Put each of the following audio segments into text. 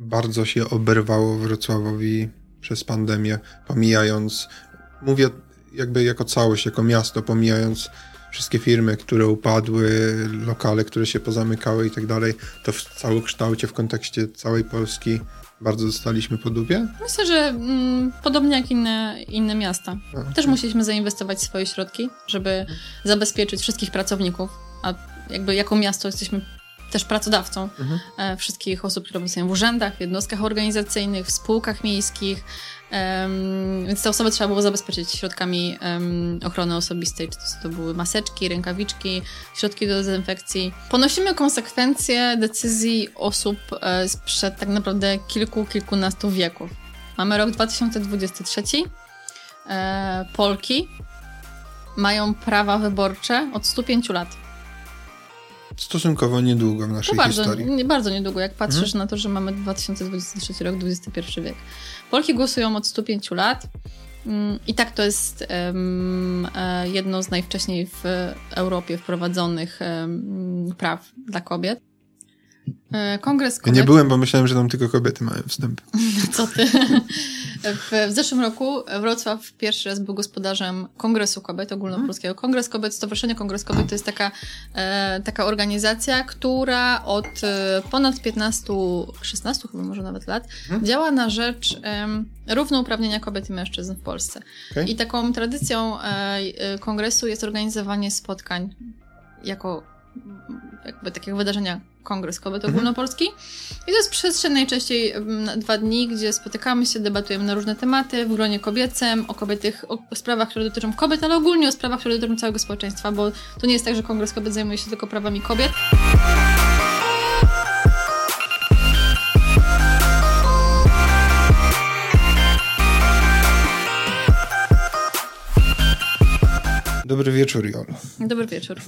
bardzo się oberwało Wrocławowi przez pandemię, pomijając, mówię jakby jako całość, jako miasto, pomijając wszystkie firmy, które upadły, lokale, które się pozamykały i tak dalej, to w całokształcie, w kontekście całej Polski bardzo zostaliśmy po dupie? Myślę, że mm, podobnie jak inne, inne miasta. A, Też musieliśmy zainwestować swoje środki, żeby zabezpieczyć wszystkich pracowników, a jakby jako miasto jesteśmy też pracodawcą mhm. E, wszystkich osób, które pracują w urzędach, w jednostkach organizacyjnych, w spółkach miejskich, Um, więc te osoby trzeba było zabezpieczyć środkami um, ochrony osobistej, czy to, to, były maseczki, rękawiczki, środki do dezynfekcji. Ponosimy konsekwencje decyzji osób e, sprzed tak naprawdę kilku, kilkunastu wieków. Mamy rok 2023. E, Polki mają prawa wyborcze od 105 lat. Stosunkowo niedługo w naszej no bardzo, historii. Nie, bardzo niedługo, jak patrzysz mhm. na to, że mamy 2023 rok, XXI wiek. Polki głosują od 105 lat. Mm, I tak to jest um, jedno z najwcześniej w Europie wprowadzonych um, praw dla kobiet. E, kongres kobiet... Ja nie byłem, bo myślałem, że tam tylko kobiety mają wstęp. Co ty? W, w, zeszłym roku Wrocław pierwszy raz był gospodarzem Kongresu Kobiet Ogólnopolskiego. Kongres Kobiet, Stowarzyszenie Kongres Kobiet to jest taka, e, taka organizacja, która od e, ponad 15, 16 chyba może nawet lat hmm? działa na rzecz e, równouprawnienia kobiet i mężczyzn w Polsce. Okay. I taką tradycją e, e, kongresu jest organizowanie spotkań jako jakby takiego wydarzenia Kongres Kobiet. Ogólnopolski. I to jest przestrzeń najczęściej na dwa dni, gdzie spotykamy się, debatujemy na różne tematy w gronie kobiecym, o kobietych, o sprawach, które dotyczą kobiet, ale ogólnie o sprawach, które dotyczą całego społeczeństwa, bo to nie jest tak, że Kongres Kobiet zajmuje się tylko prawami kobiet. Dobry wieczór, Jolu. Dobry wieczór.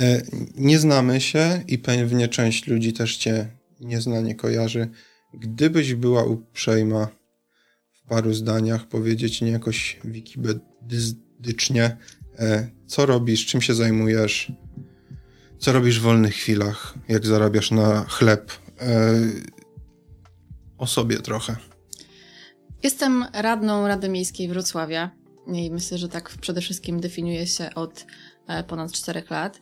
E, nie znamy się i pewnie część ludzi też cię nie zna, nie kojarzy. Gdybyś była uprzejma w paru zdaniach powiedzieć nie jakoś wikipedycznie, e, co robisz, czym się zajmujesz, co robisz w wolnych chwilach, jak zarabiasz na chleb, e, o sobie trochę. Jestem radną Rady Miejskiej Wrocławia i myślę, że tak przede wszystkim definiuje się od ponad czterech lat.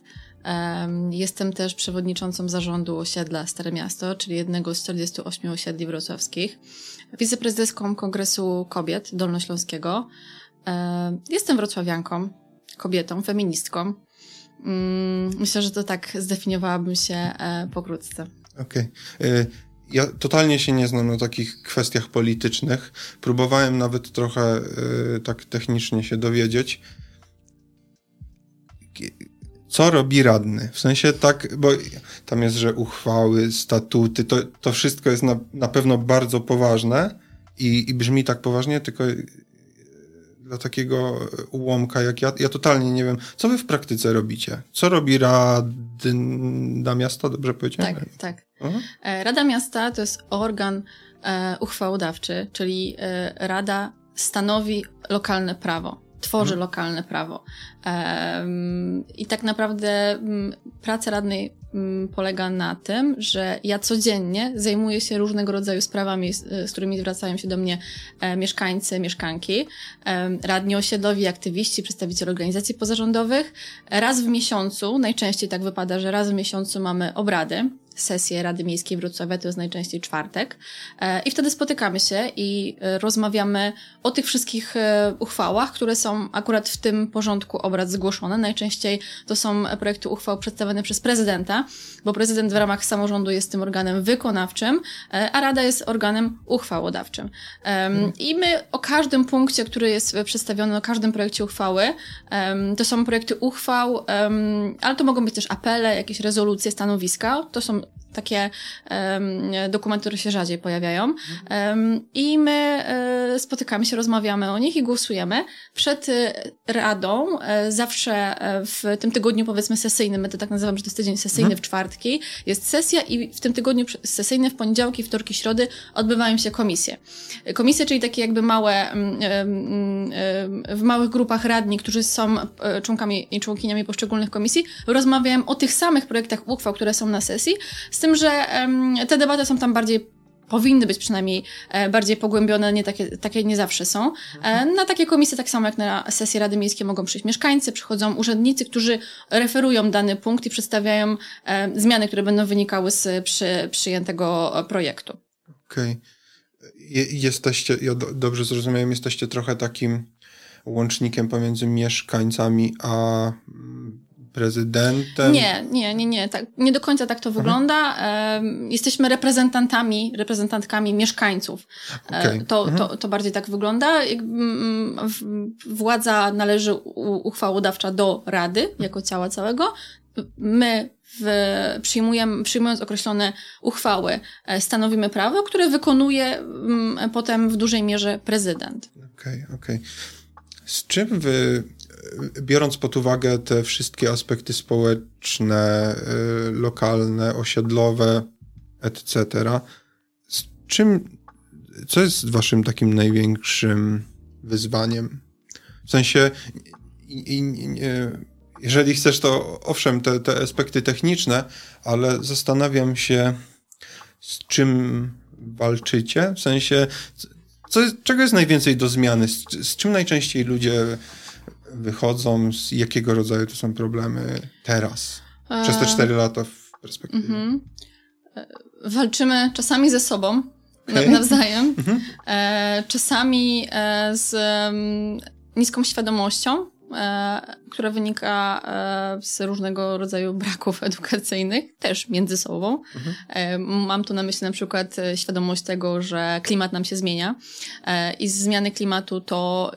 Jestem też przewodniczącą zarządu osiedla Stare Miasto, czyli jednego z 48 osiedli wrocławskich. Wiceprezydentką Kongresu Kobiet Dolnośląskiego. Jestem wrocławianką, kobietą, feministką. Mm, myślę, że to tak zdefiniowałabym się e, pokrótce. Okej. Okay. Ja totalnie się nie znam na takich kwestiach politycznych. Próbowałem nawet trochę y, tak technicznie się dowiedzieć co robi radny. W sensie tak, bo tam jest, że uchwały, statuty, to, to wszystko jest na, na pewno bardzo poważne i, i brzmi tak poważnie, tylko dla takiego ułomka jak ja, ja totalnie nie wiem, co wy w praktyce robicie? Co robi Rada Miasta, dobrze powiedziałem? Tak, tak. Aha. E, Rada Miasta to jest organ e, uchwałodawczy, czyli e, Rada stanowi lokalne prawo tworzy hmm. lokalne prawo. I tak naprawdę mm, praca radnej mm, polega na tym, że ja codziennie zajmuję się różnego rodzaju sprawami, z którymi zwracają się do mnie e, mieszkańcy, mieszkanki, radni osiedlowi, aktywiści, przedstawiciele organizacji pozarządowych. Raz w miesiącu, najczęściej tak wypada, że raz w miesiącu mamy obrady, sesję Rady Miejskiej Wrocławia, to jest najczęściej czwartek. E, I wtedy spotykamy się i e, rozmawiamy o tych wszystkich e, uchwałach, które są akurat w tym porządku obrad zgłoszone. Najczęściej to są projekty uchwał przedstawione przez prezydenta, bo prezydent w ramach samorządu jest tym organem wykonawczym, a Rada jest organem uchwałodawczym. Mhm. I my o każdym punkcie, który jest przedstawiony, o każdym projekcie uchwały, to są projekty uchwał, ale to mogą być też apele, jakieś rezolucje, stanowiska. To są takie um, dokumenty, które się rzadziej pojawiają. Um, I my e, spotykamy się, rozmawiamy o nich i głosujemy. Przed e, radą e, zawsze w tym tygodniu, powiedzmy, sesyjnym, my to tak nazywam, że to jest tydzień sesyjny mhm. w czwartki, jest sesja i w tym tygodniu sesyjnym w poniedziałki, wtorki, środy odbywają się komisje. Komisje, czyli takie jakby małe, w małych grupach radni, którzy są członkami i członkiniami poszczególnych komisji, rozmawiają o tych samych projektach uchwał, które są na sesji, z tym, że te debaty są tam bardziej powinny być przynajmniej e, bardziej pogłębione, nie takie, takie nie zawsze są. E, na takie komisje, tak samo jak na sesji Rady Miejskiej mogą przyjść mieszkańcy, przychodzą urzędnicy, którzy referują dany punkt i przedstawiają e, zmiany, które będą wynikały z przy, przyjętego projektu. Okej. Okay. Jesteście, ja dobrze zrozumiałem, jesteście trochę takim łącznikiem pomiędzy mieszkańcami a mm, prezydentem? Nie, nie, nie, nie. Tak, nie do końca tak to wygląda. jesteśmy reprezentantami, reprezentantkami mieszkańców. E, okay. to, mhm. to, to bardziej tak wygląda. Mm, władza należy uchwałodawcza do Rady, jako ciała całego. My w, przyjmujemy, przyjmując określone uchwały, e, stanowimy prawo, które wykonuje mm, potem w dużej mierze prezydent. Okej, okay, okej. Okay. Z czym wy biorąc pod uwagę te wszystkie aspekty społeczne, y, lokalne, osiedlowe, etc., z czym, co jest waszym takim największym wyzwaniem? W sensie, jeżeli chcesz, to owszem, te, te aspekty techniczne, ale zastanawiam się, z czym walczycie? W sensie, co, czego jest najwięcej do zmiany? Z, z czym najczęściej ludzie wychodzą, z jakiego rodzaju to są problemy teraz, przez te e, cztery lata w perspektywie? Mm -hmm. Walczymy czasami ze sobą, okay. nawzajem, mm -hmm. czasami z niską świadomością, która wynika z różnego rodzaju braków edukacyjnych, też między sobą. Mhm. Mam tu na myśli na przykład świadomość tego, że klimat nam się zmienia i z zmiany klimatu to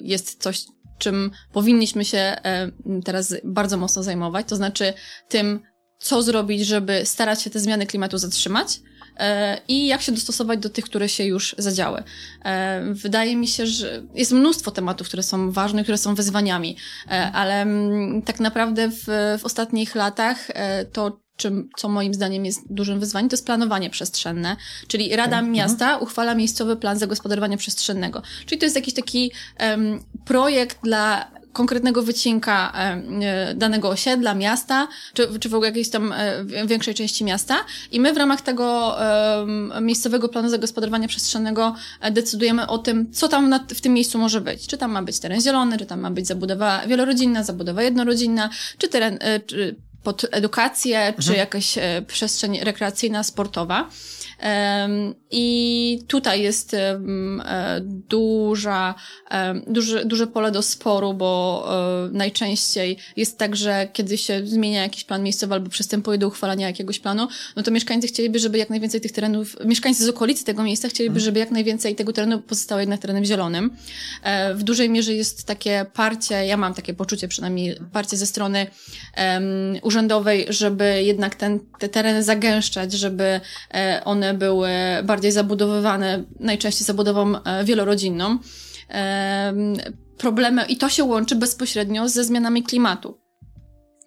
jest coś, czym powinniśmy się e, teraz bardzo mocno zajmować, to znaczy tym, co zrobić, żeby starać się te zmiany klimatu zatrzymać e, i jak się dostosować do tych, które się już zadziały. E, wydaje mi się, że jest mnóstwo tematów, które są ważne, które są wyzwaniami, ale tak naprawdę w, w ostatnich latach to czym, co moim zdaniem jest dużym wyzwaniem, to jest planowanie przestrzenne. Czyli Rada okay. Miasta mhm. uchwala miejscowy plan zagospodarowania przestrzennego. Czyli to jest jakiś taki um, projekt dla konkretnego wycinka e, danego osiedla, miasta, czy, czy w ogóle jakiejś tam e, większej części miasta. I my w ramach tego miejscowego planu zagospodarowania przestrzennego e, decydujemy o tym, co tam w tym miejscu może być. Czy tam ma być teren zielony, czy tam ma być zabudowa wielorodzinna, zabudowa jednorodzinna, czy teren, czy pod edukację, mhm. czy jakaś e, przestrzeń rekreacyjna, sportowa. I tutaj jest e, duża, duże, duże pole do sporu, bo e, najczęściej jest tak, że kiedy się zmienia jakiś plan miejscowy albo przystępuje do uchwalania jakiegoś planu, no to mieszkańcy chcieliby, żeby jak najwięcej tych terenów, mieszkańcy z okolicy tego miejsca chcieliby, mhm. żeby jak najwięcej tego terenu pozostało jednak terenem zielonym. E, w dużej mierze jest takie parcie, ja mam takie poczucie przynajmniej, parcie ze strony um, urzędowej, żeby jednak ten, te tereny zagęszczać, żeby one były bardziej zabudowywane, najczęściej zabudową e, wielorodzinną. Problemy, i to się łączy bezpośrednio ze zmianami klimatu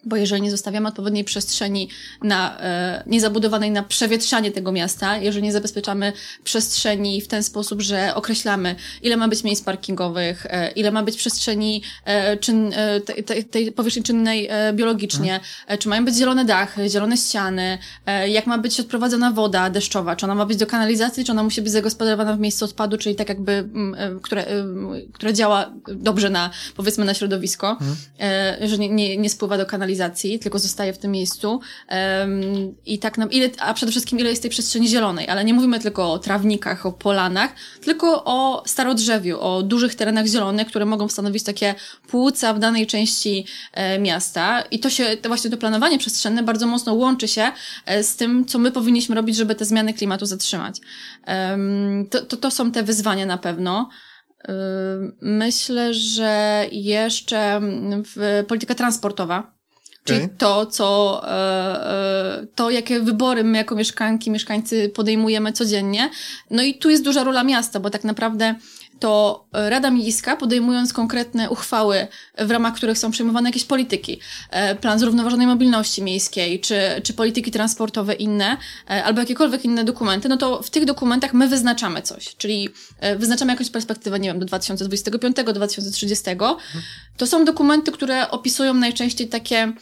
bo jeżeli nie zostawiamy odpowiedniej przestrzeni na, e, niezabudowanej na przewietrzanie tego miasta, jeżeli nie zabezpieczamy przestrzeni w ten sposób, że określamy, ile ma być miejsc parkingowych, e, ile ma być przestrzeni e, czyn, e, tej, tej powierzchni czynnej e, biologicznie, hmm. E, czy mają być zielone dachy, zielone ściany, jak ma być odprowadzona woda deszczowa, czy ona ma być do kanalizacji, czy ona musi być zagospodarowana w miejscu odpadu, czyli tak jakby, m, które, które działa dobrze na, powiedzmy, na środowisko, hmm. że nie, nie, nie spływa do kanalizacji realizacji, tylko zostaje w tym miejscu. Um, I tak nam, ile, a przede wszystkim ile jest tej przestrzeni zielonej, ale nie mówimy tylko o trawnikach, o polanach, tylko o starodrzewiu, o dużych terenach zielonych, które mogą stanowić takie płuca w danej części e, miasta. I to się, to właśnie to planowanie przestrzenne bardzo mocno łączy się e, z tym, co my powinniśmy robić, żeby te zmiany klimatu zatrzymać. Um, to, to, to są te wyzwania na pewno. Myślę, że jeszcze polityka transportowa Czyli okay. to, co, e, e, to, jakie wybory my jako mieszkanki, mieszkańcy podejmujemy codziennie. No i tu jest duża rola miasta, bo tak naprawdę to Rada Miejska, podejmując konkretne uchwały, w ramach których są przyjmowane jakieś polityki, e, plan zrównoważonej mobilności miejskiej, czy, czy polityki transportowe inne, albo jakiekolwiek inne dokumenty, no to w tych dokumentach my wyznaczamy coś, czyli wyznaczamy jakąś perspektywę, nie wiem, do 2025, do 2030. To są dokumenty, które opisują najczęściej takie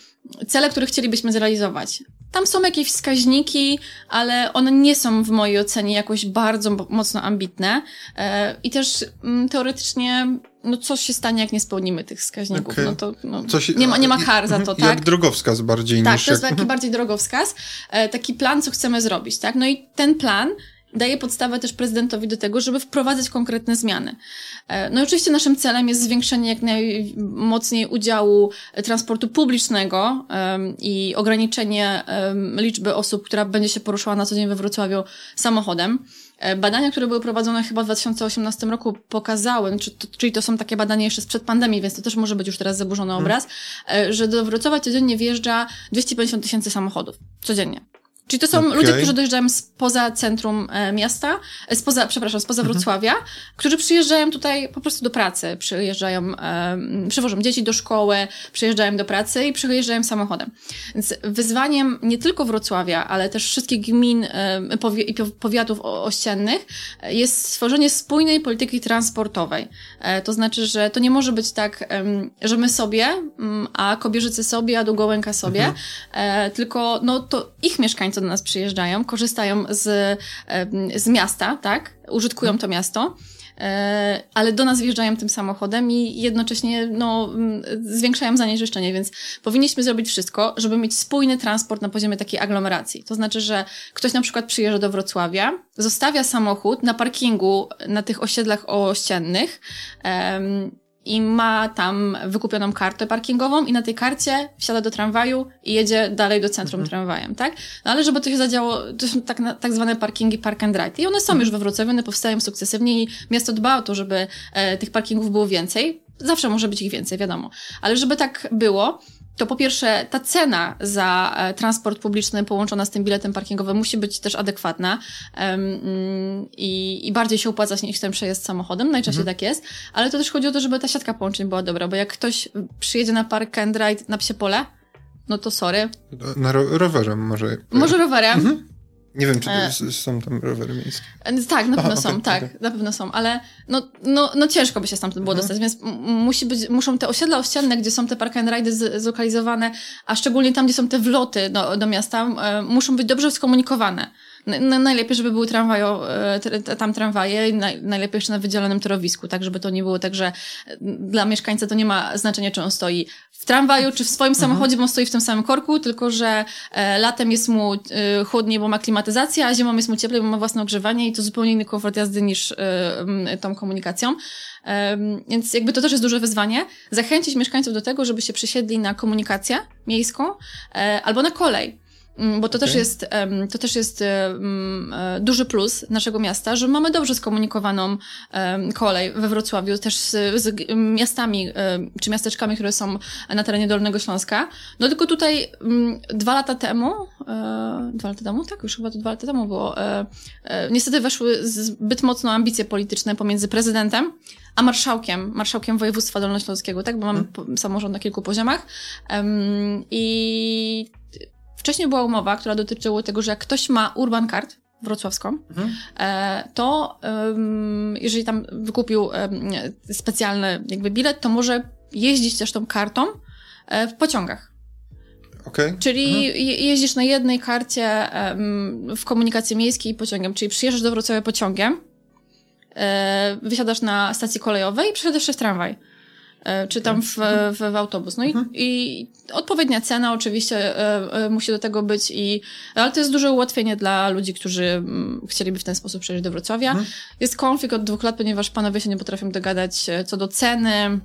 cele, które chcielibyśmy zrealizować. tam są jakieś wskaźniki, ale one nie są w mojej ocenie jakoś bardzo mocno ambitne. E, I też mm, teoretycznie, no coś się stanie, jak nie spełnimy tych wskaźników. Okay. No to no, nie, ma, nie ma kar za to, jak tak? Jak drogowskaz bardziej tak, niż... Tak, to jest taki bardziej drogowskaz. E, taki plan, co chcemy zrobić, tak? No i ten plan daje podstawę też prezydentowi do tego, żeby wprowadzać konkretne zmiany. E, no i oczywiście naszym celem jest zwiększenie jak najmocniej udziału transportu publicznego i ograniczenie liczby osób, która będzie się poruszała na co dzień we Wrocławiu samochodem. E, badania, które były prowadzone chyba w 2018 roku pokazały, czy to, czyli to są takie badania jeszcze sprzed pandemii, więc to też może być już teraz zaburzony hmm. obraz, hmm. że do Wrocławia codziennie wjeżdża 250 tysięcy samochodów. Codziennie. Czyli to są okay. ludzie, którzy dojeżdżają spoza centrum e, miasta, e, spoza, przepraszam, spoza mhm. Wrocławia, którzy przyjeżdżają tutaj po prostu do pracy, przyjeżdżają, e, przywożą dzieci do szkoły, przyjeżdżają do pracy i przyjeżdżają samochodem. Więc wyzwaniem nie tylko Wrocławia, ale też wszystkich gmin i powiatów ościennych jest stworzenie spójnej polityki transportowej. To znaczy, że to nie może być tak, że my sobie, a Kobierzycy sobie, a Długołęka sobie, mhm. Tylko no to ich mieszkańcy co do nas przyjeżdżają, korzystają z, z miasta, tak? Użytkują to miasto e, ale do nas wjeżdżają tym samochodem i jednocześnie no, zwiększają zanieczyszczenie, więc powinniśmy zrobić wszystko, żeby mieć spójny transport na poziomie takiej aglomeracji. To znaczy, że ktoś na przykład przyjeżdża do Wrocławia, zostawia samochód na parkingu na tych osiedlach ościennych, i ma tam wykupioną kartę parkingową i na tej karcie wsiada do tramwaju i jedzie dalej do centrum mhm. tramwajem, tak? No ale żeby to się zadziało, to są tak, tak zwane parkingi park and ride i one są mhm. już we Wrocławiu, one powstają sukcesywnie i miasto dba o to, żeby e, tych parkingów było więcej. Zawsze może być ich więcej, wiadomo. Ale żeby tak było, to po pierwsze ta cena za e, transport publiczny połączona z tym biletem parkingowym musi być też adekwatna um, i, i bardziej się opłacać niż ten przejazd samochodem, najczęściej mhm. tak jest, ale to też chodzi o to, żeby ta siatka połączeń była dobra, bo jak ktoś przyjedzie na park and ride na psie pole, no to sorry. Na ro rowerem może. Może rowerem. Mhm. Nie wiem, czy e... są tam rowery miejskie. E, tak, na pewno Aha, są, okay, tak, okay. na pewno są, ale no, no, no ciężko by się stamtąd było mhm. dostać, więc musi być, muszą te osiedla ościenne, gdzie są te park and ride zlokalizowane, a szczególnie tam, gdzie są te wloty do, do miasta, e, muszą być dobrze skomunikowane. Najlepiej, żeby były tramwajo, e, tam tramwaje, najlepiej jeszcze na wydzielonym torowisku, tak, żeby to nie było tak, że dla mieszkańca to nie ma znaczenia, czy on stoi w tramwaju, czy w swoim mhm. samochodzie, bo on stoi w tym samym korku, tylko że e, latem jest mu e, chłodniej, bo ma klimatyzację, a zimą jest mu cieplej, bo ma własne ogrzewanie i to zupełnie inny komfort jazdy niż tą komunikacją. Więc jakby to też jest duże wyzwanie. Zachęcić mieszkańców do tego, żeby się przesiedli na komunikację miejską albo na kolej. Mm, bo to okay. też jest, to też jest e, duży plus naszego miasta, że mamy dobrze skomunikowaną kolej we Wrocławiu, też z, z miastami czy miasteczkami, które są na terenie Dolnego Śląska. No tylko tutaj dwa lata temu, e, dwa lata temu, tak, już chyba to dwa lata temu było, e, niestety weszły zbyt mocno ambicje polityczne pomiędzy prezydentem a marszałkiem, marszałkiem województwa dolnośląskiego, tak, bo mamy hmm. samorząd na kilku poziomach. I Wcześniej była umowa, która dotyczyła tego, że jak ktoś ma Urban Card wrocławską, mhm. E, to jeżeli tam wykupił specjalny jakby bilet, to może jeździć też tą kartą e, w pociągach. Okay. Czyli mhm. jeździsz na jednej karcie w komunikacji miejskiej pociągiem, czyli przyjeżdżasz do Wrocławia pociągiem, e, wysiadasz na stacji kolejowej i przesiadasz się w tramwaj. E, czy tam w, w, w autobus. No i, mhm. i odpowiednia cena oczywiście e, e, musi do tego być i, ale to jest duże ułatwienie dla ludzi, którzy mm, chcieliby w ten sposób przejść do Wrocławia. Mhm. Jest konflikt od dwóch lat, ponieważ panowie się nie potrafią dogadać co do ceny, mm,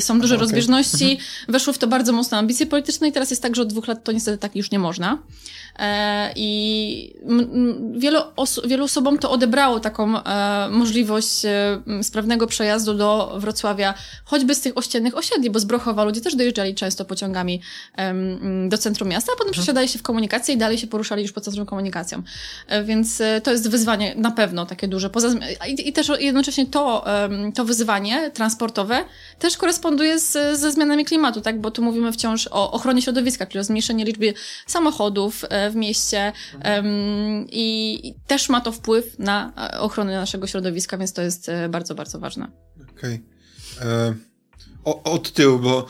są duże okay. rozbieżności, mhm. weszło w to bardzo mocno ambicje polityczne i teraz jest tak, że od dwóch lat to niestety tak już nie można. E, I wielu, oso wielu osobom to odebrało taką możliwość sprawnego przejazdu do Wrocławia, choćby z tych ościennych osiedli, bo z Brochowa ludzie też dojeżdżali często pociągami do centrum miasta, a potem mhm. przesiadali się w komunikację i dalej się poruszali już po centrum komunikacją. Więc to jest wyzwanie na pewno takie duże. Poza, i, I też jednocześnie to, to wyzwanie transportowe też koresponduje z, ze zmianami klimatu, tak? Bo tu mówimy wciąż o ochronie środowiska, czyli o zmniejszeniu liczby samochodów, w mieście um, i, też ma to wpływ na e, ochronę naszego środowiska, więc to jest e, bardzo, bardzo ważne. Okej. Okay. E, od tyłu, bo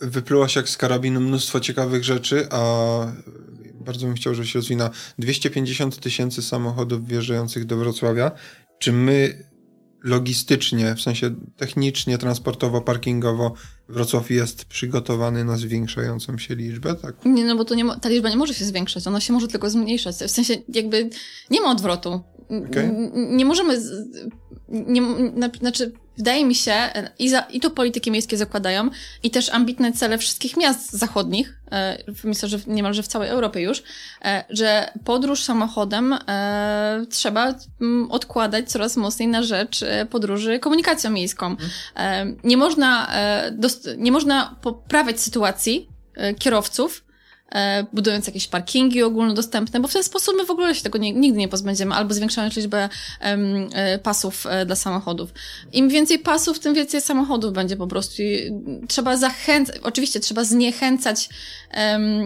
wyplułaś jak z karabinu mnóstwo ciekawych rzeczy, a bardzo bym chciał, żeby się rozwinęła. 250 tysięcy samochodów wjeżdżających do Wrocławia. Czy my logistycznie, w sensie technicznie, transportowo, parkingowo Wrocław jest przygotowany na zwiększającą się liczbę, tak? Nie, no bo to nie, ta liczba nie może się zwiększać, ona się może tylko zmniejszać. W sensie jakby nie ma odwrotu. Okay. Nie możemy. Nie, znaczy, wydaje mi się, i, za, i to polityki miejskie zakładają, i też ambitne cele wszystkich miast zachodnich, e, myślę, że niemalże w całej Europie już, e, że podróż samochodem e, trzeba m, mm, odkładać coraz mocniej na rzecz e, podróży komunikacją miejską. Mhm. E, nie można, e, nie można poprawiać sytuacji kierowców, e, budując jakieś parkingi ogólnodostępne, bo w ten sposób my w ogóle się tego nie, nigdy nie pozbędziemy, albo zwiększając liczbę e, pasów e, dla samochodów. Im więcej pasów, tym więcej samochodów będzie po prostu. I trzeba zachęcać, oczywiście trzeba zniechęcać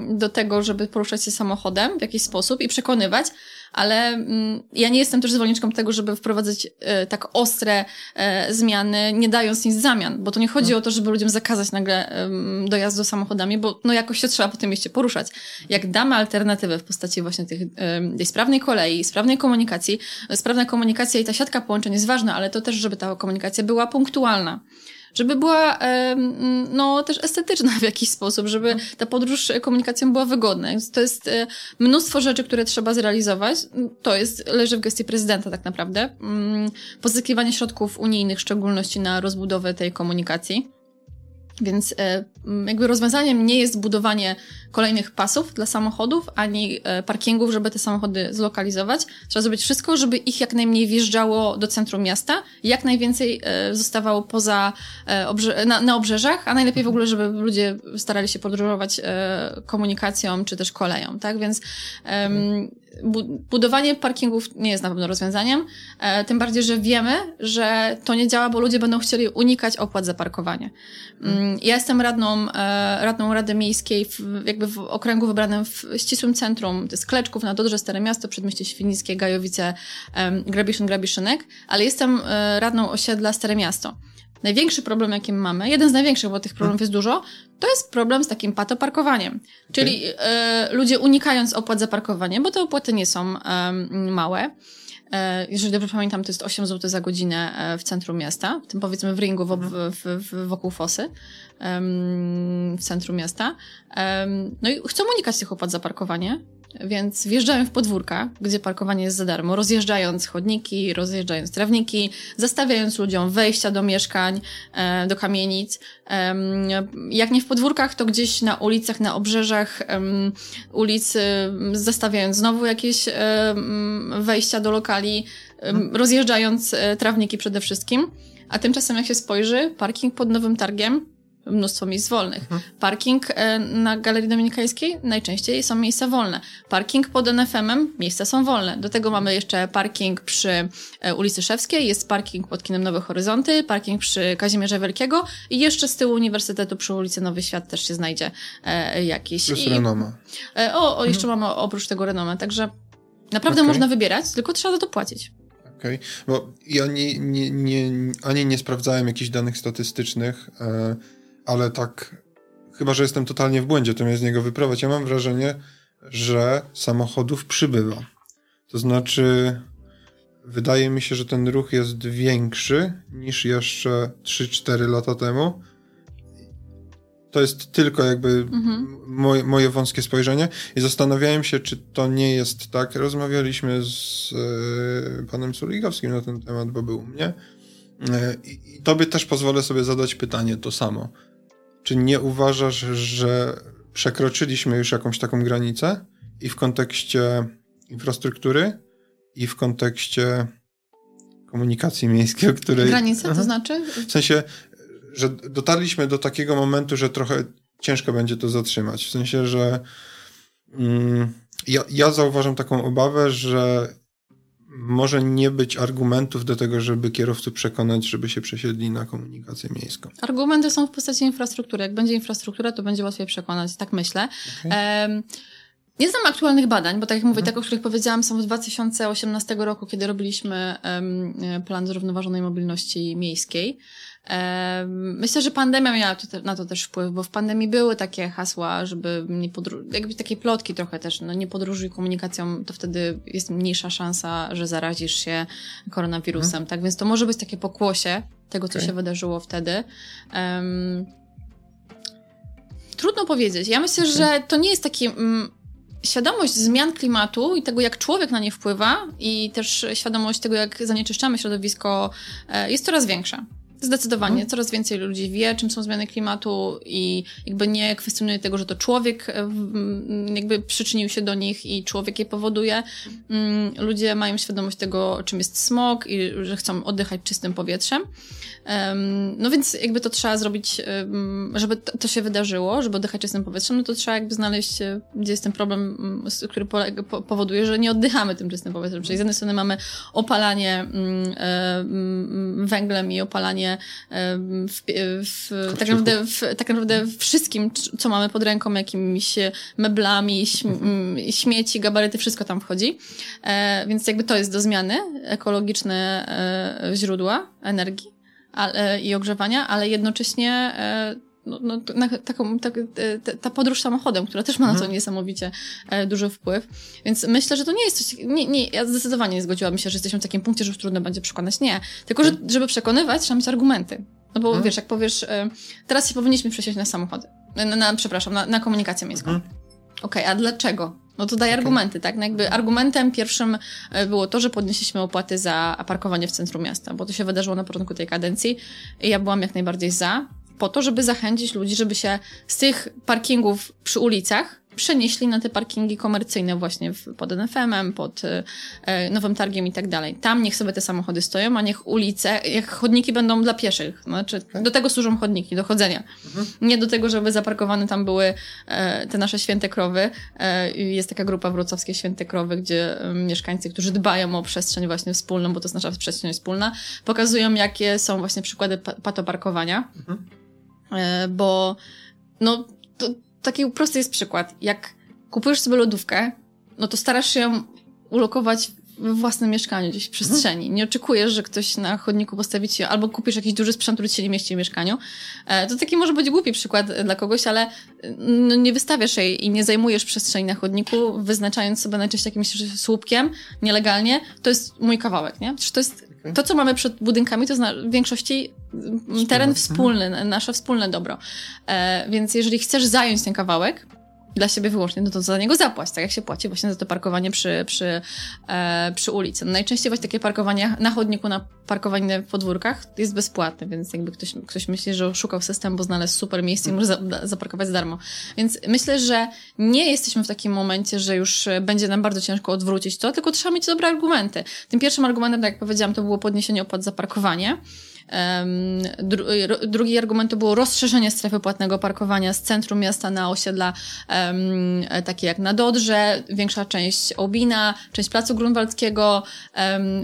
do tego, żeby poruszać się samochodem w jakiś sposób i przekonywać, ale mm, ja nie jestem też zwolenniczką tego, żeby wprowadzać e, tak ostre e, zmiany, nie dając nic w zamian, bo to nie chodzi no. o to, żeby ludziom zakazać nagle dojazdu samochodami, bo no jakoś się trzeba po tym mieście poruszać. Jak damy alternatywę w postaci właśnie tych, tej sprawnej kolei, sprawnej komunikacji, sprawna komunikacja i ta siatka połączeń jest ważna, ale to też, żeby ta komunikacja była punktualna żeby była no, też estetyczna w jakiś sposób, żeby ta podróż komunikacją była wygodna. To jest e, mnóstwo rzeczy, które trzeba zrealizować. To jest, leży w gestii prezydenta tak naprawdę. Mm, pozyskiwanie środków unijnych, w szczególności na rozbudowę tej komunikacji. Więc e, jakby rozwiązaniem nie jest budowanie kolejnych pasów dla samochodów, ani e, parkingów, żeby te samochody zlokalizować. Trzeba zrobić wszystko, żeby ich jak najmniej wjeżdżało do centrum miasta, jak najwięcej e, zostawało poza na, na obrzeżach, a najlepiej w ogóle, żeby ludzie starali się podróżować komunikacją czy też koleją, tak? Więc um, budowanie parkingów nie jest na pewno rozwiązaniem, e, tym bardziej, że wiemy, że to nie działa, bo ludzie będą chcieli unikać opłat za parkowanie. Mm, ja jestem radną, e, radną Rady Miejskiej w, jakby w okręgu wybranym w ścisłym centrum, to jest Kleczków, na Dodrze, Stare Miasto, Przedmieście Świnickie, Gajowice, Grabiszyn, Grabiszynek, ale jestem e, radną osiedla Stare Miasto. Największy problem, jaki mamy, jeden z największych, bo tych problemów jest dużo, to jest problem z takim patoparkowaniem. Czyli e, ludzie unikając opłat za parkowanie, bo te opłaty nie są e, małe. E, jeżeli dobrze pamiętam, to jest 8 zł za godzinę e, w centrum miasta, w tym powiedzmy w ringu w, w, w, wokół Fosy, w centrum miasta. No i chcą unikać tych opłat za parkowanie, więc wjeżdżają w podwórka, gdzie parkowanie jest za darmo, rozjeżdżając chodniki, rozjeżdżając trawniki, zastawiając ludziom wejścia do mieszkań, e, do kamienic. Jak nie w podwórkach, to gdzieś na ulicach, na obrzeżach ulic, zastawiając znowu jakieś wejścia do lokali, rozjeżdżając e, trawniki przede wszystkim. A tymczasem, jak się spojrzy, parking pod Nowym Targiem mnóstwo miejsc wolnych. Mhm. Parking e, na Galerii Dominikańskiej najczęściej są miejsca wolne. Parking pod NFM-em, miejsca są wolne. Do tego mamy jeszcze parking przy e, ulicy Szewskiej, jest parking pod kinem Nowe Horyzonty, parking przy Kazimierza Wielkiego i jeszcze z tyłu Uniwersytetu przy ulicy Nowy Świat też się znajdzie e, jakiś. Jest I, renoma. O, o jeszcze mhm. mamy oprócz tego renomę, także naprawdę okay. można wybierać, tylko trzeba za to płacić. Okej, okay. bo ja nie, nie, nie, ani nie sprawdzałem jakichś danych statystycznych, ale tak, chyba że jestem totalnie w błędzie, to mnie z niego wyprowadź. Ja mam wrażenie, że samochodów przybywa. To znaczy, wydaje mi się, że ten ruch jest większy niż jeszcze 3-4 lata temu. To jest tylko jakby mhm. moje, moje, wąskie spojrzenie i zastanawiałem się, czy to nie jest tak. Rozmawialiśmy z y, panem Suligowskim na ten temat, bo był u mnie. Y, I tobie też pozwolę sobie zadać pytanie to samo. Czy nie uważasz, że przekroczyliśmy już jakąś taką granicę i w kontekście infrastruktury, i w kontekście komunikacji miejskiej, o której... Granicę, to znaczy? W sensie, że dotarliśmy do takiego momentu, że trochę ciężko będzie to zatrzymać. W sensie, że mm, ja, ja zauważam taką obawę, że może nie być argumentów do tego, żeby kierowców przekonać, żeby się przesiedli na komunikację miejską. Argumenty są w postaci infrastruktury. Jak będzie infrastruktura, to będzie łatwiej przekonać, tak myślę. Okay. Nie znam aktualnych badań, bo tak jak mówię, mhm. te, o których powiedziałam, są z 2018 roku, kiedy robiliśmy um, plan zrównoważonej mobilności miejskiej. Myślę, że pandemia miała na to też wpływ, bo w pandemii były takie hasła, żeby nie podróżować, jakby takie plotki trochę też, no nie podróżuj komunikacją, to wtedy jest mniejsza szansa, że zarazisz się koronawirusem, mhm. tak? Więc to może być takie pokłosie tego, co okay. się wydarzyło wtedy. Um, trudno powiedzieć. Ja myślę, okay. że to nie jest taki... Mm, świadomość zmian klimatu i tego, jak człowiek na nie wpływa, i też świadomość tego, jak zanieczyszczamy środowisko, e, jest coraz większa. Zdecydowanie. Mhm. Coraz więcej ludzi wie, czym są zmiany klimatu i jakby nie kwestionuje tego, że to człowiek e, jakby przyczynił się do nich i człowiek je powoduje. Mm, ludzie mają świadomość tego, czym jest smog i że chcą oddychać czystym powietrzem. No więc jakby to trzeba zrobić, żeby to się wydarzyło, żeby oddychać czystym powietrzem, no to trzeba jakby znaleźć, e, gdzie jest ten problem, mm, który powoduje, że nie oddychamy tym czystym powietrzem. Czyli z jednej strony mamy opalanie mm, e, węglem i opalanie w, w, tak, naprawdę, w, tak naprawdę wszystkim, co mamy pod ręką, jakimiś meblami, mhm. śmieci, gabaryty, wszystko tam wchodzi. E, więc jakby to jest do zmiany, ekologiczne źródła energii i ogrzewania, ale jednocześnie e, no, no, na taką, tak, ta podróż samochodem, która też ma na to mhm. niesamowicie e, duży wpływ. Więc myślę, że to nie jest coś, nie, nie, ja zdecydowanie nie zgodziłabym się, że jesteśmy w takim punkcie, że już trudno będzie przekonać. Nie. Tylko, że, mhm. żeby przekonywać, trzeba mieć argumenty. No bo hmm. wiesz, jak powiesz, e, teraz się powinniśmy przesiąść na samochody. Na, na przepraszam, na, na komunikację miejską. Hmm. Okej, okay, a dlaczego? No to daje okay. argumenty, tak? No jakby argumentem pierwszym e, było to, że podnieśliśmy opłaty za parkowanie w centrum miasta, bo to się wydarzyło na początku tej kadencji i ja byłam jak najbardziej za, po to, żeby zachęcić ludzi, żeby się z tych parkingów przy ulicach przenieśli na te parkingi komercyjne właśnie pod NFM-em, pod e, Nowym Targiem i tak dalej. Tam niech sobie te samochody stoją, a niech ulice, jak chodniki będą dla pieszych. Znaczy, do tego służą chodniki, do chodzenia. Mhm. Nie do tego, żeby zaparkowane tam były e, te nasze święte krowy. E, jest taka grupa wrocławskie święte krowy, gdzie e, mieszkańcy, którzy dbają o przestrzeń właśnie wspólną, bo to jest nasza przestrzeń wspólna, pokazują, jakie są właśnie przykłady patoparkowania. Mhm. E, bo no, to, taki prosty jest przykład. Jak kupujesz sobie lodówkę, no to starasz się ją ulokować we własnym mieszkaniu, gdzieś w przestrzeni. Nie oczekujesz, że ktoś na chodniku postawi ci, albo kupisz jakiś duży sprzęt, który ci nie mieści w mieszkaniu. E, to taki może być głupi przykład dla kogoś, ale no, nie wystawiasz jej i nie zajmujesz przestrzeni na chodniku, wyznaczając sobie najczęściej jakimś słupkiem nielegalnie. To jest mój kawałek, nie? Przecież to jest to, co mamy przed budynkami, to w większości teren wspólny, nasze wspólne dobro. E, więc jeżeli chcesz zająć ten kawałek, dla siebie wyłącznie, no to za niego zapłać, tak jak się płaci właśnie za to parkowanie przy, przy, e, przy ulicy. No najczęściej właśnie takie parkowanie na chodniku, na parkowanie w podwórkach jest bezpłatne, więc jakby ktoś, ktoś myśli, że szukał system, bo znalazł super miejsce i może za, zaparkować za darmo. Więc myślę, że nie jesteśmy w takim momencie, że już będzie nam bardzo ciężko odwrócić to, tylko trzeba mieć dobre argumenty. Tym pierwszym argumentem, tak jak powiedziałam, to było podniesienie opłat za parkowanie. Drugi argument to było rozszerzenie strefy płatnego parkowania z centrum miasta na osiedla takie jak na Dodrze, większa część Obina, część Placu Grunwaldzkiego,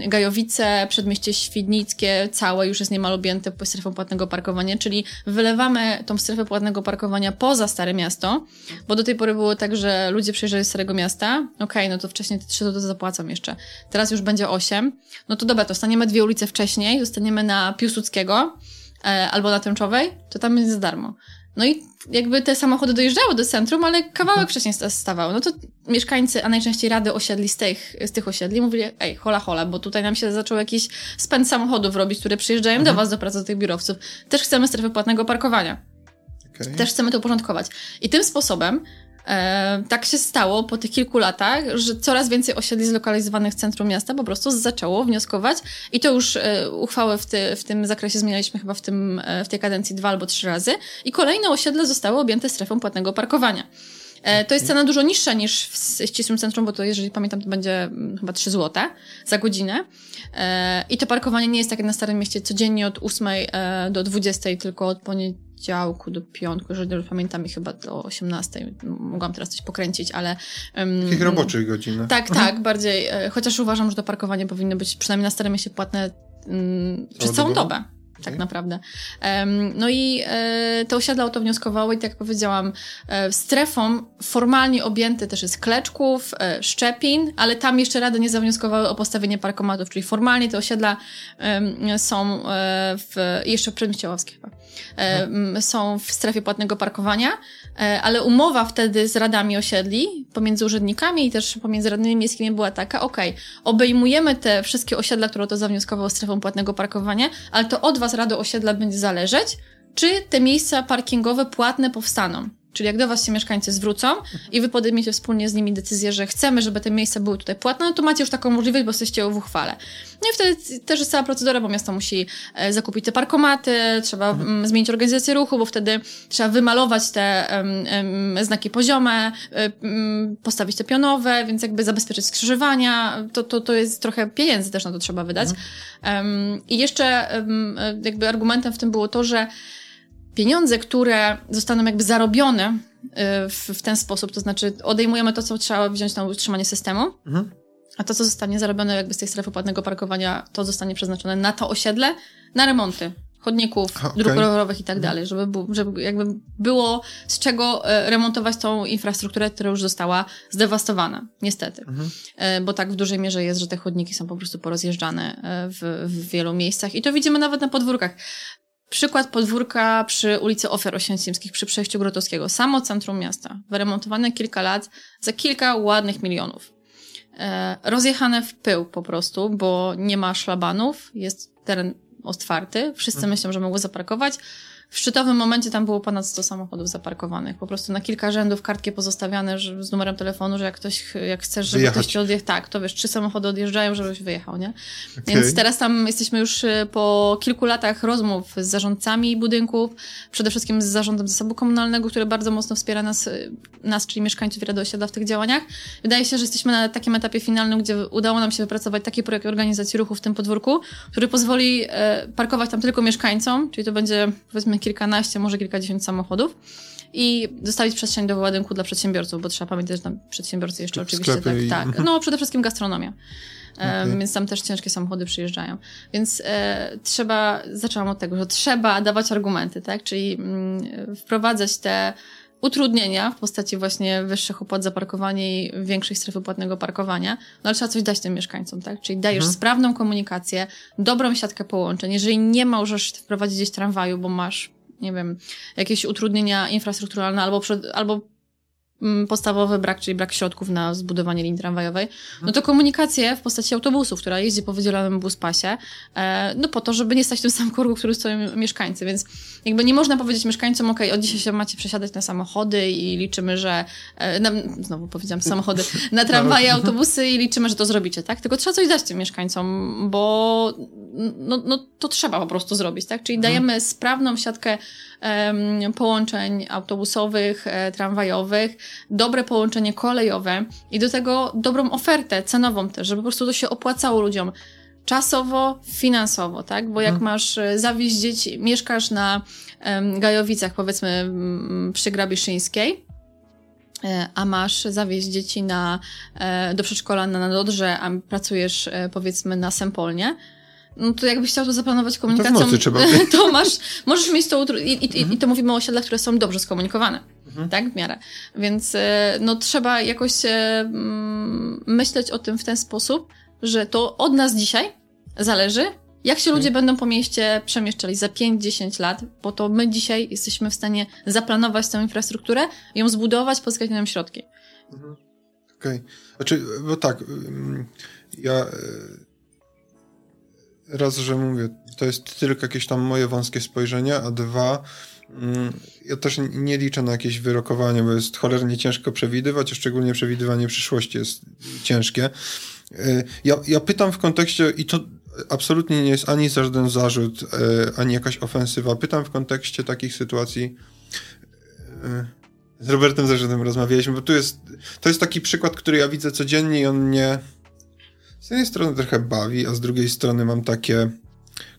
Gajowice, Przedmieście Świdnickie, całe już jest niemal objęte strefą płatnego parkowania, czyli wylewamy tą strefę płatnego parkowania poza Stare Miasto, bo do tej pory było tak, że ludzie przyjeżdżali z Starego Miasta, okej, okay, no to wcześniej te trzy to zapłacą jeszcze, teraz już będzie osiem, no to dobra, to staniemy dwie ulice wcześniej, zostaniemy na Pius Piłsudskiego e, albo na Tęczowej, to tam jest za darmo. No i jakby te samochody dojeżdżały do centrum, ale kawałek mhm. wcześniej stawał. No to mieszkańcy, a najczęściej rady osiedli z tych, z tych osiedli mówili, ej, hola, hola, bo tutaj nam się zaczął jakiś spęd samochodów robić, które przyjeżdżają mhm. do was do pracy, do tych biurowców. Też chcemy strefy płatnego parkowania. Okay. Też chcemy to uporządkować. I tym sposobem E, tak się stało po tych kilku latach, że coraz więcej osiedli zlokalizowanych w centrum miasta po prostu zaczęło wnioskować i to już e, uchwałę w, ty, w tym zakresie zmienialiśmy chyba w, tym, e, w tej kadencji dwa albo trzy razy i kolejne osiedle zostały objęte strefą płatnego parkowania. E, to jest cena dużo niższa niż w ścisłym centrum, bo to jeżeli pamiętam, to będzie mm, chyba 3 zł za godzinę. E, I to parkowanie nie jest takie na Starym Mieście codziennie od 8 e, do 20, tylko od poniedziałku do piątku, jeżeli dobrze pamiętam, i chyba do 18. Mogłam teraz coś pokręcić, ale... Um, Takich roboczych godzinach. Tak, mhm. tak, bardziej. Chociaż uważam, że to parkowanie powinno być przynajmniej na Starym Mieście płatne um, przez całą dobę. Tak naprawdę. No i e, te osiedla o to wnioskowały i tak jak powiedziałam, e, strefą formalnie objęte też jest Kleczków, e, Szczepin, ale tam jeszcze rady nie zawnioskowały o postawienie parkomatów, czyli formalnie te osiedla są w, jeszcze w chyba, mhm. są w strefie płatnego parkowania, ale umowa wtedy z radami osiedli, pomiędzy urzędnikami i też pomiędzy radnymi miejskimi była taka, ok, obejmujemy te wszystkie osiedla, które to zawnioskowały strefą płatnego parkowania, ale to od was Rady Osiedla będzie zależeć, czy te miejsca parkingowe płatne powstaną. Czyli jak do Was się mieszkańcy zwrócą i Wy podejmiecie wspólnie z nimi decyzję, że chcemy, żeby te miejsca były tutaj płatne, no to macie już taką możliwość, bo jesteście w uchwale. No i wtedy też jest cała procedura, bo miasto musi e, zakupić te parkomaty, trzeba mhm. zmienić organizację ruchu, bo wtedy trzeba wymalować te um, um, znaki poziome, um, postawić te pionowe, więc jakby zabezpieczyć skrzyżowania. To, to, to jest trochę pieniędzy też na to trzeba wydać. Mhm. I jeszcze jakby argumentem w tym było to, że pieniądze, które zostaną jakby zarobione y, w, w ten sposób, to znaczy odejmujemy to, co trzeba wziąć na utrzymanie systemu, mhm. a to, co zostanie zarobione jakby z tej strefy płatnego parkowania, to zostanie przeznaczone na to osiedle, na remonty chodników, okay. dróg rowerowych i tak mhm. dalej, żeby, żeby jakby było z czego e, remontować tą infrastrukturę, która już została zdewastowana, niestety. Mhm. E, bo tak w dużej mierze jest, że te chodniki są po prostu porozjeżdżane e, w, w wielu miejscach i to widzimy nawet na podwórkach. Przykład podwórka przy ulicy Ofiar Oświęcimskich, przy przejściu Grotowskiego. Samo centrum miasta. Wyremontowane kilka lat za kilka ładnych milionów. E, rozjechane w pył po prostu, bo nie ma szlabanów, jest teren otwarty. Wszyscy mhm. myślą, że mogą zaparkować. W szczytowym momencie tam było ponad 100 samochodów zaparkowanych. Po prostu na kilka rzędów kartki pozostawiane że, z numerem telefonu, że jak ktoś, jak chcesz, żeby Wyjechać. ktoś ci odjechał, tak, to wiesz, trzy samochody odjeżdżają, żebyś wyjechał, nie? Okay. Więc teraz tam jesteśmy już y, po kilku latach rozmów z zarządcami budynków, przede wszystkim z zarządem zasobu komunalnego, który bardzo mocno wspiera nas, y, nas czyli mieszkańców Rady Osiedla w tych działaniach. Wydaje się, że jesteśmy na takim etapie finalnym, gdzie udało nam się wypracować taki projekt organizacji ruchu w tym podwórku, który pozwoli e, parkować tam tylko mieszkańcom, czyli to będzie powiedzmy kilkanaście, może kilkadziesiąt samochodów i zostawić przestrzeń do wyładunku dla przedsiębiorców, bo trzeba pamiętać, że tam przedsiębiorcy jeszcze oczywiście tak, i... tak. No przede wszystkim gastronomia. Okay. więc tam też ciężkie samochody przyjeżdżają. Więc e, trzeba, zaczęłam od tego, że trzeba dawać argumenty, tak? Czyli mm, wprowadzać te utrudnienia w postaci właśnie wyższych opłat za parkowanie i większej strefy płatnego parkowania, no ale trzeba coś dać tym mieszkańcom, tak? Czyli dajesz mhm. sprawną komunikację, dobrą siatkę połączeń. Jeżeli nie możesz wprowadzić gdzieś tramwaju, bo masz nie wiem, jakieś utrudnienia infrastrukturalne albo, przed, albo Mm, podstawowy brak, czyli brak środków na zbudowanie linii tramwajowej, no to komunikację w postaci autobusu, która jeździ po wydzielonym buspasie, e, no po to, żeby nie stać w tym samym korku, który stoją mieszkańcy, więc jakby nie można powiedzieć mieszkańcom, ok, od dzisiaj się macie przesiadać na samochody i liczymy, że, e, na, znowu powiedziałam samochody, na tramwaje, autobusy i liczymy, że to zrobicie, tak? Tylko trzeba coś dać tym mieszkańcom, bo no, no to trzeba po prostu zrobić, tak? Czyli mhm. dajemy sprawną siatkę połączeń autobusowych, e, tramwajowych, dobre połączenie kolejowe i do tego dobrą ofertę cenową też, żeby po prostu to się opłacało ludziom czasowo, finansowo, tak? Bo jak hmm. masz e, zawieźć dzieci, mieszkasz na um, Gajowicach, powiedzmy przy Grabiszyńskiej, e, a masz zawieźć dzieci na, do przedszkola na Nadodrze, a pracujesz powiedzmy na Sempolnie, no to jakbyś chciał to zaplanować komunikacją, to, trzeba to masz, możesz mieć to i, i, mhm. i to mówimy o osiedlach, które są dobrze skomunikowane, mhm. tak, w miarę. Więc e, no trzeba jakoś myśleć o tym w ten sposób, że to od nas dzisiaj zależy, jak się ludzie mhm. będą po mieście przemieszczali za 5-10 lat, bo to my dzisiaj jesteśmy w stanie zaplanować tę infrastrukturę, ją zbudować, pozyskać na nią środki. Mhm. Okej. Okay. Znaczy, bo tak, ja e, raz, że mówię, to jest tylko jakieś tam moje wąskie spojrzenie, a dwa, mm, ja też nie liczę na jakieś wyrokowanie, bo jest cholernie ciężko przewidywać, a szczególnie przewidywanie przyszłości jest ciężkie. Y, ja, ja pytam w kontekście, i to absolutnie nie jest ani żaden zarzut, y, ani jakaś ofensywa, pytam w kontekście takich sytuacji, y, z Robertem Zarzutem rozmawialiśmy, bo tu jest, to jest taki przykład, który ja widzę codziennie i on mnie z jednej strony trochę bawi, a z drugiej strony mam takie,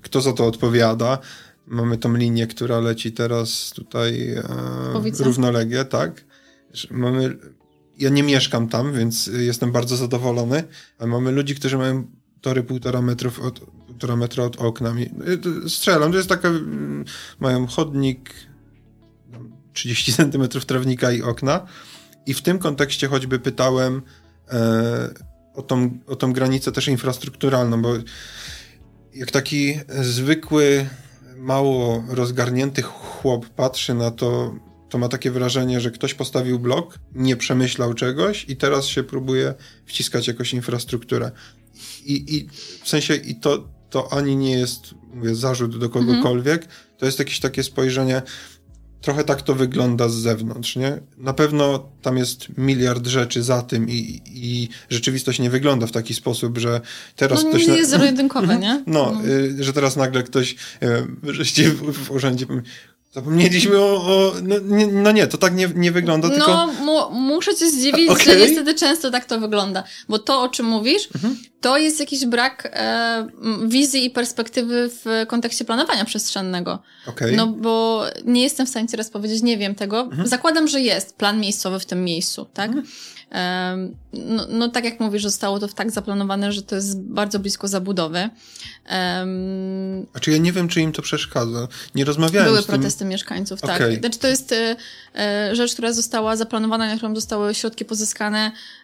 kto za to odpowiada. Mamy tą linię, która leci teraz tutaj e, równolegle, tak. Mamy, ja nie mieszkam tam, więc jestem bardzo zadowolony, ale mamy ludzi, którzy mają tory półtora metrów od, półtora metra od okna. Strzelam, to jest taka, mają chodnik, 30 centymetrów trawnika i okna. I w tym kontekście choćby pytałem e, o, tą, o tą granicę też infrastrukturalną, bo jak taki zwykły, mało rozgarnięty chłop patrzy na to, to ma takie wrażenie, że ktoś postawił blok, nie przemyślał czegoś i teraz się próbuje wciskać jakąś infrastrukturę. I, i w sensie, i to, to ani nie jest, mówię, zarzut do kogokolwiek, mhm. to jest jakieś takie spojrzenie, trochę tak to wygląda z zewnątrz, nie? Na pewno tam jest miliard rzeczy za tym i, i rzeczywistość nie wygląda w taki sposób, że teraz no, ktoś... Nie jest zero-jedynkowe, nie? No, no. Y, że teraz nagle ktoś, y, żeście w, w urzędzie Zapomnieliśmy o. o no, nie, no, nie, to tak nie, nie wygląda, no, tylko. No, muszę cię zdziwić, okay. że niestety często tak to wygląda. Bo to, o czym mówisz, mhm. To jest jakiś brak e, wizji i perspektywy w kontekście planowania przestrzennego. Okay. No bo nie jestem w stanie teraz powiedzieć, nie wiem tego. Mhm. Zakładam, że jest plan miejscowy w tym miejscu, tak? Mhm. No, no tak jak mówisz, zostało to tak zaplanowane, że to jest bardzo blisko zabudowy. Um, A czy ja nie wiem, czy im to przeszkadza? Nie rozmawiałem Były z tym... protesty mieszkańców, tak. Okay. Znaczy to jest e, e, rzecz, która została zaplanowana, na którą zostały środki pozyskane e,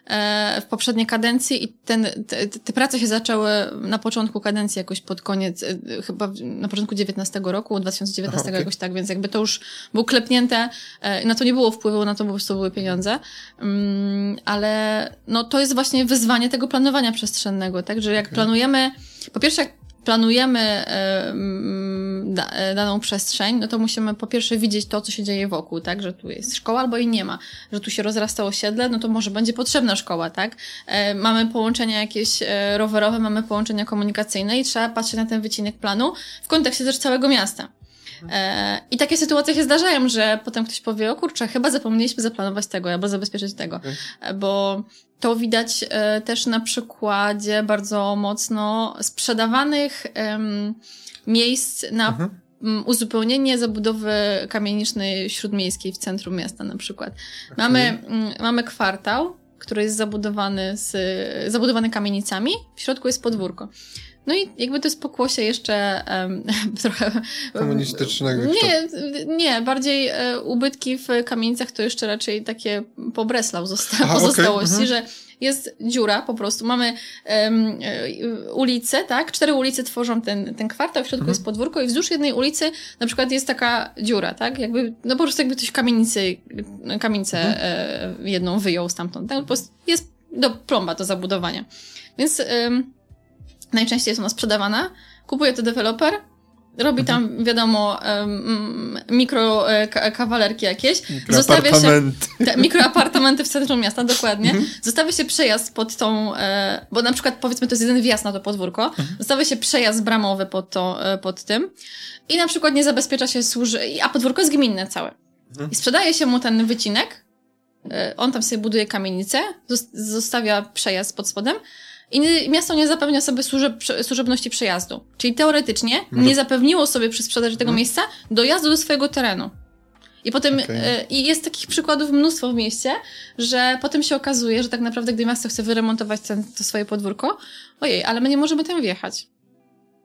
w poprzedniej kadencji i ten, te, te prace się zaczęły na początku kadencji, jakoś pod koniec, e, chyba na początku 19 roku, 2019 Aha, okay. jakoś tak, więc jakby to już było klepnięte, e, na to nie było wpływu, na to po prostu były pieniądze. Um, ale no, to jest właśnie wyzwanie tego planowania przestrzennego, tak? Że jak okay. planujemy, po pierwsze, jak planujemy e, da, e, daną przestrzeń, no to musimy po pierwsze widzieć to, co się dzieje wokół, tak? Że tu jest szkoła albo i nie ma. Że tu się rozrasta osiedle, no to może będzie potrzebna szkoła, tak? E, mamy połączenia jakieś rowerowe, mamy połączenia komunikacyjne i trzeba patrzeć na ten wycinek planu w kontekście też całego miasta. E, I takie sytuacje się zdarzają, że potem ktoś powie, o kurczę, chyba zapomnieliśmy zaplanować tego albo zabezpieczyć tego. E, bo to widać e, też na przykładzie bardzo mocno sprzedawanych miejsc na mhm. uzupełnienie zabudowy kamienicznej śródmiejskiej w centrum miasta na przykład. Okay. Mamy, mamy kwartał, który jest zabudowany z, zabudowany kamienicami, w środku jest podwórko. No i jakby to jest pokłosie jeszcze um, trochę... Komunistycznego. Nie, nie, bardziej e, ubytki w kamienicach to jeszcze raczej takie po Breslau zosta Aha, pozostałości, okay. Mhm. że jest dziura po prostu. Mamy um, ulicę, tak? Cztery ulice tworzą ten, ten kwartał, w środku mhm. jest podwórko i wzdłuż jednej ulicy na przykład jest taka dziura, tak? Jakby, no po prostu jakby ktoś kamienicę, kamienicę mhm. e, jedną wyjął stamtąd. Tak? Po prostu jest do plomba do zabudowania. Więc... Um, najczęściej jest ona sprzedawana, kupuje to deweloper, robi tam, mhm. wiadomo, um, mikro e, kawalerki jakieś. Zostawia się te, mikroapartamenty w centrum miasta, dokładnie. Mhm. Zostawia się przejazd pod tą, e, bo na przykład powiedzmy to jest jeden wjazd na to podwórko. Mhm. Zostawia się przejazd bramowy pod, to, e, pod tym i na przykład nie zabezpiecza się służy, a podwórko jest gminne całe. I sprzedaje się mu ten wycinek, e, on tam sobie buduje kamienicę, zostawia przejazd pod spodem, i miasto nie zapewnia sobie służeb, służebności przejazdu. Czyli teoretycznie Może... nie zapewniło sobie przy sprzedaży tego hmm. miejsca dojazdu do swojego terenu. I potem okay. y, i jest takich przykładów mnóstwo w mieście, że potem się okazuje, że tak naprawdę, gdy miasto chce wyremontować ten, to swoje podwórko, ojej, ale my nie możemy tam wjechać.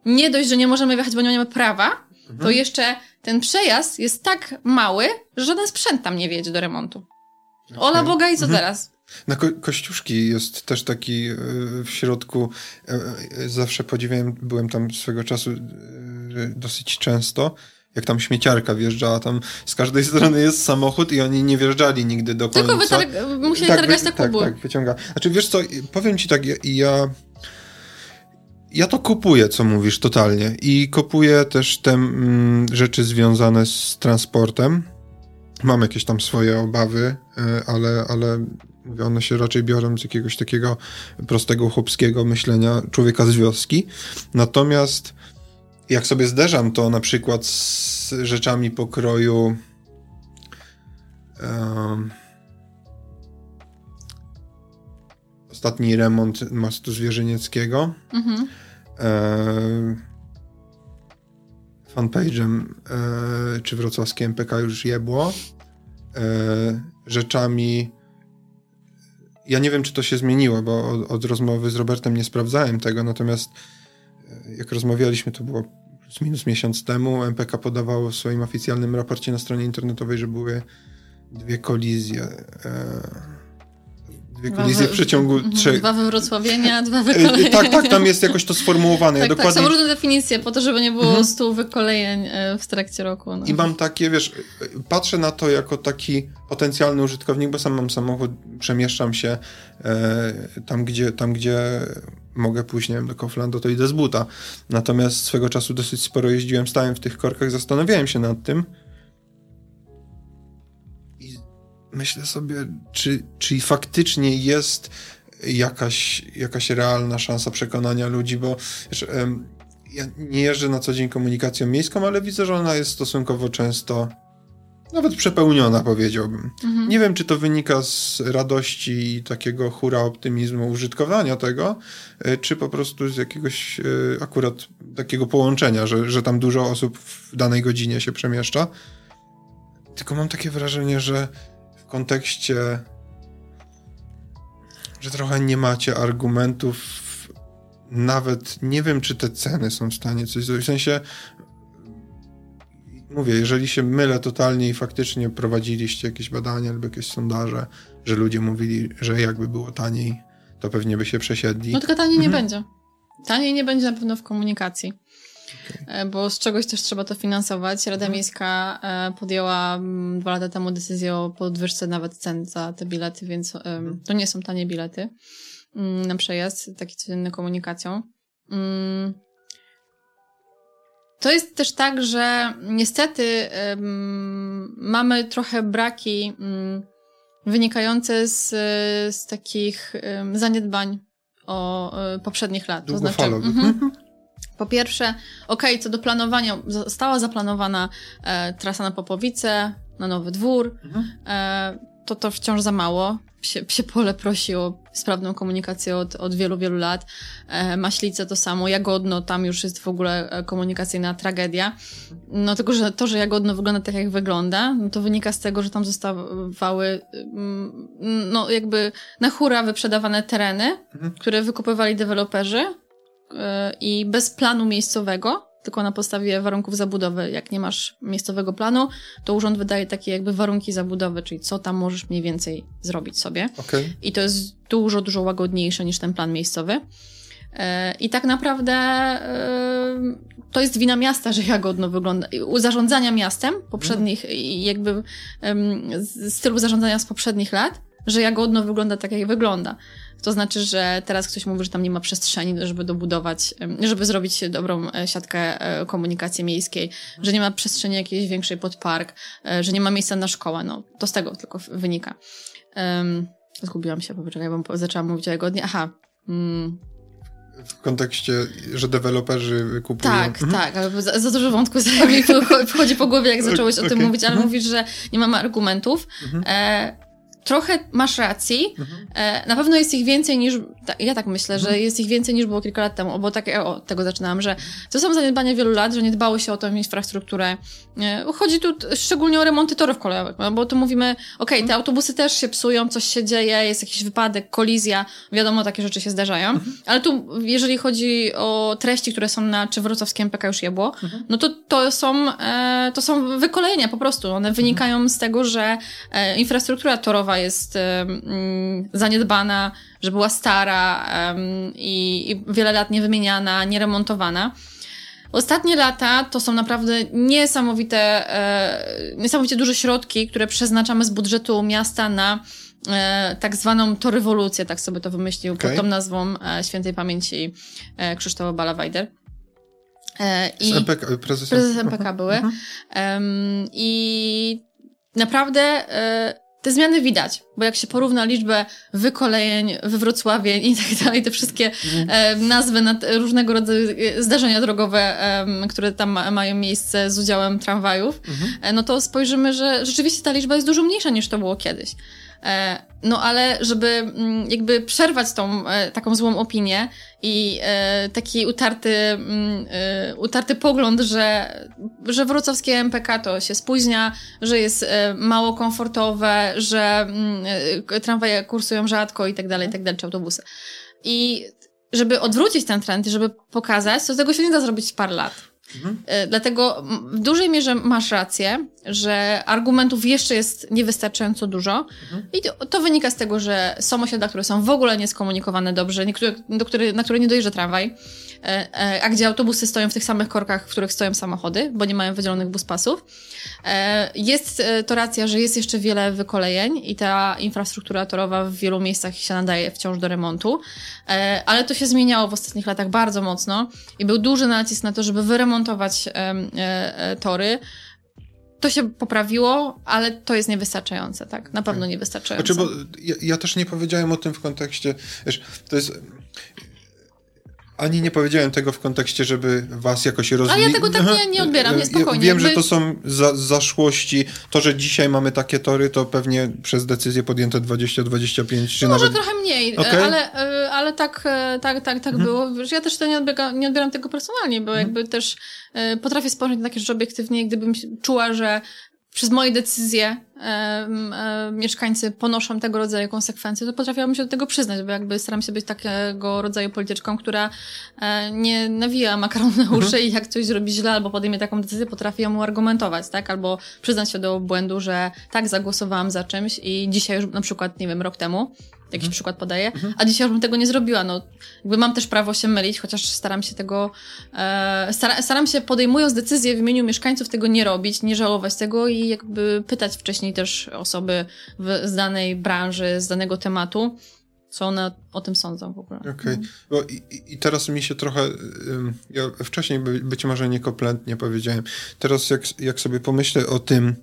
Nie dość, że nie możemy wjechać, bo nie mamy prawa, mhm. to jeszcze ten przejazd jest tak mały, że żaden sprzęt tam nie wjedzie do remontu. Okay. Ola Boga i co mhm. teraz? Na ko Kościuszki jest też taki e, w środku, e, e, zawsze podziwiałem, byłem tam swego czasu dosyć często, jak tam śmieciarka wjeżdżała, tam z każdej strony jest samochód i oni nie wjeżdżali nigdy do końca. Tylko wytarg musieli tak, targać na tak, kubu. Tak, wyciąga. Znaczy wiesz co, powiem ci tak, ja, ja ja to kupuję, co mówisz, totalnie. I kupuję też te mm, rzeczy związane z transportem. Mam jakieś tam swoje obawy, ale, ale one się raczej biorą z jakiegoś takiego prostego chłopskiego myślenia człowieka z wioski. Natomiast jak sobie zderzam to na przykład z rzeczami pokroju um, ostatni remont mostu zwierzynieckiego mhm. fanpage'em e, czy wrocławskie MPK już jebło e, rzeczami ja nie wiem, czy to się zmieniło, bo od, od, rozmowy z Robertem nie sprawdzałem tego, natomiast jak rozmawialiśmy, to było plus minus miesiąc temu, MPK podawało w swoim oficjalnym raporcie na stronie internetowej, że były dwie kolizje. E, kolizje w przeciągu mhm, trzech... Dwa wywrocławienia, dwa wykolejenia. Tak, tak, tam jest jakoś to sformułowane. tak, ja dokładnie... tak, są różne definicje po to, żeby nie było mhm. stu wykolejeń e, w trakcie roku. No. I mam takie, wiesz, patrzę na to jako taki potencjalny użytkownik, bo sam mam samochód, przemieszczam się e, tam, gdzie, tam, gdzie mogę pójść, nie wiem, do Kauflandu, to idę z buta. Natomiast swego czasu dosyć sporo jeździłem, stałem w tych korkach, zastanawiałem się nad tym, myślę sobie, czy, czy faktycznie jest jakaś, jakaś realna szansa przekonania ludzi, bo wiesz, ja nie jeżdżę na co dzień komunikacją miejską, ale widzę, że ona jest stosunkowo często nawet przepełniona, powiedziałbym. Mhm. Nie wiem, czy to wynika z radości i takiego hura optymizmu użytkowania tego, e, czy po prostu z jakiegoś e, akurat takiego połączenia, że, że tam dużo osób w danej godzinie się przemieszcza. Tylko mam takie wrażenie, że w kontekście, że trochę nie macie argumentów, nawet nie wiem, czy te ceny są w stanie coś zrobić. W sensie, mówię, jeżeli się mylę totalnie i faktycznie prowadziliście jakieś badania albo jakieś sondaże, że ludzie mówili, że jakby było taniej, to pewnie by się przesiedli. No tylko taniej mhm. nie będzie. Taniej nie będzie na pewno w komunikacji. Okay. Bo z czegoś też trzeba to finansować. Rada mhm. Miejska e, podjęła mm, dwa lata temu decyzję o podwyżce nawet cen za te bilety, więc mhm. to nie są tanie bilety mm, na przejazd, taki codzienny komunikacją. Mm. To jest też tak, że niestety mamy trochę braki wynikające z, z takich zaniedbań o e, poprzednich lat. To znaczy, mm po pierwsze, okej, okay, co do planowania, została zaplanowana e, trasa na Popowice, na Nowy Dwór, mhm. e, to to wciąż za mało. Psie, psie pole prosi o sprawną komunikację od, od wielu, wielu lat. E, Maślice to samo, Jagodno, tam już jest w ogóle e, komunikacyjna tragedia. No tylko, że to, że Jagodno wygląda tak, jak wygląda, no to wynika z tego, że tam zostawały mm, no jakby na hura wyprzedawane tereny, mhm. które wykupywali deweloperzy, i bez planu miejscowego, tylko na podstawie warunków zabudowy. Jak nie masz miejscowego planu, to urząd wydaje takie jakby warunki zabudowy, czyli co tam możesz mniej więcej zrobić sobie. Okay. I to jest dużo, dużo łagodniejsze niż ten plan miejscowy. E, I tak naprawdę e, to jest wina miasta, że jagodno wygląda. U zarządzania miastem poprzednich, mm. jakby stylu zarządzania z poprzednich lat, że jagodno wygląda tak, jak wygląda. To znaczy, że teraz ktoś mówi, że tam nie ma przestrzeni, żeby dobudować, żeby zrobić dobrą e, siatkę e, komunikacji miejskiej, że nie ma przestrzeni jakiejś większej pod park, e, że nie ma miejsca na szkołę. No, to z tego tylko wynika. Um, zgubiłam się, poczekaj, bo zaczęłam mówić o Jagodnie. Aha. Mm w kontekście, że deweloperzy kupują. Tak, mhm. tak, ale za, za dużo wątków mi wchodzi po głowie, jak zacząłeś o tym mówić, ale mhm. mówisz, że nie mamy argumentów. Mhm. E, trochę masz racji. Mhm. E, na pewno jest ich więcej niż. Ja tak myślę, mhm. że jest ich więcej niż było kilka lat temu, bo tak o tego zaczynałam, że to są zaniedbania wielu lat, że nie dbało się o tą infrastrukturę. E, chodzi tu szczególnie o remonty torów kolejowych, no, bo tu mówimy, okej, okay, te mhm. autobusy też się psują, coś się dzieje, jest jakiś wypadek, kolizja, wiadomo, takie rzeczy się zdarzają, mhm. ale tu, jeżeli chodzi o treści, które są na czy wrocławskim PK już jebło, mhm. no to to są, e, to są wykolejenia po prostu. One wynikają z tego, że infrastruktura torowa jest um, zaniedbana, że była stara um, i, i wiele lat nie wymieniana, nie remontowana. Ostatnie lata to są naprawdę niesamowite, e, niesamowicie duże środki, które przeznaczamy z budżetu miasta na e, tak zwaną to rewolucję, tak sobie to wymyślił okay. pod tą nazwą e, świętej pamięci e, Krzysztofa Balawajder. E, I MPK, prezes, MPK były. Um, I naprawdę te zmiany widać, bo jak się porówna liczbę wykolejeń, wywrocławień i tak dalej, te wszystkie mhm. e, nazwy na różnego rodzaju e, zdarzenia drogowe, e, które tam mają miejsce z udziałem tramwajów, mhm. e, no to spojrzymy, że rzeczywiście ta liczba jest dużo mniejsza niż to było kiedyś. E, no ale żeby mm, jakby przerwać tą e, taką złą opinię i e, taki utarty, mm, utarty pogląd, że, że wrocławskie MPK to się spóźnia, że jest mało komfortowe, że mm, tramwaje kursują rzadko i tak dalej, i tak dalej, czy autobusy. I żeby odwrócić ten trend żeby pokazać, to tego się nie da zrobić w parę lat. Mhm. E, dlatego w dużej mierze masz rację, że argumentów jeszcze jest niewystarczająco dużo mhm. i to, to, wynika z tego, że są osiedla, które są w ogóle nieskomunikowane dobrze, niektóre, do który, na które nie dojeżdża tramwaj, a gdzie autobusy stoją w tych samych korkach, w których stoją samochody, bo nie mają wydzielonych buspasów. Jest to racja, że jest jeszcze wiele wykolejeń i ta infrastruktura torowa w wielu miejscach się nadaje wciąż do remontu, ale to się zmieniało w ostatnich latach bardzo mocno i był duży nacisk na to, żeby wyremontować tory, to się poprawiło, ale to jest niewystarczające, tak? Na pewno niewystarczające. Znaczy, bo ja, ja, też nie powiedziałem o tym w kontekście, wiesz, to jest ani nie powiedziałem tego w kontekście, żeby was jakoś rozwijać. A ja tego tak nie, nie odbieram, nie spokojnie. Ja wiem, jakby... że to są za, zaszłości. To, że dzisiaj mamy takie tory, to pewnie przez decyzję podjęte 20-25 czy no, nawet... Może trochę mniej, okay. ale, e, ale tak, e, tak, tak, tak mhm. było. Ja też to nie, odbiega, nie odbieram tego personalnie, bo mhm. jakby też e, potrafię spojrzeć na takie rzeczy obiektywnie, gdybym czuła, że przez moje decyzje e, e, mieszkańcy ponoszą tego rodzaju konsekwencje, to potrafiłabym się do tego przyznać, bo jakby staram się być takiego rodzaju polityczką, która e, nie nawija makaronu na uszy mhm. i jak coś zrobi źle albo podejmie taką decyzję, potrafi ją argumentować, tak? Albo przyznać się do błędu, że tak, zagłosowałam za czymś i dzisiaj już na przykład, nie wiem, rok temu Jakiś mhm. przykład podaję, mhm. a dzisiaj już bym tego nie zrobiła. No, jakby mam też prawo się mylić, chociaż staram się tego, e, stara, staram się podejmując decyzje w imieniu mieszkańców tego nie robić, nie żałować tego i jakby pytać wcześniej też osoby w, z danej branży, z danego tematu, co one o tym sądzą w ogóle. Okej, okay. no. I, i, teraz mi się trochę, ja wcześniej by, być może niekompletnie powiedziałem, teraz jak, jak sobie pomyślę o tym,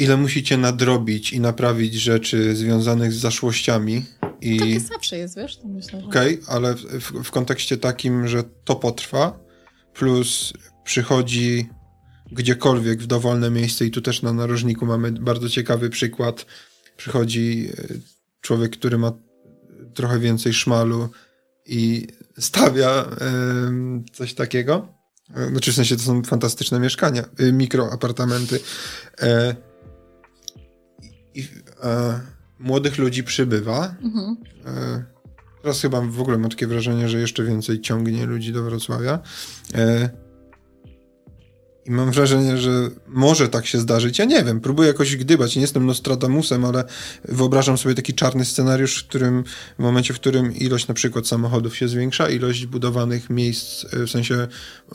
ile musicie nadrobić i naprawić rzeczy związanych z zaszłościami. I... Tak zawsze jest, wiesz? To myślę, że... Okej, okay, ale w, w kontekście takim, że to potrwa, plus przychodzi gdziekolwiek w dowolne miejsce i tu też na narożniku mamy bardzo ciekawy przykład. Przychodzi e, człowiek, który ma trochę więcej szmalu i stawia coś takiego. E, znaczy w sensie to są fantastyczne mieszkania, y, mikroapartamenty. I e, młodych ludzi przybywa. Mhm. E, teraz chyba w ogóle mam takie wrażenie, że jeszcze więcej ciągnie ludzi do Wrocławia. E, I mam wrażenie, że może tak się zdarzyć. Ja nie wiem, próbuję jakoś gdybać. Nie jestem Nostradamusem, ale wyobrażam sobie taki czarny scenariusz, w którym w momencie, w którym ilość na przykład samochodów się zwiększa, ilość budowanych miejsc, e, w sensie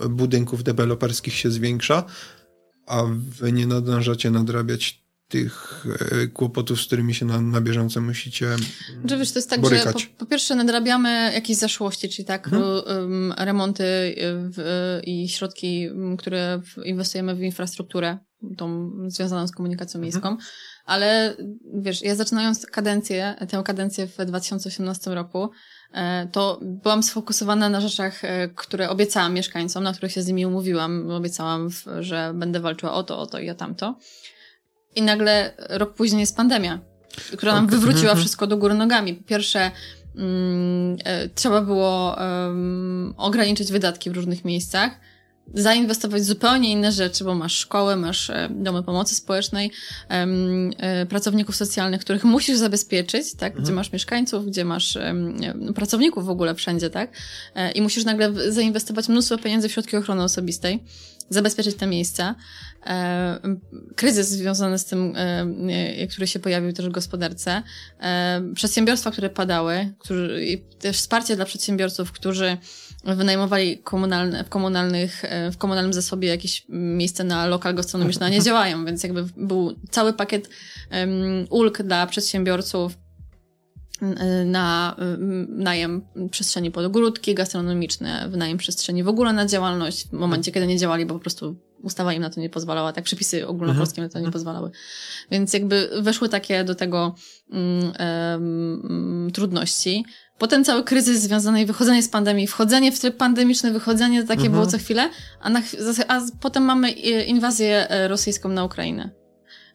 budynków deweloperskich się zwiększa, a wy nie nadążacie nadrabiać tych e, kłopotów, z którymi się na, na bieżąco musicie że wiesz, to jest tak, borykać. że po, po, pierwsze nadrabiamy jakieś zaszłości, czyli tak mhm. remonty e, w, e, i środki, które inwestujemy w infrastrukturę, tą związaną z komunikacją mhm. miejską, ale wiesz, ja zaczynając kadencję, tę kadencję w 2018 roku, to byłam sfokusowana na rzeczach, które obiecałam mieszkańcom, na których się z nimi umówiłam. Obiecałam, że będę walczyła o to, o to i o tamto. I nagle rok później jest pandemia, która nam wywróciła mhm. wszystko do góry nogami. Po pierwsze, mm, e, trzeba było um, ograniczyć wydatki w różnych miejscach, zainwestować w zupełnie inne rzeczy, bo masz szkołę, masz e, domy pomocy społecznej, e, pracowników socjalnych, których musisz zabezpieczyć, tak? Gdzie mhm. masz mieszkańców, gdzie masz no, pracowników w ogóle wszędzie, tak? I musisz nagle zainwestować mnóstwo pieniędzy w środki ochrony osobistej zabezpieczyć te miejsca. E, kryzys związany z tym, e, który się pojawił też w gospodarce, e, przedsiębiorstwa, które padały, którzy, też wsparcie dla przedsiębiorców, którzy wynajmowali komunalne, w, komunalnych, w komunalnym zasobie jakieś miejsce na lokal gastronomiczny, a nie działają, więc jakby był cały pakiet ulg dla przedsiębiorców, na najem przestrzeni pod ogródki gastronomiczne, wynajem przestrzeni w ogóle na działalność w momencie, kiedy nie działali, bo po prostu ustawa im na to nie pozwalała, tak przepisy ogólnopolskie mhm. na to nie pozwalały. Więc jakby weszły takie do tego um, um, trudności. Potem cały kryzys związany, wychodzenie z pandemii, wchodzenie w tryb pandemiczny, wychodzenie takie mhm. było co chwilę, a, na, a potem mamy inwazję e, rosyjską na Ukrainę.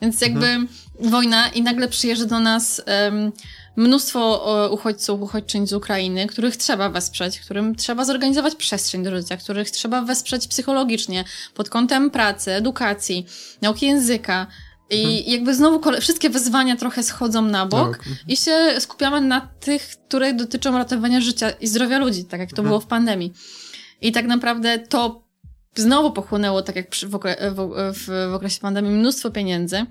Więc jakby mhm. wojna i nagle przyjeżdża do nas um, mnóstwo uchodźców, uchodźczyń z Ukrainy, których trzeba wesprzeć, którym trzeba zorganizować przestrzeń do życia, których trzeba wesprzeć psychologicznie pod kątem pracy, edukacji, nauki języka. I hmm. jakby znowu wszystkie wyzwania trochę schodzą na bok tak. i się skupiamy na tych, które dotyczą ratowania życia i zdrowia ludzi, tak jak to hmm. było w pandemii. I tak naprawdę to znowu pochłonęło, tak jak przy, w, w, w, okresie pandemii, mnóstwo pieniędzy.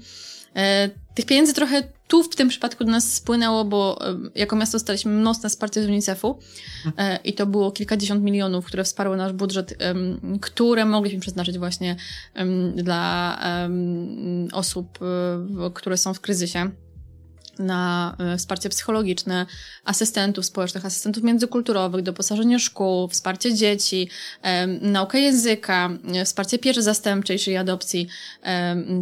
E, tych pieniędzy trochę tu w tym przypadku do nas spłynęło, bo e, jako miasto dostaliśmy mocne wsparcie z UNICEF-u e, i to było kilkadziesiąt milionów, które wsparły nasz budżet, które mogliśmy przeznaczyć właśnie dla osób, które są w kryzysie na wsparcie psychologiczne, asystentów społecznych, asystentów międzykulturowych, doposażenie szkół, wsparcie dzieci, naukę języka, wsparcie pieczy zastępczej, czyli adopcji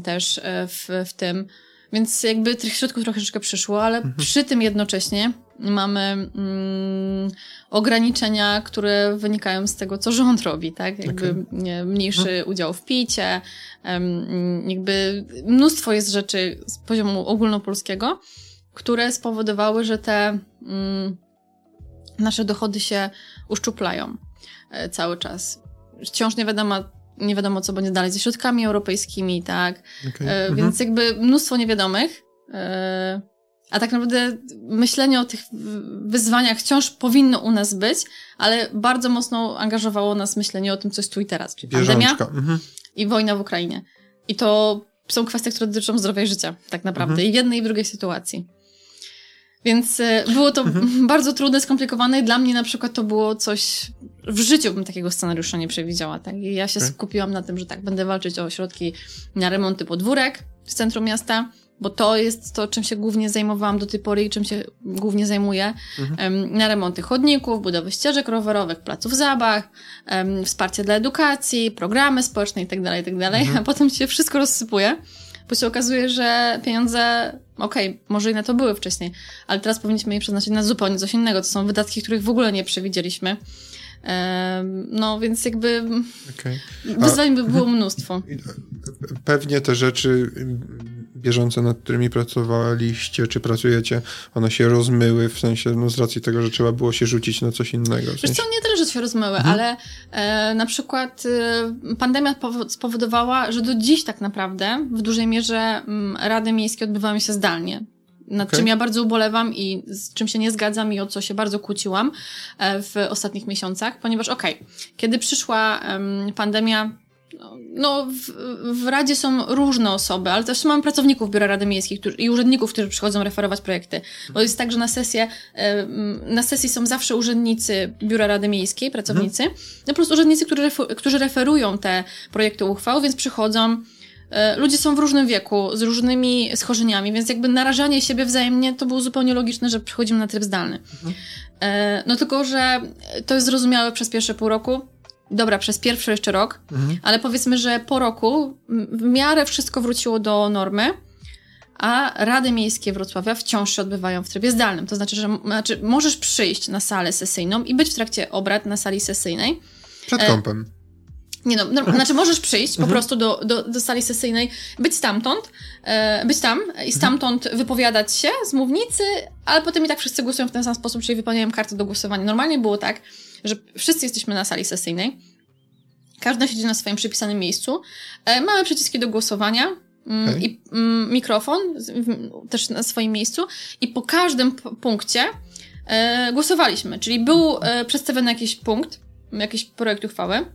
też w, w tym. Więc jakby tych środków troszeczkę przyszło, ale mhm. przy tym jednocześnie mamy mm, ograniczenia, które wynikają z tego, co rząd robi, tak? Jakby okay. mniejszy mhm. udział w picie, um, jakby mnóstwo jest rzeczy z poziomu ogólnopolskiego, które spowodowały, że te mm, nasze dochody się uszczuplają e, cały czas. Wciąż nie wiadomo, nie wiadomo, co będzie dalej ze środkami europejskimi, tak? Okay. E, mhm. Więc jakby mnóstwo niewiadomych. E, a tak naprawdę myślenie o tych wyzwaniach wciąż powinno u nas być, ale bardzo mocno angażowało nas myślenie o tym, co jest tu i teraz, czyli pandemia mhm. i wojna w Ukrainie. I to są kwestie, które dotyczą zdrowia i życia, tak naprawdę, mhm. i w jednej i w drugiej sytuacji. Więc e, było to mhm. bardzo trudne, skomplikowane dla mnie na przykład to było coś, w życiu bym takiego scenariusza nie przewidziała, tak? I ja się okay. skupiłam na tym, że tak, będę walczyć o środki na remonty podwórek w centrum miasta, bo to jest to, czym się głównie zajmowałam do tej pory i czym się głównie zajmuję. Mhm. Na remonty chodników, budowę ścieżek rowerowych, placów zabaw, wsparcie dla edukacji, programy społeczne itd., tak itd., tak mhm. a potem się wszystko rozsypuje bo się okazuje, że pieniądze, okej, okay, może i na to były wcześniej, ale teraz powinniśmy je przeznaczyć na zupełnie coś innego. To są wydatki, których w ogóle nie przewidzieliśmy. No, więc jakby okay. wyzwań by było mnóstwo. Pewnie te rzeczy bieżące, nad którymi pracowaliście, czy pracujecie, one się rozmyły, w sensie, no z racji tego, że trzeba było się rzucić na coś innego. W sensie... co, nie tyle, że się rozmyły, mhm. ale e, na przykład e, pandemia spowodowała, że do dziś tak naprawdę w dużej mierze m, mm, rady miejskie odbywają się zdalnie nad okay. czym ja bardzo ubolewam i z czym się nie zgadzam i o co się bardzo kłóciłam e, w ostatnich miesiącach, ponieważ okej, okay, kiedy przyszła pandemia no, w, w, Radzie są różne osoby, ale też mamy pracowników Biura Rady Miejskiej którzy, i urzędników, którzy przychodzą referować projekty. Bo jest tak, że na sesję, na sesji są zawsze urzędnicy Biura Rady Miejskiej, pracownicy, mhm. no po prostu urzędnicy, którzy, którzy referują te projekty uchwał, więc przychodzą, ludzie są w różnym wieku, z różnymi schorzeniami, więc jakby narażanie siebie wzajemnie to było zupełnie logiczne, że przychodzimy na tryb zdalny. Mhm. E, no tylko, że to jest zrozumiałe przez pierwsze pół roku, dobra, przez pierwszy jeszcze rok, mhm. ale powiedzmy, że po roku w miarę wszystko wróciło do normy, a Rady Miejskie Wrocławia wciąż się odbywają w trybie zdalnym. To znaczy, że znaczy, możesz przyjść na salę sesyjną i być w trakcie obrad na sali sesyjnej. Przed e, kąpem. Nie no, no, znaczy możesz przyjść po mhm. prostu do, do, do sali sesyjnej, być stamtąd, e, być tam i mhm. stamtąd mhm. wypowiadać się z mównicy, ale potem i tak wszyscy głosują w ten sam sposób, czyli wypełniają kartę do głosowania. Normalnie było tak, że wszyscy jesteśmy na sali sesyjnej, każdy siedzi na swoim przypisanym miejscu, e, mamy przyciski do głosowania, mm, okay. i mm, mikrofon też na swoim miejscu i po każdym punkcie e, głosowaliśmy, czyli był e, przedstawiony jakiś punkt, jakiś projekt uchwały,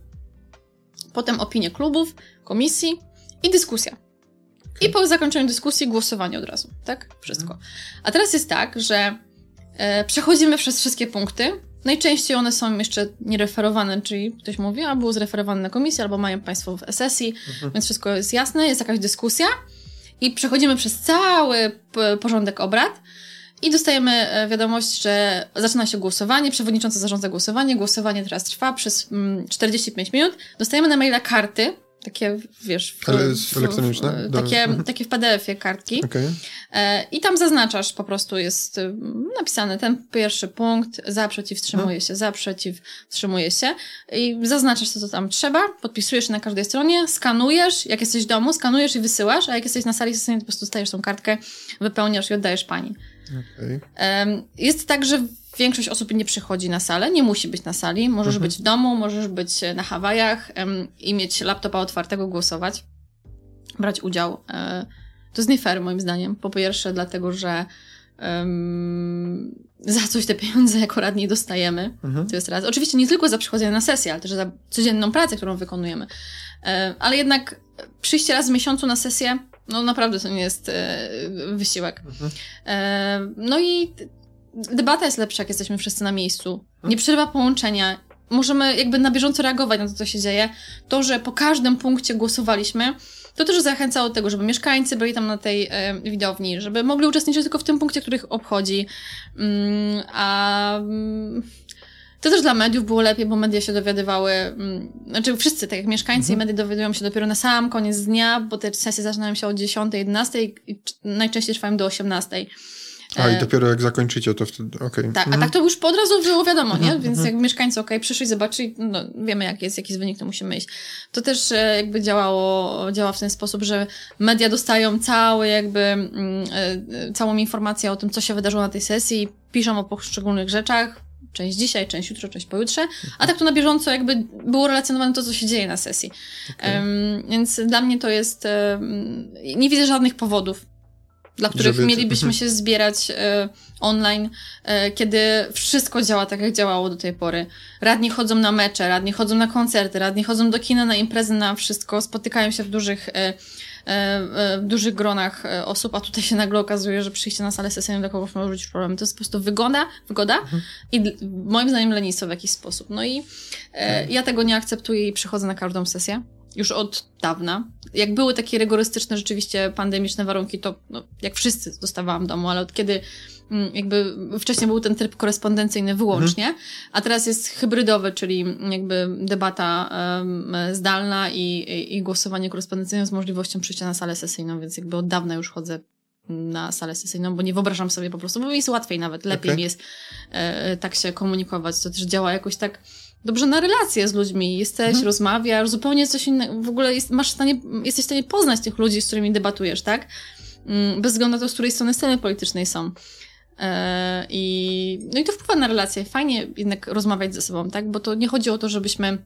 potem opinie klubów, komisji i dyskusja. I po zakończeniu dyskusji głosowanie od razu, tak? Wszystko. A teraz jest tak, że e, przechodzimy przez wszystkie punkty, Najczęściej one są jeszcze niereferowane, czyli ktoś mówi, a było zreferowane na komisji, albo mają Państwo w sesji, mhm. więc wszystko jest jasne, jest jakaś dyskusja i przechodzimy przez cały porządek obrad i dostajemy e, wiadomość, że zaczyna się głosowanie, przewodniczący zarządza głosowanie, głosowanie teraz trwa przez 45 mm, minut, dostajemy na maila karty, takie, wiesz... W, Ale w, elektroniczne? W, takie, takie w PDF-ie kartki. Okay. E, I tam zaznaczasz, po prostu jest y, napisane ten pierwszy punkt, za, przeciw, wstrzymuje się, za, przeciw, wstrzymuje się. I zaznaczasz to, co tam trzeba, podpisujesz na każdej stronie, skanujesz, jak jesteś w domu, skanujesz i wysyłasz, a jak jesteś na sali to po prostu stajesz tą kartkę, wypełniasz i oddajesz pani. Okay. Jest tak, że Większość osób nie przychodzi na salę, nie musi być na sali. Możesz mhm. być w domu, możesz być na Hawajach i mieć laptopa otwartego, głosować, brać udział. E, To jest nie fair moim zdaniem. Po pierwsze dlatego, że um, za coś te pieniądze jako radni dostajemy. Mhm. To jest raz. Oczywiście nie tylko za przychodzenie na sesję, ale też za codzienną pracę, którą wykonujemy. E, ale jednak przyjście raz w miesiącu na sesję, no naprawdę to nie jest e, wysiłek. Mhm. E, no i debata jest lepsza, jak jesteśmy wszyscy na miejscu. Mhm. Nie przerywa połączenia. Możemy jakby na bieżąco reagować na to, co się dzieje. To, że po każdym punkcie głosowaliśmy, to też zachęcało do tego, żeby mieszkańcy byli tam na tej e, widowni, żeby mogli uczestniczyć tylko w tym punkcie, których obchodzi. Mm, a mm, to też dla mediów było lepiej, bo media się dowiadywały, mm, znaczy wszyscy, tak jak mieszkańcy mhm. i media dowiadują się dopiero na sam koniec dnia, bo te sesje zaczynają się od 10, 11 i najczęściej trwają do 18. A i e, dopiero jak zakończycie, to wtedy okej. Okay. Tak, mhm. a tak to już po od razu było wiadomo, nie? Mhm, Więc mhm. jak mieszkańcy okej, okay, przyszli, zobaczyli, no wiemy jak jest, jaki jest wynik, to musimy iść. To też e, jakby działało, działa w ten sposób, że media dostają cały jakby, mm, e, całą informację o tym, co się wydarzyło na tej sesji, piszą o poszczególnych rzeczach, część dzisiaj, część jutro, część pojutrze, a tak to na bieżąco jakby było relacjonowane to, co się dzieje na sesji. Okay. Um, więc dla mnie to jest, um, nie widzę żadnych powodów, dla których Żeby... mielibyśmy mhm. się zbierać e, online, e, kiedy wszystko działa tak, jak działało do tej pory. Radni chodzą na mecze, radni chodzą na koncerty, radni chodzą do kina, na imprezy, na wszystko, spotykają się w dużych, e, w dużych gronach e, osób, a tutaj się nagle okazuje, że przyjście na salę sesyjną dla kogoś może być problem. To jest po prostu wygoda, wygoda mhm. i moim zdaniem lenistwo w jakiś sposób. No i tak. ja tego nie akceptuję i przychodzę na każdą sesję już od dawna. Jak były takie rygorystyczne, rzeczywiście pandemiczne warunki, to no, jak wszyscy dostawałam domu, ale od kiedy mm, jakby wcześniej był ten tryb korespondencyjny wyłącznie, mhm. a teraz jest hybrydowy, czyli jakby debata um, zdalna i, i, i głosowanie korespondencyjne z możliwością przyjścia na salę sesyjną, więc jakby od dawna już chodzę na salę sesyjną, bo nie wyobrażam sobie po prostu, bo mi jest łatwiej nawet, lepiej okay. mi jest e, tak się komunikować, to też działa jakoś tak dobrze na relacje z ludźmi. Jesteś, mhm. rozmawiasz, zupełnie coś innego. W ogóle jest, masz w stanie, jesteś w stanie poznać tych ludzi, z którymi debatujesz, tak? Mm, bez względu na to, z której strony sceny politycznej są. E, I, no i to wpływa na relacje. Fajnie jednak rozmawiać ze sobą, tak? Bo to nie chodzi o to, żebyśmy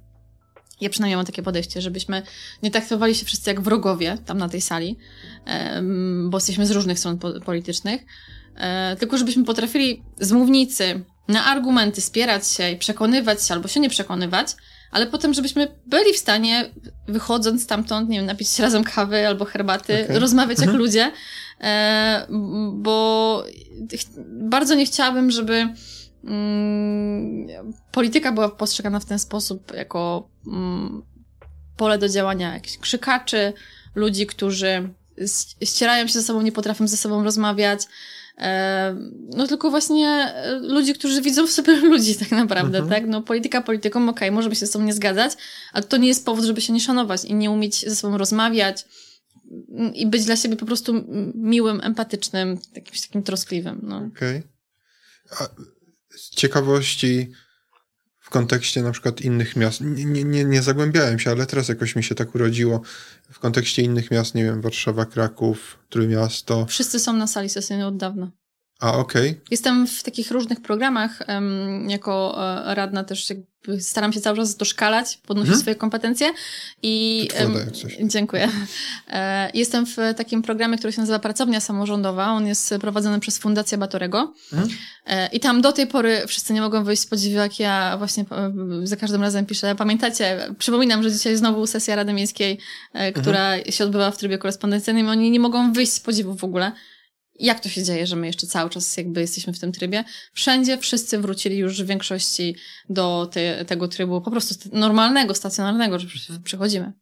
ja przynajmniej mam takie podejście, żebyśmy nie traktowali się wszyscy jak wrogowie tam na tej sali, bo jesteśmy z różnych stron politycznych, e, tylko żebyśmy potrafili z mównicy na argumenty spierać się i przekonywać się albo się nie przekonywać, ale potem, żebyśmy byli w stanie, wychodząc stamtąd, nie wiem, napić się razem kawy albo herbaty, okay. rozmawiać jak mhm. ludzie, e, bo bardzo nie chciałabym, żeby mm, polityka była postrzegana w ten sposób jako mm, pole do działania jakichś krzykaczy, ludzi, którzy ścierają się ze sobą, nie potrafią ze sobą rozmawiać, no tylko właśnie e, ludzi, którzy widzą w sobie ludzi tak naprawdę, mhm. tak? No polityka polityką, okej, okay, możemy się ze sobą nie zgadzać, ale to nie jest powód, żeby się nie szanować i nie umieć ze sobą rozmawiać i być dla siebie po prostu miłym, empatycznym, jakimś takim troskliwym, no. Okej. Okay. Z ciekawości w kontekście na przykład innych miast. Nie, nie, nie zagłębiałem się, ale teraz jakoś mi się tak urodziło. W kontekście innych miast, nie wiem, Warszawa, Kraków, Trójmiasto. Wszyscy są na sali sesyjnej od dawna. A, okej. Okay. Jestem w takich różnych programach um, jako uh, radna też jakby staram się cały czas doszkalać, podnosić hmm? swoje kompetencje i um, dziękuję. E, jestem w takim programie, który się nazywa Pracownia Samorządowa. On jest prowadzony przez Fundację Batorego hmm? e, i tam do tej pory wszyscy nie mogą wyjść z podziwu, jak ja właśnie e, za każdym razem piszę. Pamiętacie, przypominam, że dzisiaj znowu sesja Rady Miejskiej, e, która hmm? się odbywa w trybie korespondencyjnym. Oni nie mogą wyjść z podziwu w ogóle jak to się dzieje, że my jeszcze cały czas jakby jesteśmy w tym trybie. Wszędzie wszyscy wrócili już w większości do te, tego trybu po prostu normalnego, stacjonarnego, że przychodzimy.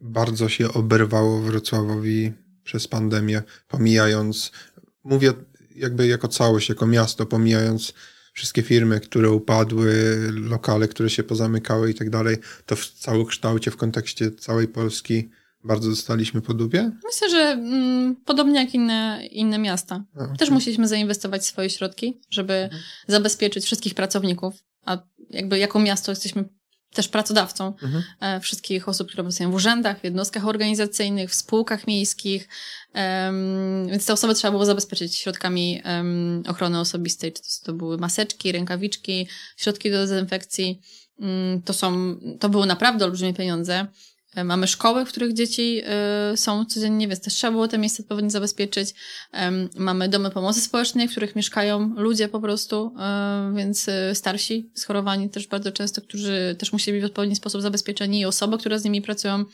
Bardzo się oberwało Wrocławowi przez pandemię, pomijając, mówię jakby jako całość, jako miasto, pomijając wszystkie firmy, które upadły, lokale, które się pozamykały i tak dalej, to w całokształcie, w kontekście całej Polski bardzo dostaliśmy po dupie? Myślę, że mm, podobnie jak inne, inne miasta. A, okay. Też musieliśmy zainwestować swoje środki, żeby mhm. zabezpieczyć wszystkich pracowników, a jakby jako miasto jesteśmy też pracodawcą mhm. e, wszystkich osób, które pracują w urzędach, w jednostkach organizacyjnych, w spółkach miejskich, um, więc te osoby trzeba było zabezpieczyć środkami um, ochrony osobistej, czy to, to były maseczki, rękawiczki, środki do dezynfekcji. Um, to są, to były naprawdę olbrzymie pieniądze. E, mamy szkoły, w których dzieci y, są codziennie, więc też trzeba było te miejsca odpowiednio zabezpieczyć. Mamy domy pomocy społecznej, w których mieszkają ludzie po prostu, y, więc starsi, schorowani też bardzo często, którzy też musieli być w odpowiedni sposób zabezpieczeni i osoby, które z nimi pracują.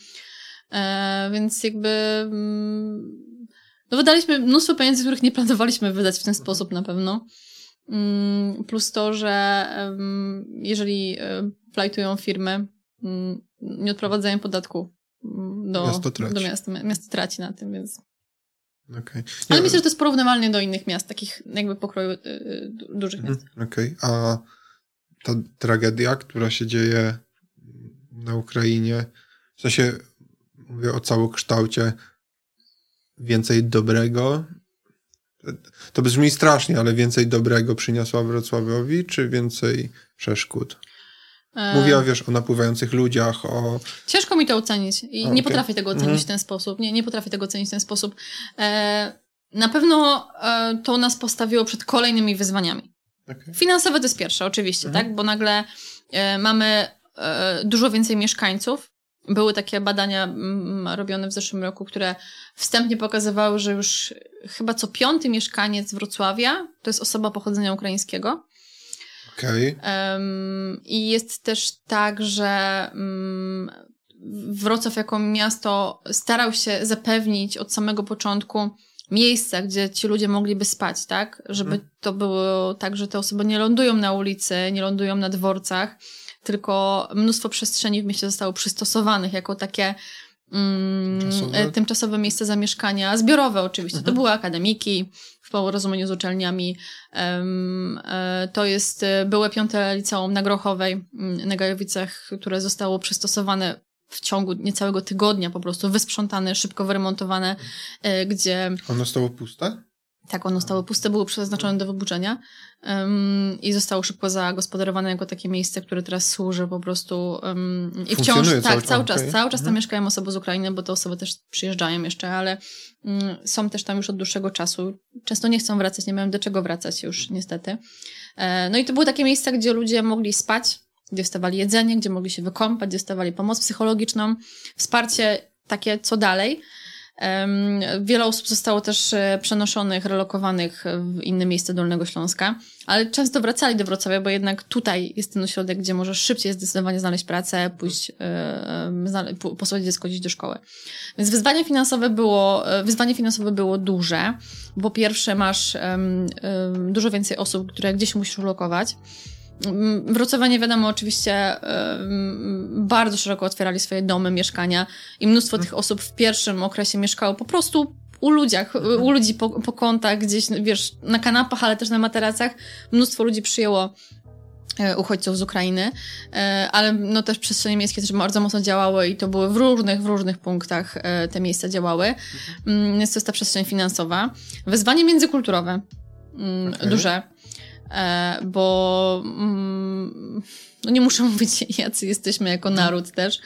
Więc jakby mm, no wydaliśmy mnóstwo pieniędzy, których nie planowaliśmy wydać w ten sposób na pewno. Mm, plus to, że jeżeli plajtują firmy, nie odprowadzają podatku mm, do miasto traci, do miasta, miasto traci na tym, więc... Okay. Ale myślę, że to jest porównywalnie do innych miast, takich jakby pokroju y, y, dużych mhm, miast. Okej, okay. a ta tragedia, która się dzieje na Ukrainie, w sensie mówię o całokształcie więcej dobrego, to brzmi strasznie, ale więcej dobrego przyniosła Wrocławiowi, czy więcej przeszkód? E, Mówiła, wiesz, o napływających ludziach, o... Ciężko mi to ocenić i okay. nie potrafię tego ocenić mhm. w ten sposób. Nie, nie potrafię tego ocenić w ten sposób. E, na pewno e, to nas postawiło przed kolejnymi wyzwaniami. Okay. Finansowe to jest pierwsze, oczywiście, mhm. tak? Bo nagle e, mamy e, dużo więcej mieszkańców. Były takie badania m, mm, robione w zeszłym roku, które wstępnie pokazywały, że już chyba co piąty mieszkaniec Wrocławia to jest osoba pochodzenia ukraińskiego. Okay. Um, I jest też tak, że um, Wrocław jako miasto starał się zapewnić od samego początku miejsca, gdzie ci ludzie mogliby spać, tak? Żeby hmm. to było tak, że te osoby nie lądują na ulicy, nie lądują na dworcach, tylko mnóstwo przestrzeni w mieście zostało przystosowanych jako takie mm, tymczasowe miejsce zamieszkania, zbiorowe oczywiście. Mhm. To były akademiki, porozumieniu z uczelniami. E, to jest e, byłe piąte liceum na Grochowej mm, na Gajowicach, które zostało przystosowane w ciągu niecałego tygodnia, po prostu wysprzątane, szybko wyremontowane, e, gdzie... Ono stało puste? Tak, ono stało puste, było przeznaczone do wyburzenia um, i zostało szybko zagospodarowane jako takie miejsce, które teraz służy po prostu um, i wciąż, tak, cały, cały czas, okay. cały czas tam mhm. mieszkają osoby z Ukrainy, bo te osoby też przyjeżdżają jeszcze, ale um, są też tam już od dłuższego czasu. Często nie chcą wracać, nie mają do czego wracać już niestety. E, no i to były takie miejsca, gdzie ludzie mogli spać, gdzie dostawali jedzenie, gdzie mogli się wykąpać, gdzie dostawali pomoc psychologiczną, wsparcie takie co dalej. Wiele osób zostało też e, przenoszonych, relokowanych w inne miejsce Dolnego Śląska, ale często wracali do Wrocławia, bo jednak tutaj jest ten ośrodek, gdzie możesz szybciej zdecydowanie znaleźć pracę, pójść, e, posłać dziecko do szkoły. Więc wyzwanie finansowe było, e, wyzwanie finansowe było duże, bo pierwsze masz dużo więcej osób, które gdzieś musisz ulokować. Wrocławianie, wiadomo, oczywiście bardzo szeroko otwierali swoje domy, mieszkania i mnóstwo tych osób w pierwszym okresie mieszkało po prostu u ludziach, u ludzi po, po kątach, gdzieś, wiesz, na kanapach, ale też na materacach. Mnóstwo ludzi przyjęło e, uchodźców z Ukrainy, e, ale no też przestrzenie miejskie też bardzo mocno działały i to były w różnych, w różnych punktach e, te miejsca działały. Mm, jest to jest ta przestrzeń finansowa. Wyzwanie międzykulturowe. Mm, okay. Duże. E, bo mm, no nie muszę mówić, jacy jesteśmy jako naród też.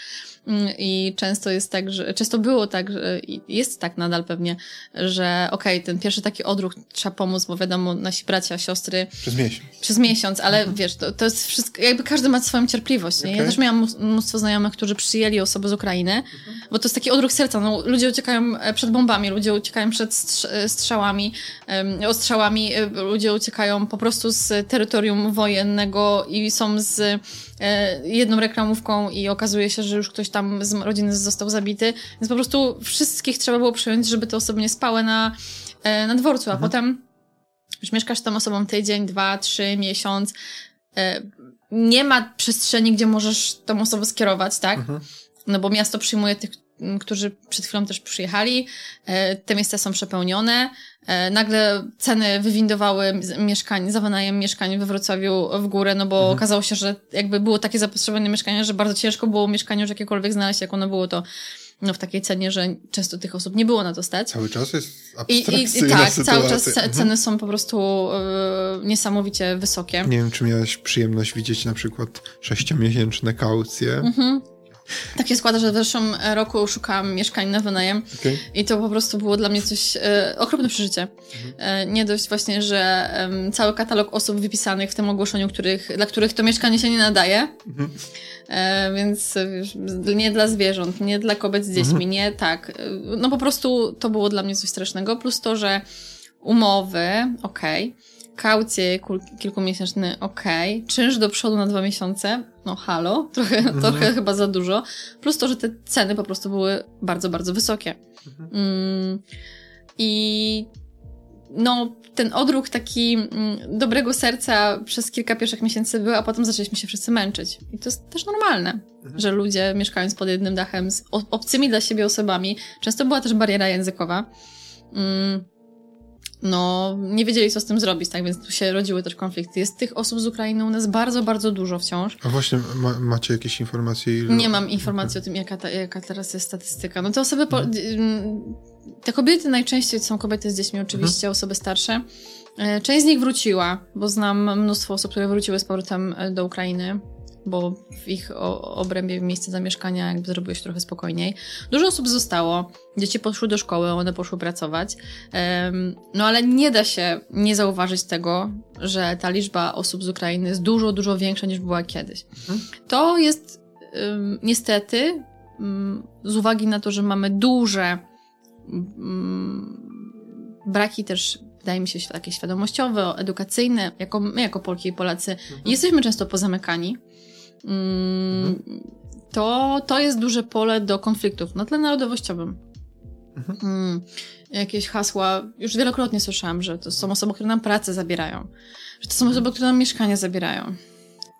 Mm, I często jest tak, że często było tak, że jest tak nadal pewnie, że okej, okay, ten pierwszy taki odruch trzeba pomóc, bo wiadomo, nasi bracia, siostry. Przez miesiąc. Przez miesiąc, ale mhm. wiesz, to, to jest wszystko, jakby każdy ma swoją cierpliwość. Okay. Ja też miałam mnóstwo znajomych, którzy przyjęli osoby z Ukrainy, mhm. bo to jest taki odruch serca. No, ludzie uciekają e, przed bombami, ludzie uciekają przed e, strzałami, ostrzałami, e, ludzie uciekają po prostu z terytorium wojennego i są z jedną reklamówką i okazuje się, że już ktoś tam z rodziny został zabity. Więc po prostu wszystkich trzeba było przyjąć, żeby te osoby nie spały na, e, na dworcu, a mhm. potem już mieszkasz tą osobą tydzień, dwa, trzy, miesiąc. E, nie ma przestrzeni, gdzie możesz tą osobę skierować, tak? Mhm. No bo miasto przyjmuje tych, którzy przed chwilą też przyjechali. Te miejsca są przepełnione. E, nagle ceny wywindowały mieszkań, za wynajem mieszkań we Wrocławiu w górę, no bo mhm. okazało się, że jakby było takie zapotrzebowanie mieszkania, że bardzo ciężko było mieszkanie już jakiekolwiek znaleźć, jak ono było to no, w takiej cenie, że często tych osób nie było na to stać. Cały czas jest abstrakcyjna I, i, Tak, sytuacja. cały czas mhm. ceny są po prostu y, niesamowicie wysokie. Nie wiem, czy miałeś przyjemność widzieć na przykład sześciomiesięczne kaucje. Mhm Tak się składa, że w zeszłym roku szukałam mieszkań na wynajem okay. i to po prostu było dla mnie coś e, okropne przeżycie. Mhm. E, nie dość właśnie, że e, cały katalog osób wypisanych w tym ogłoszeniu, których, dla których to mieszkanie się nie nadaje. Mhm. E, więc wiesz, nie dla zwierząt, nie dla kobiet z dziećmi, mhm. nie tak. E, no po prostu to było dla mnie coś strasznego. Plus to, że umowy, okej. Okay kaucję kilkumiesięczny, ok, czynsz do przodu na dwa miesiące, no halo, trochę, mhm. trochę chyba za dużo, plus to, że te ceny po prostu były bardzo, bardzo wysokie. Mhm. Mm, I no, ten odruch taki mm, dobrego serca przez kilka pierwszych miesięcy był, a potem zaczęliśmy się wszyscy męczyć. I to jest też normalne, mhm. że ludzie mieszkając pod jednym dachem z obcymi dla siebie osobami, często była też bariera językowa, mm, no, nie wiedzieli, co z tym zrobić, tak więc tu się rodziły też konflikty. Jest tych osób z Ukrainy u nas bardzo, bardzo dużo wciąż. A właśnie, ma, macie jakieś informacje? Ile... Nie mam informacji okay. o tym, jaka, ta, jaka teraz jest statystyka. No te osoby, po, mhm. te kobiety najczęściej są kobiety z dziećmi, oczywiście, mhm. osoby starsze. E, część z nich wróciła, bo znam mnóstwo osób, które wróciły z powrotem e, do Ukrainy bo w ich obrębie miejsce zamieszkania jakby zrobiło się trochę spokojniej. Dużo osób zostało, dzieci poszły do szkoły, one poszły pracować, no ale nie da się nie zauważyć tego, że ta liczba osób z Ukrainy jest dużo, dużo większa niż była kiedyś. Mhm. To jest niestety z uwagi na to, że mamy duże braki też wydaje mi się, takie świadomościowe, edukacyjne, jako my, jako Polki i Polacy, mhm. jesteśmy często pozamykani. Mm, to, to jest duże pole do konfliktów na tle narodowościowym. Mhm. Mm, jakieś hasła, już wielokrotnie słyszałam, że to są osoby, które nam pracę zabierają, że to są osoby, które nam mieszkania zabierają.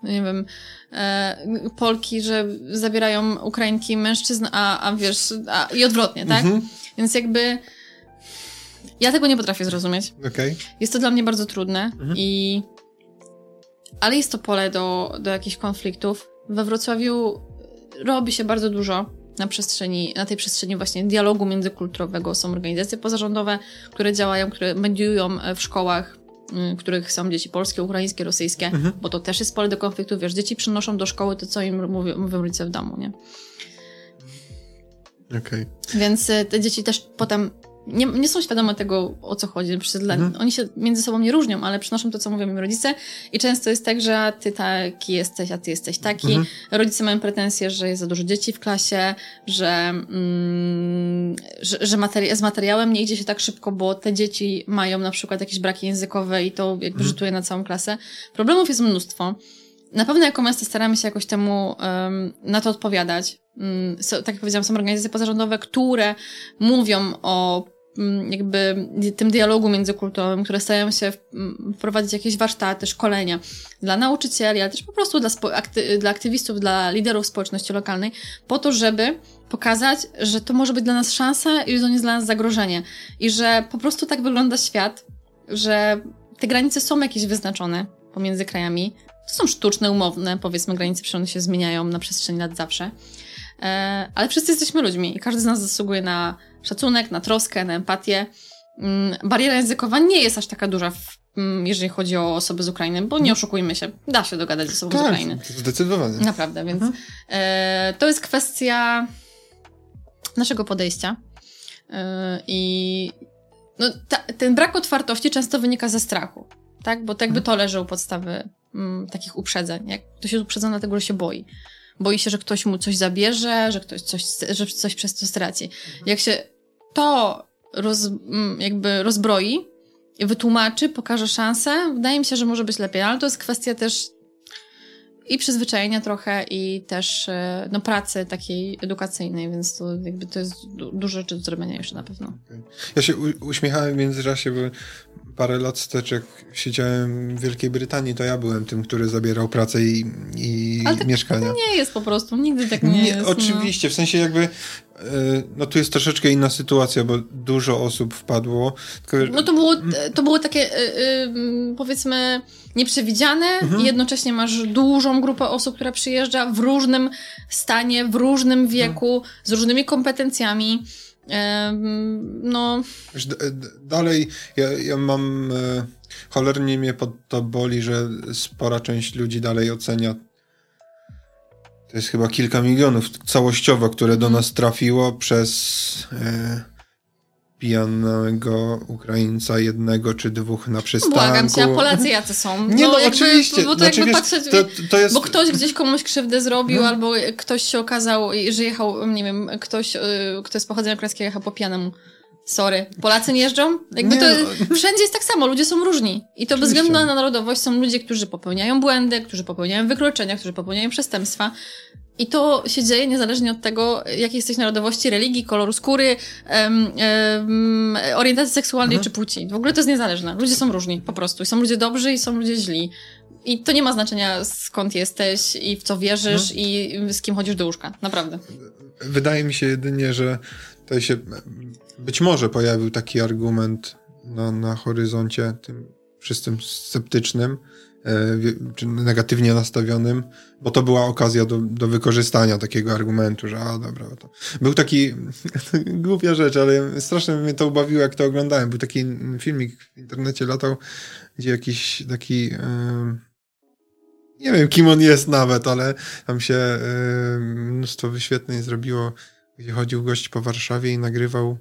No nie wiem, e, Polki, że zabierają Ukrainki mężczyzn, a, a wiesz, a, i odwrotnie, tak? Mhm. Więc jakby ja tego nie potrafię zrozumieć. Okay. Jest to dla mnie bardzo trudne mhm. i ale jest to pole do, do jakichś konfliktów. We Wrocławiu robi się bardzo dużo na przestrzeni, na tej przestrzeni właśnie dialogu międzykulturowego. Są organizacje pozarządowe, które działają, które mediują w szkołach, y, których są dzieci polskie, ukraińskie, rosyjskie, mhm. bo to też jest pole do konfliktu. Wiesz, dzieci przynoszą do szkoły to, co im mówią, mówią rodzice w domu, nie? Okay. Więc y, te dzieci też potem nie, nie są świadome tego, o co chodzi. mhm. Oni się między sobą nie różnią, ale przynoszą to, co mówią im rodzice i często jest tak, że ty taki jesteś, a ty jesteś taki. Mhm. Rodzice mają pretensje, że jest za dużo dzieci w klasie, że, mm, że, że materi z materiałem nie idzie się tak szybko, bo te dzieci mają na przykład jakieś braki językowe i to jakby mhm. rzutuje na całą klasę. Problemów jest mnóstwo. Na pewno jako miasto staramy się jakoś temu um, na to odpowiadać. Um, so, tak jak powiedziałam, są organizacje pozarządowe, które mówią o jakby tym dialogu międzykulturowym, które starają się wprowadzić jakieś warsztaty, szkolenia dla nauczycieli, ale też po prostu dla, akty dla aktywistów, dla liderów społeczności lokalnej, po to, żeby pokazać, że to może być dla nas szansa i że to nie jest dla nas zagrożenie. I że po prostu tak wygląda świat, że te granice są jakieś wyznaczone pomiędzy krajami. To są sztuczne, umowne, powiedzmy, granice, one się zmieniają na przestrzeni lat zawsze. E, ale wszyscy jesteśmy ludźmi i każdy z nas zasługuje na szacunek, na troskę, na empatię. Mm, bariera językowa nie jest aż taka duża, w, mm, jeżeli chodzi o osoby z Ukrainy, bo nie oszukujmy się, da się dogadać z osobą tak, z Ukrainy. Zdecydowanie. Naprawdę, więc mhm. e, to jest kwestia naszego podejścia. E, I no, ta, ten brak otwartości często wynika ze strachu, tak? Bo to jakby mhm. to leży u podstawy m, mm, takich uprzedzeń. Jak ktoś jest uprzedzony dlatego, że się boi. Boi się, że ktoś mu coś zabierze, że ktoś coś, że coś przez to straci. Mhm. Jak się to roz, jakby rozbroi, wytłumaczy, pokaże szansę, wydaje mi się, że może być lepiej, ale to jest kwestia też i przyzwyczajenia trochę i też e, no, pracy takiej edukacyjnej, więc to jakby to jest dużo rzeczy do zrobienia jeszcze na pewno. Okay. Ja się uśmiechałem w międzyczasie, bo parę lat wstecz, jak siedziałem w Wielkiej Brytanii, to ja byłem tym, który zabierał pracę i, i Ale tak mieszkania. nie jest po prostu, nigdy tak nie, nie jest. No. Oczywiście, no. w sensie jakby e, no tu jest troszeczkę inna sytuacja, bo dużo osób wpadło. Tylko... No to było, to było takie e, powiedzmy nieprzewidziane mhm. i jednocześnie masz dużą grupę osób, która przyjeżdża w różnym stanie, w różnym wieku, mhm. z różnymi kompetencjami no... Dalej, ja, ja mam... E, cholernie mnie pod to boli, że spora część ludzi dalej ocenia to jest chyba kilka milionów całościowo, które do nas trafiło przez e, pijanego Ukraińca jednego czy dwóch na przystanku. Błagam cię, a Polacy jacy są? Nie, no, no jakby, oczywiście. Bo, to znaczy, jakby patrzeć, to, to jest... bo ktoś gdzieś komuś krzywdę zrobił, no. albo ktoś się okazał, że jechał, nie wiem, ktoś, y, kto jest pochodzenia ukraińskiego jechał po pijanemu Sorry. Polacy nie jeżdżą? Jakby nie, to no. wszędzie jest tak samo, ludzie są różni. I to Oczywiście. bez względu na narodowość są ludzie, którzy popełniają błędy, którzy popełniają wykroczenia, którzy popełniają przestępstwa. I to się dzieje niezależnie od tego, jakiej jesteś narodowości, religii, koloru skóry, um, um, orientacji seksualnej mhm. czy płci. W ogóle to jest niezależne. Ludzie są różni, po prostu. I są ludzie dobrzy i są ludzie źli. I to nie ma znaczenia skąd jesteś i w co wierzysz mhm. i z kim chodzisz do łóżka. Naprawdę. Wydaje mi się jedynie, że to się być może pojawił taki argument na, na horyzoncie tym wszystkim sceptycznym, czy negatywnie nastawionym, bo to była okazja do, do wykorzystania takiego argumentu, że a dobra, to był taki głupia rzecz, ale strasznie mnie to ubawiło, jak to oglądałem. Był taki filmik w internecie latał, gdzie jakiś taki e, nie wiem kim on jest nawet, ale tam się e, mnóstwo wyświetleń zrobiło, gdzie chodził gość po Warszawie i nagrywał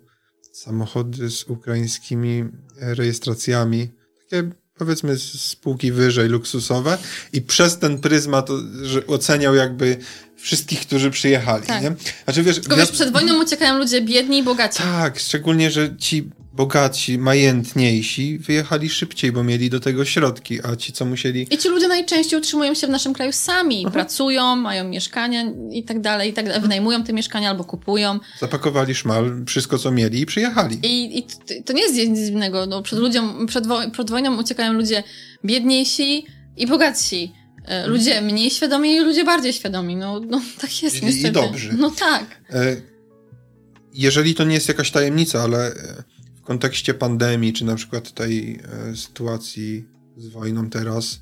samochody z ukraińskimi rejestracjami, takie powiedzmy spółki wyżej, luksusowe i przez ten pryzmat, że oceniał jakby wszystkich, którzy przyjechali. Tak. Nie? Znaczy, wiesz, Tylko wiesz, przed wojną uciekają ludzie biedni i bogaci. Tak, szczególnie, że ci bogatsi, majętniejsi wyjechali szybciej, bo mieli do tego środki, a ci, co musieli... I ci ludzie najczęściej utrzymują się w naszym kraju sami. Aha. Pracują, mają mieszkania i tak dalej, i tak dalej. Wynajmują te mieszkania albo kupują. Zapakowali szmal, wszystko co mieli i przyjechali. I, i to nie jest nic dziwnego. No, przed, ludziom, przed, wo przed wojną uciekają ludzie biedniejsi i bogatsi. E, mhm. Ludzie mniej świadomi i ludzie bardziej świadomi. No, no tak jest I, niestety. I dobrzy. No tak. E, jeżeli to nie jest jakaś tajemnica, ale e, kontekście pandemii, czy na przykład tej e, sytuacji z wojną teraz,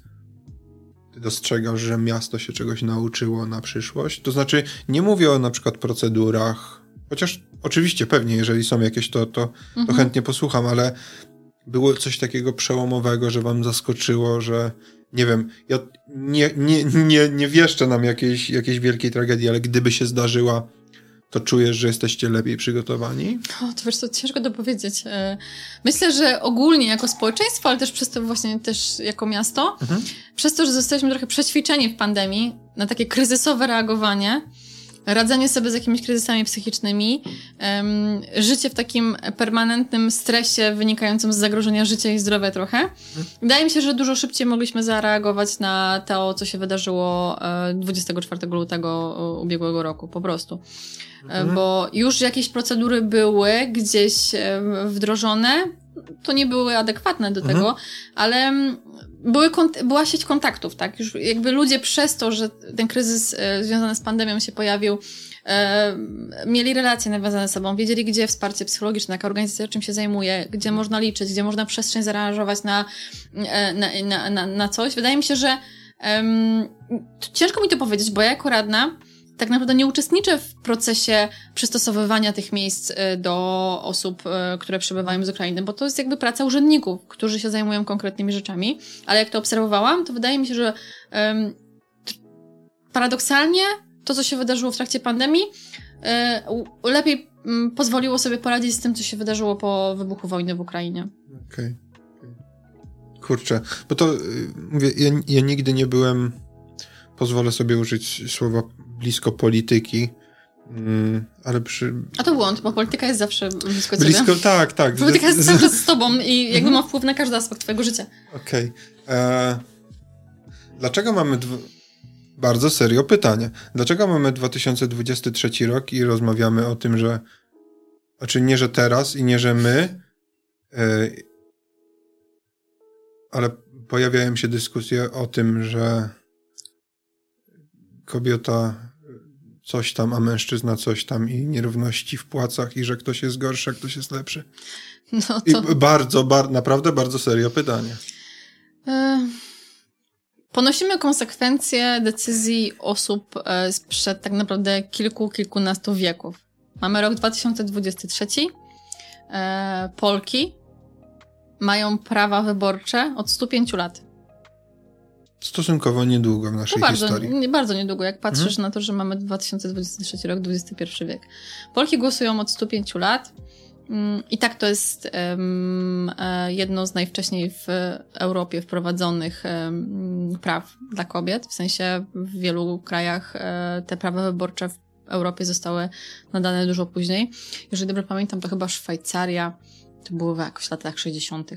ty dostrzegasz, że miasto się czegoś nauczyło na przyszłość? To znaczy, nie mówię o na przykład procedurach, chociaż oczywiście pewnie, jeżeli są jakieś, to, to, mhm. to chętnie posłucham, ale było coś takiego przełomowego, że wam zaskoczyło, że nie wiem, ja nie, nie, nie, nie wieszczę nam jakiejś, jakiejś wielkiej tragedii, ale gdyby się zdarzyła, to czujesz, że jesteście lepiej przygotowani? O, to wiesz, to ciężko to powiedzieć. E, myślę, że ogólnie jako społeczeństwo, ale też przez to właśnie też jako miasto, mhm. przez to, że zostaliśmy trochę przećwiczeni w pandemii na takie kryzysowe reagowanie, radzenie sobie z jakimiś kryzysami psychicznymi, um, życie w takim permanentnym stresie wynikającym z zagrożenia życia i zdrowia trochę. Mhm. Wydaje mi się, że dużo szybciej mogliśmy zareagować na to, co się wydarzyło 24 e, lutego e, ubiegłego roku, po prostu. E, mhm. Bo już jakieś procedury były gdzieś wdrożone, to nie były adekwatne do mhm. tego, ale były, była sieć kontaktów, tak? Już jakby ludzie przez to, że ten kryzys e, związany z pandemią się pojawił, e, mieli relacje nawiązane ze sobą, wiedzieli, gdzie wsparcie psychologiczne, jaka organizacja czym się zajmuje, gdzie można liczyć, gdzie można przestrzeń zaaranżować na, e, na, na, na, na coś. Wydaje mi się, że ciężko mi to powiedzieć, bo ja jako radna tak naprawdę nie uczestniczę w procesie przystosowywania tych miejsc y, do osób, y, które przybywają z Ukrainy, bo to jest jakby praca urzędników, którzy się zajmują konkretnymi rzeczami. Ale jak to obserwowałam, to wydaje mi się, że um, paradoksalnie to, co się wydarzyło w trakcie pandemii, y, lepiej um, pozwoliło sobie poradzić z tym, co się wydarzyło po wybuchu wojny w Ukrainie. Okej. Okay. Kurczę, bo to mówię, ja, ja nigdy nie byłem pozwolę sobie użyć słowa blisko polityki. Mm, ale przy... A to błąd, bo polityka jest zawsze blisko ciebie. Blisko, tak, tak. Polityka jest cały czas z tobą i jakby mhm. ma wpływ na każdy aspekt twojego życia. Okej. Okay. E, dlaczego mamy... Dw... Bardzo serio pytanie. Dlaczego mamy 2023 rok i rozmawiamy o tym, że... Znaczy nie, że teraz i nie, że my, e, ale pojawiają się dyskusje o tym, że kobieta coś tam, a mężczyzna coś tam i nierówności w płacach i że ktoś jest gorszy, a ktoś jest lepszy. No to... I bardzo, bar, naprawdę bardzo serio pytanie. E, ponosimy konsekwencje decyzji osób e, sprzed tak naprawdę kilku, kilkunastu wieków. Mamy rok 2023. E, Polki mają prawa wyborcze od 105 lat. Stosunkowo niedługo w naszej no bardzo, historii. Nie, bardzo niedługo, jak patrzysz mhm. na to, że mamy 2023 rok, XXI wiek. Polki głosują od 105 lat. Mm, I tak to jest um, jedno z najwcześniej w Europie wprowadzonych um, praw dla kobiet. W sensie w wielu krajach um, te prawa wyborcze w Europie zostały nadane dużo później. Jeżeli dobrze pamiętam, to chyba Szwajcaria to było w jakoś latach 60.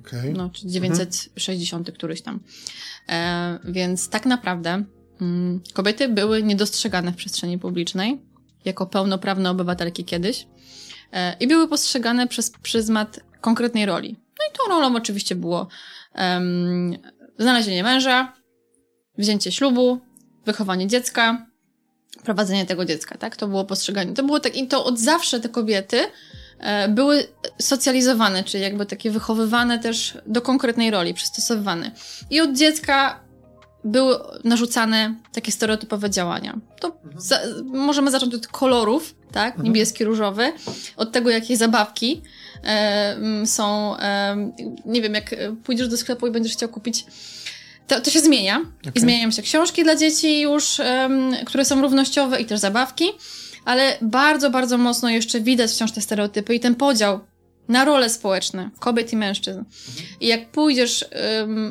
Okay. No, czy 960 mhm. któryś tam. E, więc tak naprawdę mm, kobiety były niedostrzegane w przestrzeni publicznej jako pełnoprawne obywatelki kiedyś e, i były postrzegane przez pryzmat konkretnej roli. No i tą rolą oczywiście było um, znalezienie męża, wzięcie ślubu, wychowanie dziecka, prowadzenie tego dziecka, tak? To było postrzeganie. To było tak, i to od zawsze te kobiety były socjalizowane, czyli jakby takie wychowywane też do konkretnej roli, przystosowywane. I od dziecka były narzucane takie stereotypowe działania. To mhm. za, możemy zacząć od kolorów, tak? Mhm. Niebieski, różowy, od tego, jakie zabawki e, są. E, nie wiem, jak pójdziesz do sklepu i będziesz chciał kupić to, to się zmienia. Okay. I zmieniają się książki dla dzieci już, um, które są równościowe i też zabawki, ale bardzo, bardzo mocno jeszcze widać wciąż te stereotypy i ten podział na role społeczne kobiet i mężczyzn. Mhm. I jak pójdziesz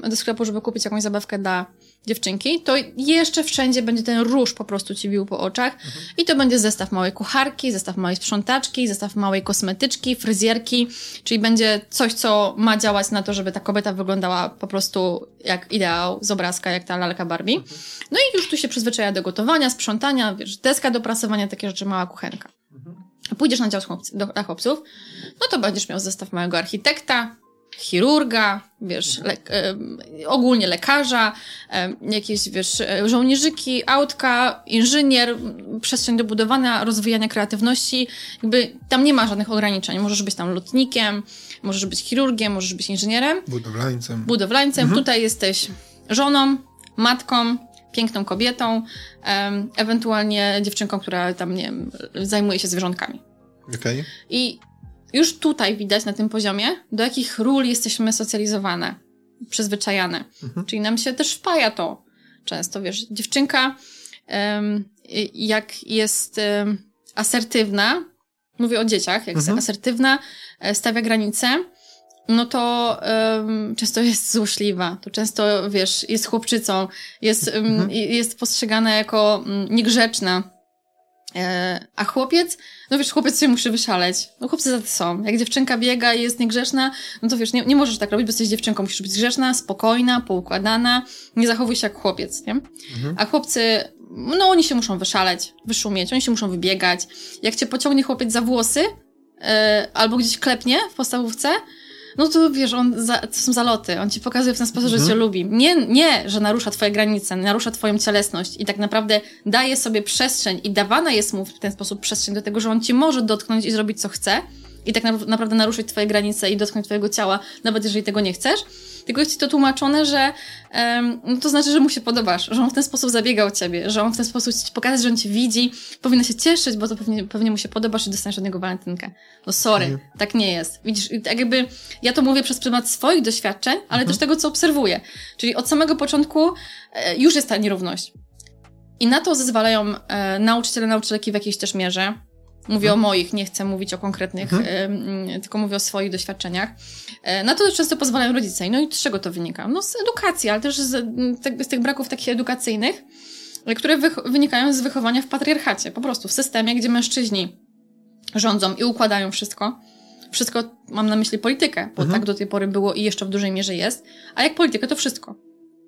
do sklepu, żeby kupić jakąś zabawkę dla dziewczynki, to jeszcze wszędzie będzie ten róż po prostu ci bił po oczach mhm. i to będzie zestaw małej kucharki, zestaw małej sprzątaczki, zestaw małej kosmetyczki, fryzjerki, czyli będzie coś, co ma działać na to, żeby ta kobieta wyglądała po prostu jak ideał z obrazka, jak ta lalka Barbie. Mhm. No i już tu się przyzwyczaja do gotowania, sprzątania, wiesz, deska do prasowania, takie rzeczy, mała kuchenka. Mhm. Pójdziesz na dział do, dla chłopców, no to będziesz miał zestaw małego architekta, chirurga, wiesz, le ogólnie lekarza, jakieś, wiesz, żołnierzyki, autka, inżynier, przestrzeń do budowania, rozwijania kreatywności. Jakby tam nie ma żadnych ograniczeń. Możesz być tam lotnikiem, możesz być chirurgiem, możesz być inżynierem. Budowlańcem. Budowlańcem. Mhm. Tutaj jesteś żoną, matką, piękną kobietą, ewentualnie dziewczynką, która tam, nie wiem, zajmuje się zwierzątkami. Okay. I już tutaj widać na tym poziomie, do jakich ról jesteśmy socjalizowane, przyzwyczajane. Mhm. Czyli nam się też wpaja to często, wiesz, dziewczynka um, jak jest um, asertywna, mówię o dzieciach, jak mhm. jest asertywna, e, stawia granice, no to um, często jest złośliwa, to często, wiesz, jest chłopczycą, jest, mhm. jest postrzegana jako mm, niegrzeczna, a chłopiec, no wiesz, chłopiec się musi wyszaleć. No chłopcy za to są. Jak dziewczynka biega i jest niegrzeczna, no to wiesz, nie, nie możesz tak robić, bo jesteś dziewczynką, musisz być grzeczna, spokojna, poukładana, nie zachowuj się jak chłopiec, nie? Mhm. A chłopcy, no oni się muszą wyszaleć, wyszumieć, oni się muszą wybiegać. Jak cię pociągnie chłopiec za włosy, yy, albo gdzieś klepnie w podstawówce, no to wiesz, on za, to są zaloty. On ci pokazuje w ten sposób, mhm. że cię lubi. Nie, nie, że narusza twoje granice, narusza twoją cielesność i tak naprawdę daje sobie przestrzeń i dawana jest mu w ten sposób przestrzeń do tego, że on ci może dotknąć i zrobić co chce i tak naprawdę naruszyć twoje granice i dotknąć twojego ciała, nawet jeżeli tego nie chcesz tylko jest ci to tłumaczone, że um, no to znaczy, że mu się podobasz, że on w ten sposób zabiega o ciebie, że on w ten sposób ci pokazać, że on cię widzi, powinno się cieszyć, bo to pewnie, pewnie mu się podobasz i dostaniesz od niego walentynkę. No sorry, mhm. tak nie jest. Widzisz, tak jakby ja to mówię przez pryzmat swoich doświadczeń, ale mhm. też tego, co obserwuję. Czyli od samego początku e, już jest ta nierówność. I na to zezwalają e, nauczyciele, nauczycielki w jakiejś też mierze. Mówię mhm. o moich, nie chcę mówić o konkretnych, mhm. y, tylko mówię o swoich doświadczeniach. E, na to często pozwalają rodzice. No i z czego to wynika? No z edukacji, ale też z, z tych braków takich edukacyjnych, które wynikają z wychowania w patriarchacie. Po prostu w systemie, gdzie mężczyźni rządzą i układają wszystko. Wszystko, mam na myśli politykę, bo mhm. tak do tej pory było i jeszcze w dużej mierze jest. A jak politykę, to wszystko.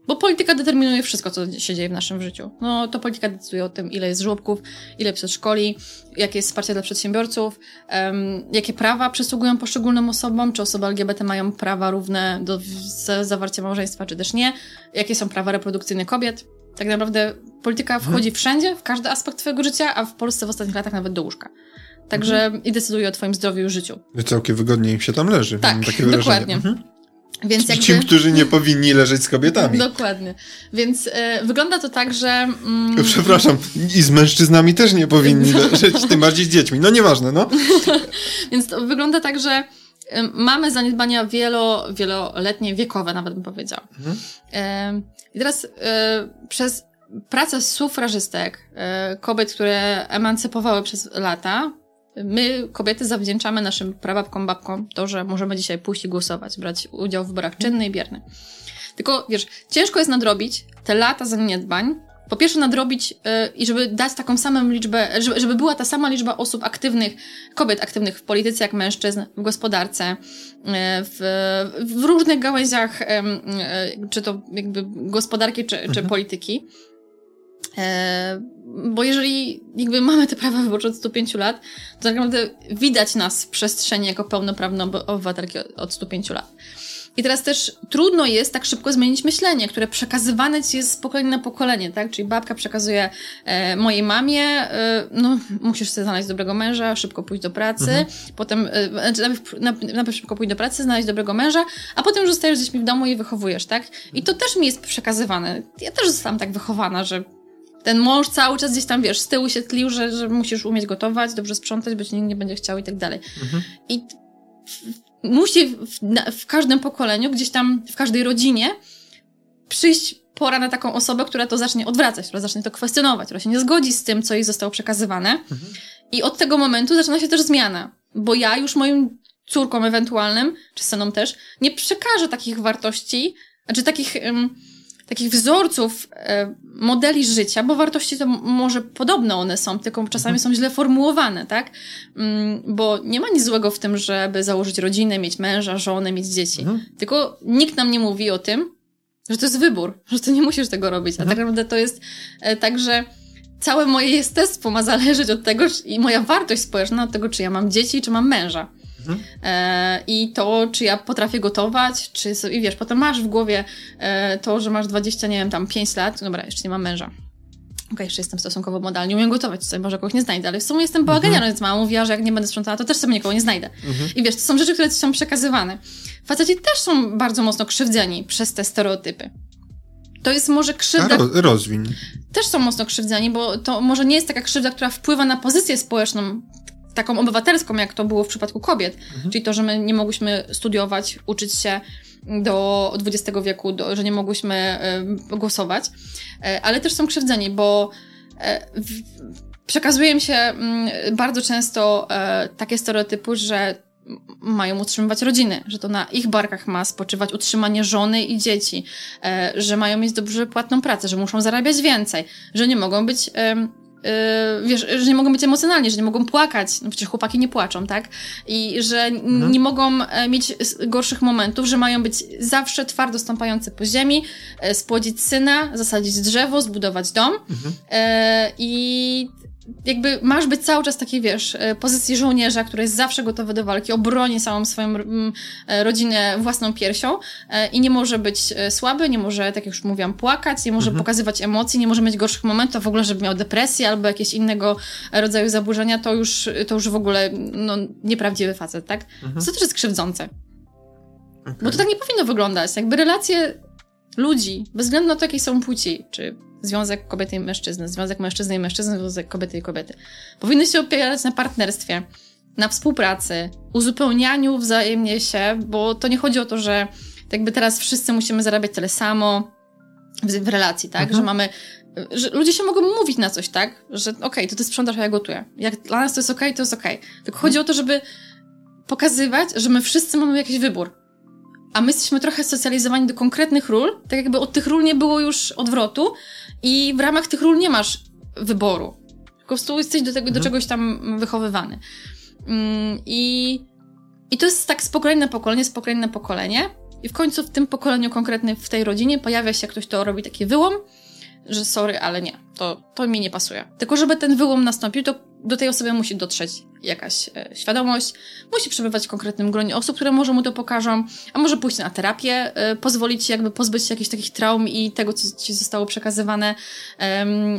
Bo polityka determinuje wszystko, co się dzieje w naszym życiu. No to polityka decyduje o tym, ile jest żłobków, ile przedszkoli, jakie jest wsparcie dla przedsiębiorców, um, jakie prawa przysługują poszczególnym osobom, czy osoby LGBT mają prawa równe do zawarcia małżeństwa, czy też nie, jakie są prawa reprodukcyjne kobiet. Tak naprawdę polityka mhm. wchodzi wszędzie, w każdy aspekt twojego życia, a w Polsce w ostatnich latach nawet do łóżka. Także mhm. i decyduje o twoim zdrowiu i życiu. Całkiem wygodnie im się tam leży. Tak, dokładnie. Mhm. Więc jakby... Ci, którzy nie powinni leżeć z kobietami. Dokładnie. Więc e, wygląda to tak, że... Mm... Przepraszam, i z mężczyznami też nie powinni leżeć, tym bardziej z dziećmi. No nieważne, no. Więc to wygląda tak, że mamy zaniedbania wielo, wieloletnie, wiekowe nawet bym powiedziała. Mhm. I teraz przez pracę sufrażystek, kobiet, które emancypowały przez lata, my, kobiety, zawdzięczamy naszym prababkom, babkom to, że możemy dzisiaj pójść i głosować, brać udział w wyborach czynny i bierny. Tylko, wiesz, ciężko jest nadrobić te lata zaniedbań, po pierwsze nadrobić yy, i żeby dać taką samą liczbę, żeby, żeby była ta sama liczba osób aktywnych, kobiet aktywnych w polityce jak mężczyzn, w gospodarce, yy, w, w różnych gałęziach, yy, czy to jakby gospodarki, czy, mhm. czy polityki. E, bo jeżeli jakby mamy te prawa wyborcze od 105 lat, to tak naprawdę widać nas w przestrzeni jako pełnoprawne obywatelki od 105 lat. I teraz też trudno jest tak szybko zmienić myślenie, które przekazywane ci jest z pokolenia na pokolenie, tak? Czyli babka przekazuje e, mojej mamie, e, no musisz sobie znaleźć dobrego męża, szybko pójść do pracy, mhm. potem, e, znaczy najpierw, najpierw szybko pójść do pracy, znaleźć dobrego męża, a potem już zostajesz z dziećmi w domu i wychowujesz, tak? I to też mi jest przekazywane. Ja też zostałam tak wychowana, że ten mąż cały czas gdzieś tam, wiesz, z tyłu się tlił, że, że musisz umieć gotować, dobrze sprzątać, bo ci nikt nie będzie chciał i tak dalej. Mhm. I musi w, w, każdym pokoleniu, gdzieś tam, w każdej rodzinie przyjść pora na taką osobę, która to zacznie odwracać, która zacznie to kwestionować, która się nie zgodzi z tym, co jej zostało przekazywane. Mhm. I od tego momentu zaczyna się też zmiana, bo ja już moim córkom ewentualnym, czy synom też, nie przekażę takich wartości, znaczy takich... Um, takich wzorców, e, modeli życia, bo wartości to może podobne one są, tylko czasami mhm. są źle formułowane, tak? Mm, bo nie ma nic złego w tym, żeby założyć rodzinę, mieć męża, żonę, mieć dzieci. Mhm. Tylko nikt nam nie mówi o tym, że to jest wybór, że ty nie musisz tego robić. A mhm. tak naprawdę to jest e, tak, że całe moje jestestwo ma zależeć od tego, i moja wartość społeczna od tego, czy ja mam dzieci, czy mam męża. Mhm. E, I to, czy ja potrafię gotować, czy i wiesz, potem masz w głowie e, to, że masz 20, nie wiem, tam 5 lat, dobra, jeszcze nie mam męża. Okej, okay, jeszcze jestem stosunkowo modalny, umiem gotować, sobie może kogoś nie znajdę, ale w sumie jestem bałaganiarą, mhm. więc mama mówiła, że jak nie będę sprzątała, to też sobie nikogo nie znajdę. Mhm. I wiesz, to są rzeczy, które są przekazywane. Faceci też są bardzo mocno krzywdzeni przez te stereotypy. To jest może krzywda... Ro rozwin. Też są mocno krzywdzeni, bo to może nie jest taka krzywda, która wpływa na pozycję społeczną taką obywatelską, jak to było w przypadku kobiet. Mhm. Czyli to, że my nie mogłyśmy studiować, uczyć się do XX wieku, do, że nie mogłyśmy y, głosować, y, ale też są krzywdzeni, bo y, w, przekazuje im się y, bardzo często takie stereotypy, że mają utrzymywać rodziny, że to na ich barkach ma spoczywać utrzymanie żony i dzieci, że mają mieć dobrze płatną pracę, że muszą zarabiać więcej, że nie mogą być Yy, wiesz, że nie mogą być emocjonalni, że nie mogą płakać, no przecież chłopaki nie płaczą, tak? I że mhm. nie mogą e, mieć gorszych momentów, że mają być zawsze twardo stąpające po ziemi, e, spłodzić syna, zasadzić drzewo, zbudować dom. Mhm. E, I jakby masz być cały czas taki, wiesz, e, pozycji żołnierza, który jest zawsze gotowy do walki, obroni całą swoją e, rodzinę własną piersią e, i nie może być słaby, nie może, tak jak już mówiłam, płakać, nie może mhm. pokazywać emocji, nie może mieć gorszych momentów, w ogóle, żeby miał depresję albo jakieś innego rodzaju zaburzenia, to już, to już w ogóle, no, nieprawdziwy facet, tak? Mhm. Co też jest krzywdzące. Okay. Bo to tak nie powinno wyglądać. Jakby relacje ludzi, bez względu na to, jakiej są płci, czy związek kobiety i mężczyzny, związek mężczyzny i mężczyzny, związek kobiety i kobiety. Powinny się opierać na partnerstwie, na współpracy, uzupełnianiu wzajemnie się, bo to nie chodzi o to, że jakby teraz wszyscy musimy zarabiać tyle samo w, w relacji, tak? Mhm. Że mamy że ludzie się mogą mówić na coś, tak? Że okej, okay, to ty sprzątasz, a ja gotuję. Jak dla nas to jest okej, okay, to jest okej. Okay. Tylko mhm. chodzi o to, żeby pokazywać, że my wszyscy mamy jakiś wybór a my jesteśmy trochę socjalizowani do konkretnych ról, tak jakby od tych ról nie było już odwrotu i w ramach tych ról nie masz wyboru. Po prostu jesteś do, tego, mhm. do czegoś tam wychowywany. Mm, I, I to jest tak z pokolenia na pokolenie, z pokolenia na pokolenie. I w końcu w tym pokoleniu konkretnym, w tej rodzinie pojawia się ktoś, kto robi taki wyłom, że sorry, ale nie, to, to mi nie pasuje. Tylko żeby ten wyłom nastąpił, to do tej osoby musi dotrzeć jakaś e, świadomość, musi przebywać w konkretnym gronie osób, które może mu to pokażą, a może pójść na terapię, e, pozwolić ci jakby pozbyć się jakichś takich traum i tego, co ci zostało przekazywane,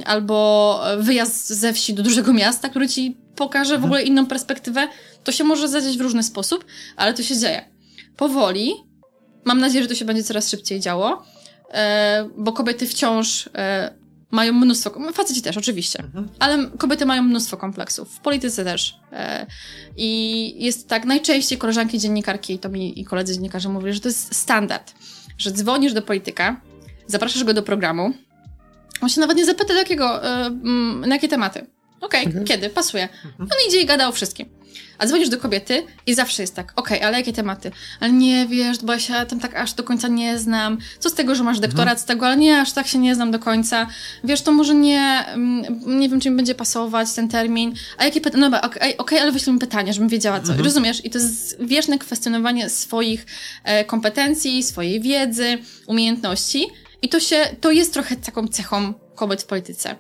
albo wyjazd ze wsi do dużego miasta, który ci pokaże w mhm. ogóle inną perspektywę. To się może zadziać w różny sposób, ale to się dzieje. Powoli, mam nadzieję, że to się będzie coraz szybciej działo, e, bo kobiety wciąż mają mnóstwo, faceci też oczywiście, mhm. ale kobiety mają mnóstwo kompleksów, w polityce też. E, I jest tak, najczęściej koleżanki dziennikarki to mi i koledzy dziennikarze mówili, że to jest standard, że dzwonisz do polityka, zapraszasz go do programu, on się nawet nie zapyta, do jakiego, e, na jakie tematy. Okej, okay, mhm. kiedy? Pasuje. Mhm. On idzie i gada o wszystkim. A dzwonisz do kobiety i zawsze jest tak, okej, okay, ale jakie tematy? Ale nie wiesz, bo ja się tam tak aż do końca nie znam. Co z tego, że masz mhm. doktorat mhm. z tego, ale nie, aż tak się nie znam do końca. Wiesz, to może nie, mm, nie wiem, czy mi będzie pasować ten termin. A jakie pytania? No okej, okay, okay, ale wyślij mi pytanie, żebym wiedziała co. Mhm. Rozumiesz? I to jest wieczne kwestionowanie swoich e, kompetencji, swojej wiedzy, umiejętności. I to się, to jest trochę taką cechą kobiet w polityce.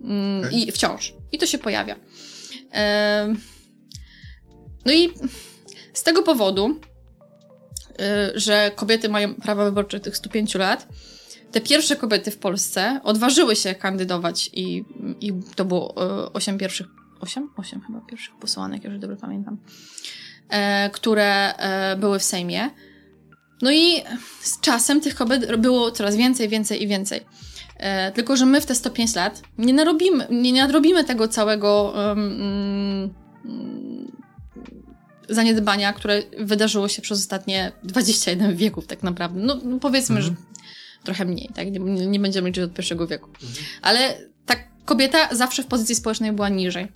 Mm, I wciąż. I to się pojawia. E, no i z tego powodu, y, że kobiety mają prawa wyborcze tych 105 lat, te pierwsze kobiety w Polsce odważyły się kandydować i, i to było 8 y, pierwszych, 8? 8 chyba pierwszych posłanek, jeżeli dobrze pamiętam, e, które były w Sejmie. No i z czasem tych kobiet było coraz więcej, więcej i więcej. Tylko, że my w te 105 lat nie narobimy, nie nadrobimy tego całego um, zaniedbania, które wydarzyło się przez ostatnie 21 wieków tak naprawdę. No, no powiedzmy, mhm. że trochę mniej, tak? Nie, nie będziemy liczyć od pierwszego wieku. Mhm. Ale ta kobieta zawsze w pozycji społecznej była niżej.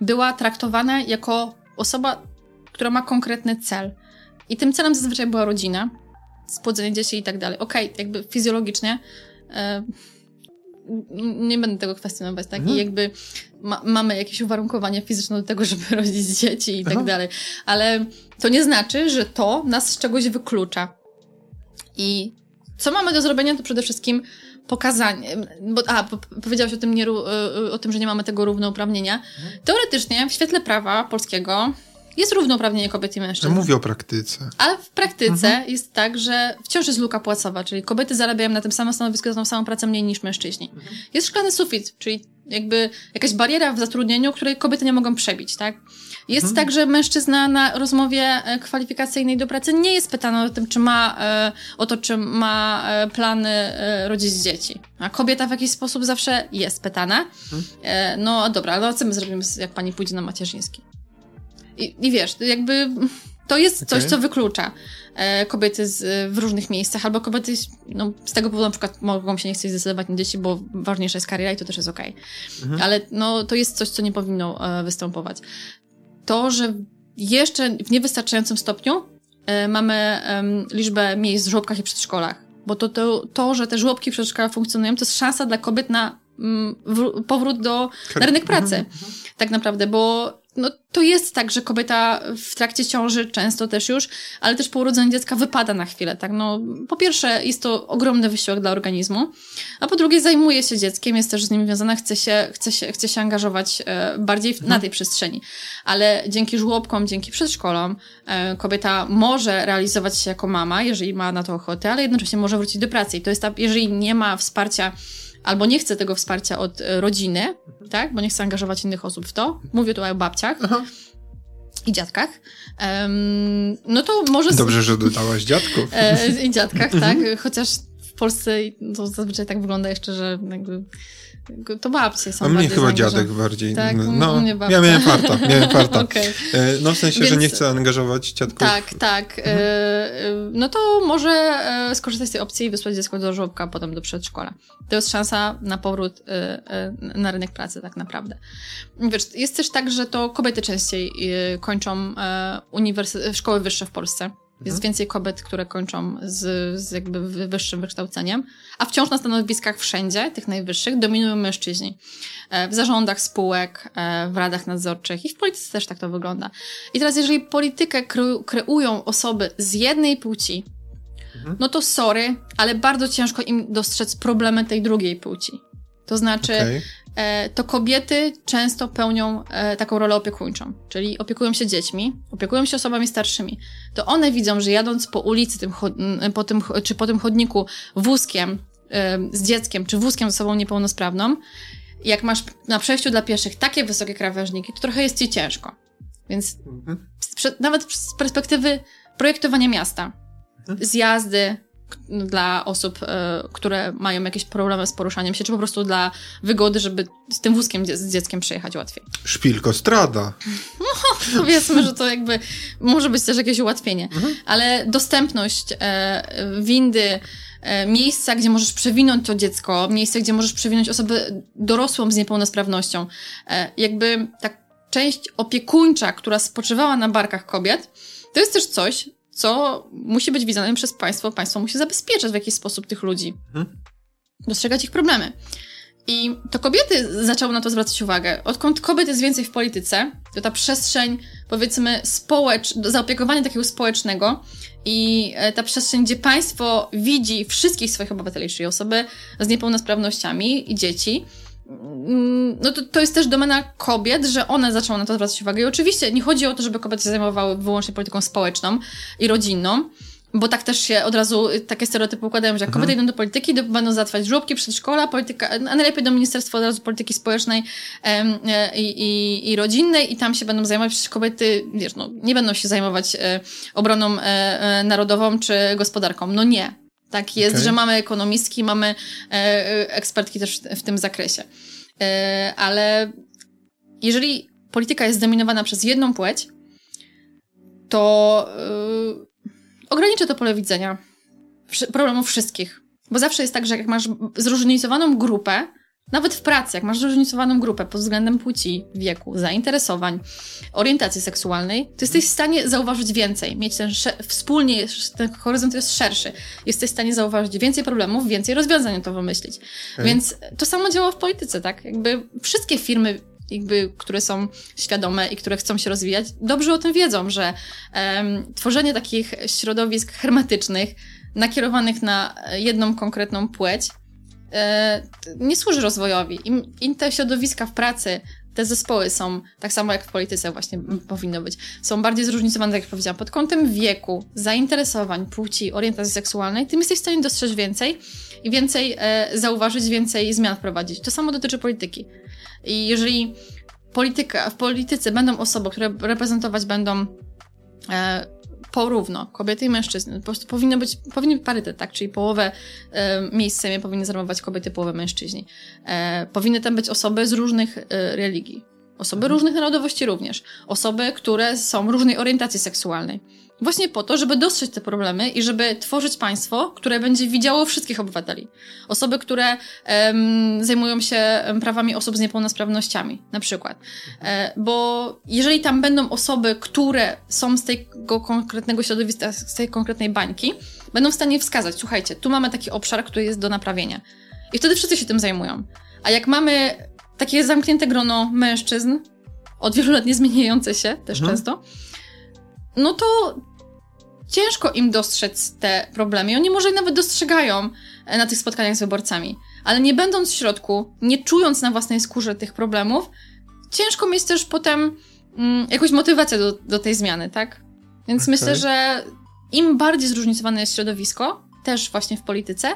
Była traktowana jako osoba, która ma konkretny cel. I tym celem zazwyczaj była rodzina, spłodzenie dzieci i tak dalej. Okej, okay, jakby fizjologicznie e, nie będę tego kwestionować, tak? Mhm. I jakby ma, mamy jakieś uwarunkowania fizyczne do tego, żeby rodzić dzieci i tak dalej. Ale to nie znaczy, że to nas z czegoś wyklucza. I co mamy do zrobienia, to przede wszystkim pokazanie, bo, a, powiedziałeś o tym, nie, o tym, że nie mamy tego równouprawnienia. Mhm. Teoretycznie w świetle prawa polskiego jest równouprawnienie kobiet i mężczyzn. Ja mówię o praktyce. Ale w praktyce mhm. jest tak, że wciąż jest luka płacowa, czyli kobiety zarabiają na tym samym stanowisku za tą samą pracę mniej niż mężczyźni. Mhm. Jest szklany sufit, czyli jakby jakaś bariera w zatrudnieniu, której kobiety nie mogą przebić, tak? Jest mhm. tak, że mężczyzna na rozmowie e, kwalifikacyjnej do pracy nie jest pytany o tym, czy ma, e, o to, czy ma e, plany rodzić dzieci. A kobieta w jakiś sposób zawsze jest pytana. Mhm. No dobra, no co my zrobimy, jak pani pójdzie na macierzyński? I, i wiesz, jakby to jest coś, okay. co wyklucza e, kobiety z, w różnych miejscach, albo kobiety no, z tego powodu na przykład mogą się nie chcieć zdecydować na dzieci, bo ważniejsza jest kariera i to też jest okej. Okay. Mhm. Ale no, to jest coś, co nie powinno e, występować. To, że jeszcze w niewystarczającym stopniu e, mamy liczbę miejsc w żłobkach i przedszkolach, bo to, to, to, że te żłobki w przedszkolach funkcjonują, to jest szansa dla kobiet na mm, powrót do, na rynek pracy. Mhm. Tak naprawdę, bo no, to jest tak, że kobieta w trakcie ciąży często też już, ale też po urodzeniu dziecka wypada na chwilę, tak? No, po pierwsze, jest to ogromny wysiłek dla organizmu, a po drugie, zajmuje się dzieckiem, jest też z nim związana, chce się, chce się, chce się angażować e, bardziej w, na tej przestrzeni. Ale dzięki żłobkom, dzięki przedszkolom, e, kobieta może realizować się jako mama, jeżeli ma na to ochotę, ale jednocześnie może wrócić do pracy. I to jest ta, jeżeli nie ma wsparcia albo nie chce tego wsparcia od e, rodziny, tak, bo nie chce angażować innych osób w to. Mówię tutaj o babciach. Aha. I dziadkach. Um, no to może. Dobrze, że dodałaś dziadków. E, I dziadkach, tak. Chociaż w Polsce to zazwyczaj tak wygląda jeszcze, że jakby to babcie są A mnie chyba dziadek bardziej. Tak, no, mnie babcia. ja miałem farta, miałem okay. E, no w sensie, Więc, że nie chcę angażować dziadków. Tak, tak. Mhm. E, no to może e, skorzystać z tej opcji i wysłać dziecko do żłobka, potem do przedszkola. To jest szansa na powrót na rynek pracy tak naprawdę. Wiesz, jest też tak, że to kobiety częściej kończą szkoły wyższe w Polsce. Jest mhm. więcej kobiet, które kończą z, z jakby wyższym wykształceniem, a wciąż na stanowiskach wszędzie, tych najwyższych, dominują mężczyźni. E, w zarządach spółek, e, w radach nadzorczych i w polityce też tak to wygląda. I teraz, jeżeli politykę kreują osoby z jednej płci, mhm. no to sorry, ale bardzo ciężko im dostrzec problemy tej drugiej płci. To znaczy, okay. E, to kobiety często pełnią e, taką rolę opiekuńczą, czyli opiekują się dziećmi, opiekują się osobami starszymi. To one widzą, że jadąc po ulicy tym, po tym, czy po tym chodniku wózkiem e, z dzieckiem, czy wózkiem z osobą niepełnosprawną, jak masz na przejściu dla pieszych takie wysokie krawężniki, to trochę jest ci ciężko. Więc mhm. nawet z perspektywy projektowania miasta, mhm. zjazdy, dla osób, e, które mają jakieś problemy z poruszaniem się, czy po prostu dla wygody, żeby z tym wózkiem z dzieckiem przejechać łatwiej. Szpilko strada. No, powiedzmy, że to jakby może być też jakieś ułatwienie. Mhm. Ale dostępność e, windy, e, miejsca, gdzie możesz przewinąć to dziecko, miejsce, gdzie możesz przewinąć osobę dorosłą z niepełnosprawnością, jakby ta część opiekuńcza, która spoczywała na barkach kobiet, to jest też coś, co musi być widziane przez państwo. Państwo musi zabezpieczać w jakiś sposób tych ludzi, mhm. dostrzegać ich problemy. I to kobiety zaczęły na to zwracać uwagę. Odkąd kobiet jest więcej w polityce, to ta przestrzeń, powiedzmy, społecz, zaopiekowania takiego społecznego i e, ta przestrzeń, gdzie państwo widzi wszystkich swoich obywateli, czyli osoby z niepełnosprawnościami i dzieci, no to, to jest też domena kobiet, że one zaczęły na to zwracać uwagę. I oczywiście nie chodzi o to, żeby kobiety się zajmowały wyłącznie polityką społeczną i rodzinną, bo tak też się od razu takie stereotypy układają, że jak mhm. kobiety idą do polityki, to będą załatwiać żłobki, przedszkola, polityka, a najlepiej do Ministerstwa od razu Polityki Społecznej e, i, i, i rodzinnej i tam się będą zajmować, przecież kobiety, wiesz, no, nie będą się zajmować e, obroną e, narodową czy gospodarką. No nie. Tak jest, okay. że mamy ekonomistki, mamy e, e, ekspertki też w, tym zakresie. E, ale jeżeli polityka jest zdominowana przez jedną płeć, to ogranicza to pole widzenia problemów wszystkich. Bo zawsze jest tak, że jak masz zróżnicowaną grupę, nawet w pracy, jak masz zróżnicowaną grupę pod względem płci, wieku, zainteresowań, orientacji seksualnej, to jesteś w stanie zauważyć więcej, mieć ten wspólnie, ten horyzont jest szerszy. Jesteś w stanie zauważyć więcej problemów, więcej rozwiązań to wymyślić. Okay. Więc to samo działa w polityce, tak? Jakby wszystkie firmy jakby, które są świadome i które chcą się rozwijać, dobrze o tym wiedzą, że um, tworzenie takich środowisk hermetycznych, nakierowanych na jedną konkretną płeć, nie służy rozwojowi. Im, Im te środowiska w pracy, te zespoły są, tak samo jak w polityce właśnie powinno być, są bardziej zróżnicowane, tak jak powiedziałam, pod kątem wieku, zainteresowań, płci, orientacji seksualnej, tym jesteś w stanie dostrzec więcej i więcej e, zauważyć, więcej zmian wprowadzić. To samo dotyczy polityki. I jeżeli polityka, w polityce będą osoby, które reprezentować będą e, porówno, kobiety i mężczyzn. Po prostu powinno być, powinien być parytet, tak? Czyli połowę e, miejsc w Sejmie powinny zajmować kobiety, połowę mężczyźni. E, powinny tam być osoby z różnych e, religii. Osoby mhm. różnych narodowości również. Osoby, które są różnej orientacji seksualnej. Właśnie po to, żeby dostrzec te problemy i żeby tworzyć państwo, które będzie widziało wszystkich obywateli. Osoby, które zajmują się prawami osób z niepełnosprawnościami, na przykład. E, bo jeżeli tam będą osoby, które są z tego konkretnego środowiska, z tej konkretnej bańki, będą w stanie wskazać, słuchajcie, tu mamy taki obszar, który jest do naprawienia. I wtedy wszyscy się tym zajmują. A jak mamy takie zamknięte grono mężczyzn, od wielu lat nie zmieniające się też mhm. często, no to ciężko im dostrzec te problemy. I oni może nawet dostrzegają e, na tych spotkaniach z wyborcami. Ale nie będąc w środku, nie czując na własnej skórze tych problemów, ciężko mieć też potem mm, jakąś motywację do, do tej zmiany, tak? Więc okay. myślę, że im bardziej zróżnicowane jest środowisko, też właśnie w polityce,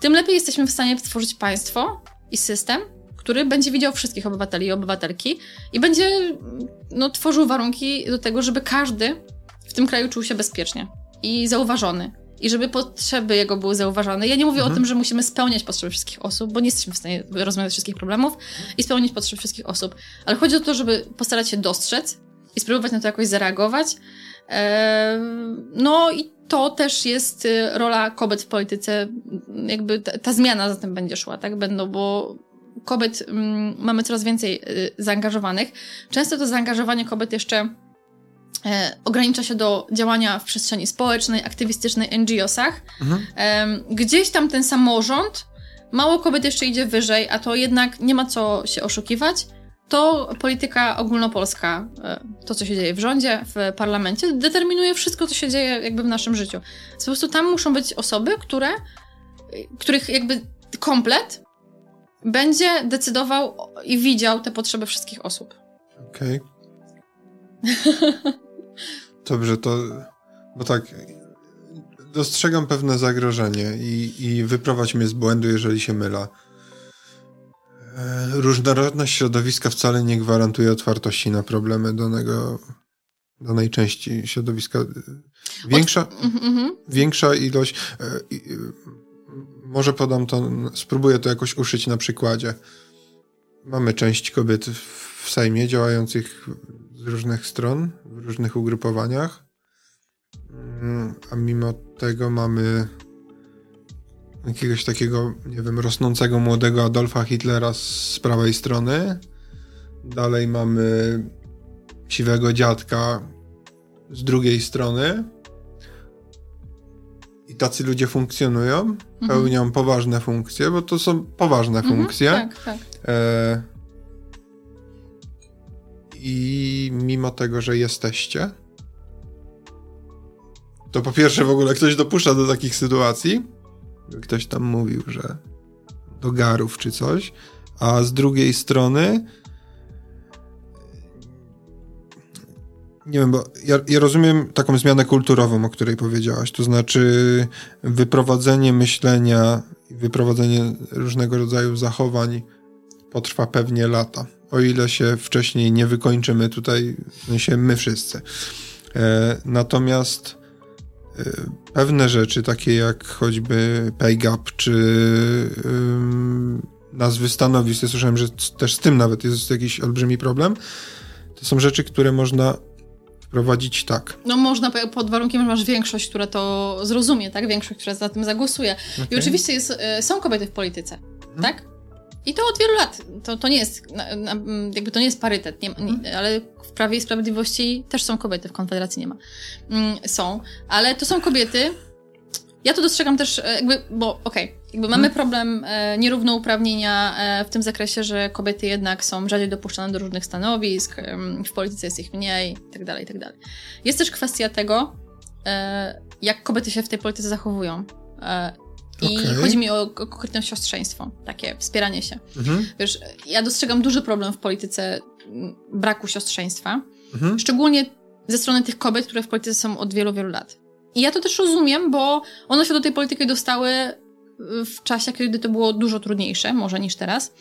tym lepiej jesteśmy w stanie stworzyć państwo i system, który będzie widział wszystkich obywateli i obywatelki i będzie no, tworzył warunki do tego, żeby każdy w tym kraju czuł się bezpiecznie i zauważony. I żeby potrzeby jego były zauważane. Ja nie mówię mhm. o tym, że musimy spełniać potrzeby wszystkich osób, bo nie jesteśmy w stanie rozwiązać wszystkich problemów i spełnić potrzeby wszystkich osób. Ale chodzi o to, żeby postarać się dostrzec i spróbować na to jakoś zareagować. No i to też jest y, rola kobiet w polityce. Jakby ta, ta zmiana za tym będzie szła, tak? Będą, bo kobiet mm, mamy coraz więcej y, zaangażowanych. Często to zaangażowanie kobiet jeszcze ogranicza się do działania w przestrzeni społecznej, aktywistycznej, NGO-sach. Mhm. E, gdzieś tam ten samorząd, mało kobiet jeszcze idzie wyżej, a to jednak nie ma co się oszukiwać. To polityka ogólnopolska, e, to co się dzieje w rządzie, w parlamencie, determinuje wszystko, co się dzieje jakby w naszym życiu. Po prostu tam muszą być osoby, które, których jakby komplet będzie decydował i widział te potrzeby wszystkich osób. Okej. Okay. Dobrze, to. Bo tak. Dostrzegam pewne zagrożenie i, i wyprowadź mnie z błędu, jeżeli się mylę. Różnorodność środowiska wcale nie gwarantuje otwartości na problemy danego, danej części środowiska. Większa, mm-hmm. większa ilość. E, e, może podam to, spróbuję to jakoś uszyć na przykładzie. Mamy część kobiet w Sejmie działających z różnych stron, w różnych ugrupowaniach, mm, a mimo tego mamy jakiegoś takiego, nie wiem, rosnącego młodego Adolfa Hitlera z prawej strony. Dalej mamy siwego dziadka z drugiej strony. I tacy ludzie funkcjonują, mhm. pełnią poważne funkcje, bo to są poważne mhm, funkcje. Tak, tak. E... I mimo tego, że jesteście, to po pierwsze w ogóle ktoś dopuszcza do takich sytuacji. Ktoś tam mówił, że do garów czy coś. A z drugiej strony Nie wiem, bo ja, ja, rozumiem taką zmianę kulturową, o której powiedziałaś, to znaczy wyprowadzenie myślenia, wyprowadzenie różnego rodzaju zachowań potrwa pewnie lata, o ile się wcześniej nie wykończymy tutaj, w sensie my wszyscy. E, natomiast e, pewne rzeczy, takie jak choćby pay gap, czy nazwy stanowisk, ja słyszałem, że też z tym nawet jest jakiś olbrzymi problem, to są rzeczy, które można prowadzić tak. No można pod warunkiem, że masz większość, która to zrozumie, tak? Większość, która za tym zagłosuje. Okay. I oczywiście jest, e, są kobiety w polityce, hmm. tak? I to od wielu lat. To, to nie jest, jakby to nie jest parytet, nie, nie, mhm. ale w Prawie i Sprawiedliwości też są kobiety, w Konfederacji nie ma. Mm, są, ale to są kobiety, ja to dostrzegam też e, jakby, bo okej, okay, jakby mamy hmm. problem e, nierównouprawnienia e, w tym zakresie, że kobiety jednak są rzadziej dopuszczane do różnych stanowisk, e, w polityce jest ich mniej, itd., tak itd. Tak jest też kwestia tego, e, jak kobiety się w tej polityce zachowują. I okay. chodzi mi o, o konkretne siostrzeństwo, takie wspieranie się. Mhm. Wiesz, ja dostrzegam duży problem w polityce braku siostrzeństwa, mhm. szczególnie ze strony tych kobiet, które w polityce są od wielu, wielu lat. I ja to też rozumiem, bo one się do tej polityki dostały w czasie, kiedy to było dużo trudniejsze, może niż teraz.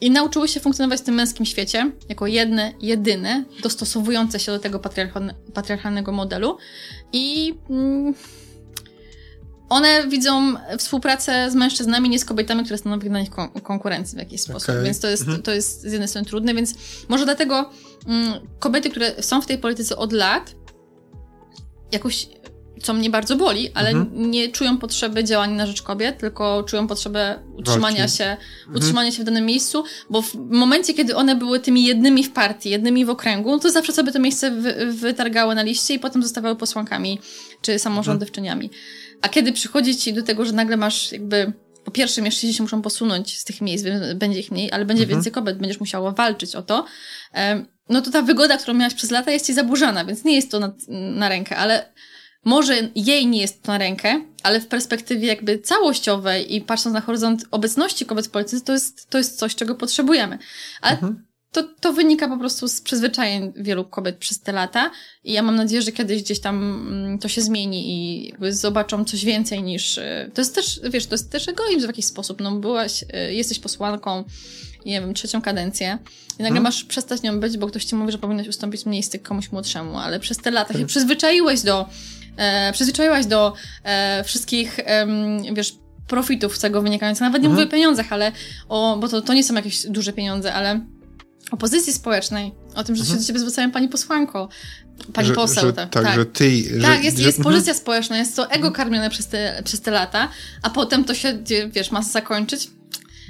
I nauczyły się funkcjonować w tym męskim świecie jako jedne, jedyne, dostosowujące się do tego patriarchalnego modelu. I mm, one widzą współpracę z mężczyznami, nie z kobietami, które stanowią dla nich kon konkurencję w jakiś sposób. Okay. Więc to jest, mhm. to jest z jednej strony trudne, więc może dlatego mm, kobiety, które są w tej polityce od lat, jakoś co mnie bardzo boli, ale mhm. nie czują potrzeby działania na rzecz kobiet, tylko czują potrzebę utrzymania się, mhm. utrzymania się w danym miejscu, bo w momencie, kiedy one były tymi jednymi w partii, jednymi w okręgu, to zawsze sobie to miejsce wy, wytargały na liście i potem zostawały posłankami czy samorządowczyniami. Mhm. A kiedy przychodzi ci do tego, że nagle masz jakby po pierwsze, mężczyźni się muszą posunąć z tych miejsc, będzie ich mniej, ale będzie mhm. więcej kobiet, będziesz musiała walczyć o to, no to ta wygoda, którą miałaś przez lata jest ci zaburzana, więc nie jest to na, na rękę, ale może jej nie jest to na rękę, ale w perspektywie jakby całościowej i patrząc na horyzont obecności kobiet w polityce, to jest, to jest coś, czego potrzebujemy. Ale mhm. To, to wynika po prostu z przyzwyczajeń wielu kobiet przez te lata i ja mam nadzieję, że kiedyś gdzieś tam mm, to się zmieni i jakby zobaczą coś więcej niż... Y, to jest też, wiesz, to jest też egoizm w jakiś sposób. No byłaś, y, jesteś posłanką, nie wiem, trzecią kadencję i nagle hmm. masz przestać nią być, bo ktoś ci mówi, że powinnaś ustąpić miejsce komuś młodszemu, ale przez te lata się tak. przyzwyczaiłeś do e, przyzwyczaiłaś do e, wszystkich, e, wiesz, profitów z tego wynikających. Nawet nie mhm. mówię o pieniądzach, ale o, bo to, to nie są jakieś duże pieniądze, ale o pozycji społecznej, o tym, że mhm. się do ciebie zwracają pani posłanko, pani że, poseł. Że, tak, tak, że ty... Tak, że, jest, jest mhm. pozycja społeczna, jest to ego mhm. karmione przez te, przez te lata, a potem to się, wiesz, ma zakończyć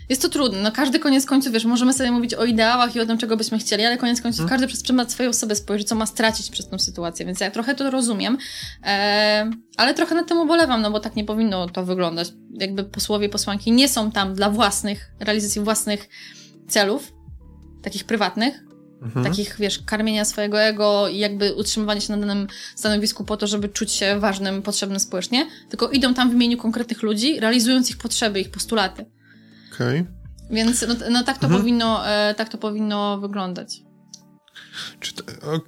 jest to trudne. No każdy koniec końców, wiesz, możemy sobie mówić o ideałach i o tym, czego byśmy chcieli, ale koniec końców hmm. każdy przez pryzmat swojej osoby spojrzy, co ma stracić przez tą sytuację, więc ja trochę to rozumiem, e, ale trochę nad tym ubolewam, no bo tak nie powinno to wyglądać. Jakby posłowie, posłanki nie są tam dla własnych, realizacji własnych celów, takich prywatnych, Mhm. Takich, wiesz, karmienia swojego ego i jakby utrzymywania się na danym stanowisku po to, żeby czuć się ważnym, potrzebnym społecznie, tylko idą tam w imieniu konkretnych ludzi, realizując ich potrzeby, ich postulaty. Okej. Okay. Więc no, no tak, to mhm. powinno, e, tak to powinno wyglądać. Czy to, o,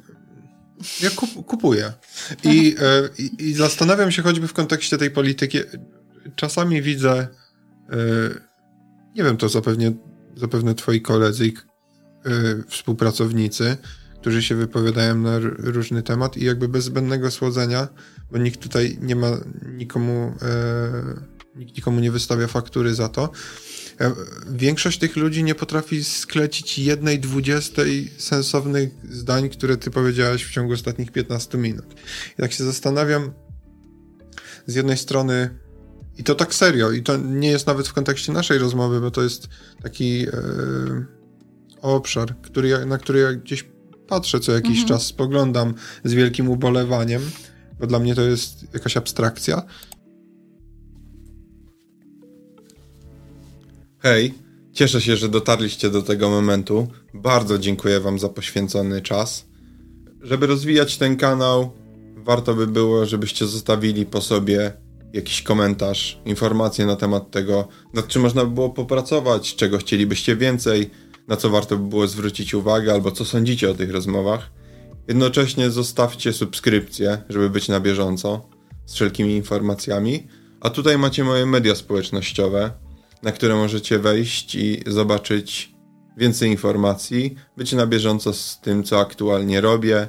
ja kup, kupuję. I, e, i, I, zastanawiam się choćby w kontekście tej polityki. Czasami widzę, e, nie wiem, to zapewne, zapewne twoi koledzy i e, współpracownicy, którzy się wypowiadają na różny temat i jakby bez zbędnego słodzenia, bo nikt tutaj nie ma nikomu, e, nikt nikomu nie wystawia faktury za to. E, większość tych ludzi nie potrafi sklecić jednej dwudziestej sensownych zdań, które ty powiedziałeś w ciągu ostatnich 15 minut. I tak się zastanawiam, z jednej strony i to tak serio, i to nie jest nawet w kontekście naszej rozmowy, bo to jest taki e, obszar, który na który ja gdzieś patrzę co jakiś mhm. czas, spoglądam z wielkim ubolewaniem, bo dla mnie to jest jakaś abstrakcja. Hej, cieszę się, że dotarliście do tego momentu. Bardzo dziękuję Wam za poświęcony czas. Żeby rozwijać ten kanał, warto by było, żebyście zostawili po sobie jakiś komentarz, informacje na temat tego, nad czym można by było popracować, czego chcielibyście więcej, na co warto by było zwrócić uwagę, albo co sądzicie o tych rozmowach. Jednocześnie zostawcie subskrypcję, żeby być na bieżąco z wszelkimi informacjami. A tutaj macie moje media społecznościowe, na które możecie wejść i zobaczyć więcej informacji, być na bieżąco z tym, co aktualnie robię,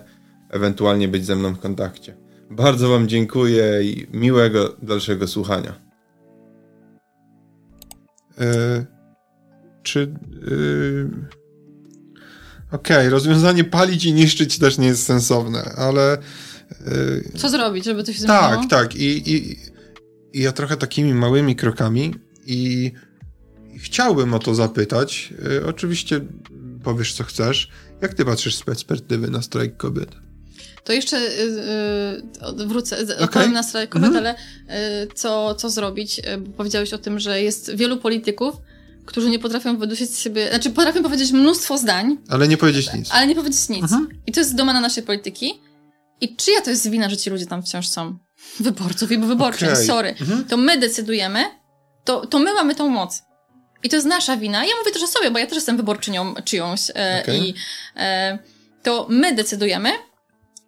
ewentualnie być ze mną w kontakcie. Bardzo Wam dziękuję i miłego dalszego słuchania. E, czy. Yy... Okej, okay, rozwiązanie palić i niszczyć też nie jest sensowne, ale. Yy... Co zrobić, żeby to się zmieniło? Tak, tak. I, i, I ja trochę takimi małymi krokami i chciałbym o to zapytać. Yy, oczywiście powiesz, co chcesz. Jak ty patrzysz z perspektywy na strajk kobiet? To jeszcze yy, wrócę, okay. odpowiem na strajk kobiet, mm -hmm. ale yy, co, co zrobić? Bo powiedziałeś o tym, że jest wielu polityków, którzy nie potrafią wydusić z siebie, znaczy potrafią powiedzieć mnóstwo zdań. Ale nie powiedzieć nic. Ale nie powiedzieć nic. Mhm. I to jest domena naszej polityki. I czyja to jest wina, że ci ludzie tam wciąż są? Wyborców i wyborczy, okay. sorry. Mhm. To my decydujemy, to, to my mamy tą moc. I to jest nasza wina. Ja mówię też o sobie, bo ja też jestem wyborczynią czyjąś. E, okay. I e, to my decydujemy,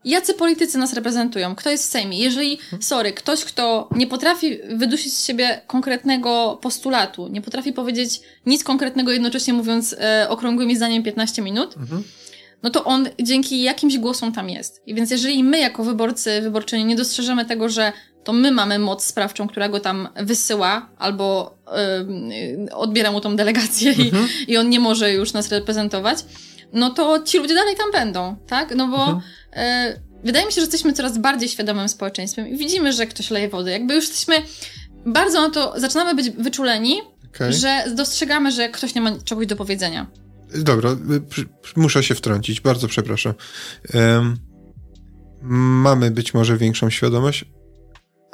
jacy politycy nas reprezentują, kto jest w Sejmie. Jeżeli, sorry, ktoś, kto nie potrafi wydusić z siebie konkretnego postulatu, nie potrafi powiedzieć nic konkretnego, jednocześnie mówiąc e, okrągłymi zdaniem 15 minut, mhm. no to on dzięki jakimś głosom tam jest. I więc jeżeli my jako wyborcy, wyborczyni nie dostrzeżemy tego, że to my mamy moc sprawczą, która go tam wysyła, albo yy, odbiera mu tą delegację mhm. i, i on nie może już nas reprezentować, no to ci ludzie dalej tam będą, tak? No bo mhm. e, wydaje mi się, że jesteśmy coraz bardziej świadomym społeczeństwem i widzimy, że ktoś leje wodę. Jakby już jesteśmy bardzo na to, zaczynamy być wyczuleni, okay. że dostrzegamy, że ktoś nie ma czegoś do powiedzenia. Dobra, muszę się wtrącić, bardzo przepraszam. Um, mamy być może większą świadomość,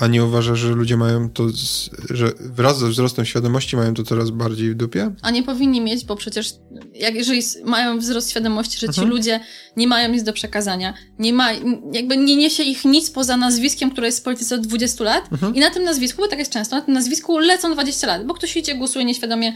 a nie uważasz, że ludzie mają to, z, że wraz ze wzrostem świadomości mają to coraz bardziej w dupie? A nie powinni mieć, bo przecież jak, jeżeli mają wzrost świadomości, że ci mhm. ludzie nie mają nic do przekazania, nie ma, jakby nie niesie ich nic poza nazwiskiem, które jest w polityce od 20 lat mhm. i na tym nazwisku, bo tak jest często, na tym nazwisku lecą 20 lat, bo ktoś idzie, głosuje nieświadomie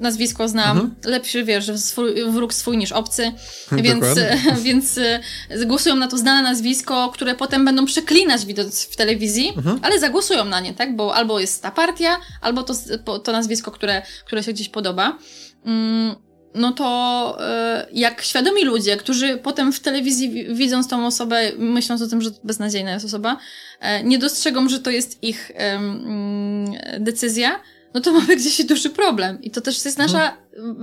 nazwisko znam, mhm. lepszy wiesz, swój, wróg swój niż obcy, więc, więc e, głosują na to znane nazwisko, które potem będą przeklinać widząc w telewizji, mhm. Ale zagłosują na nie, tak? Bo albo jest ta partia, albo to, to nazwisko, które, które się gdzieś podoba. Mm, no to e, jak świadomi ludzie, którzy potem w telewizji widząc tą osobę, myśląc o tym, że beznadziejna jest osoba, e, nie dostrzegą, że to jest ich mm, decyzja, no to mamy gdzieś duży problem. I to też jest nasza,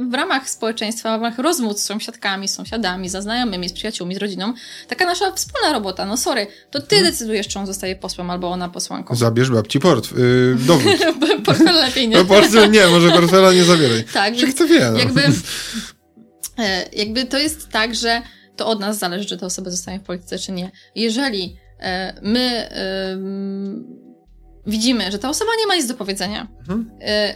w ramach społeczeństwa, w ramach rozmów z sąsiadkami, z sąsiadami, ze znajomymi, z przyjaciółmi, z rodziną, taka nasza wspólna robota. No sorry, to ty hmm. decydujesz, czy on zostaje posłem albo ona posłanką. Zabierz babci port, yy, dowód. Portfel lepiej, nie? No, portfel nie, może portfela nie zabieraj. Tak. Czy kto wie, no. Jakby, e, jakby to jest tak, że to od nas zależy, czy ta osoba zostanie w polityce, czy nie. Jeżeli e, my widzimy, że ta osoba nie ma nic do powiedzenia, mhm.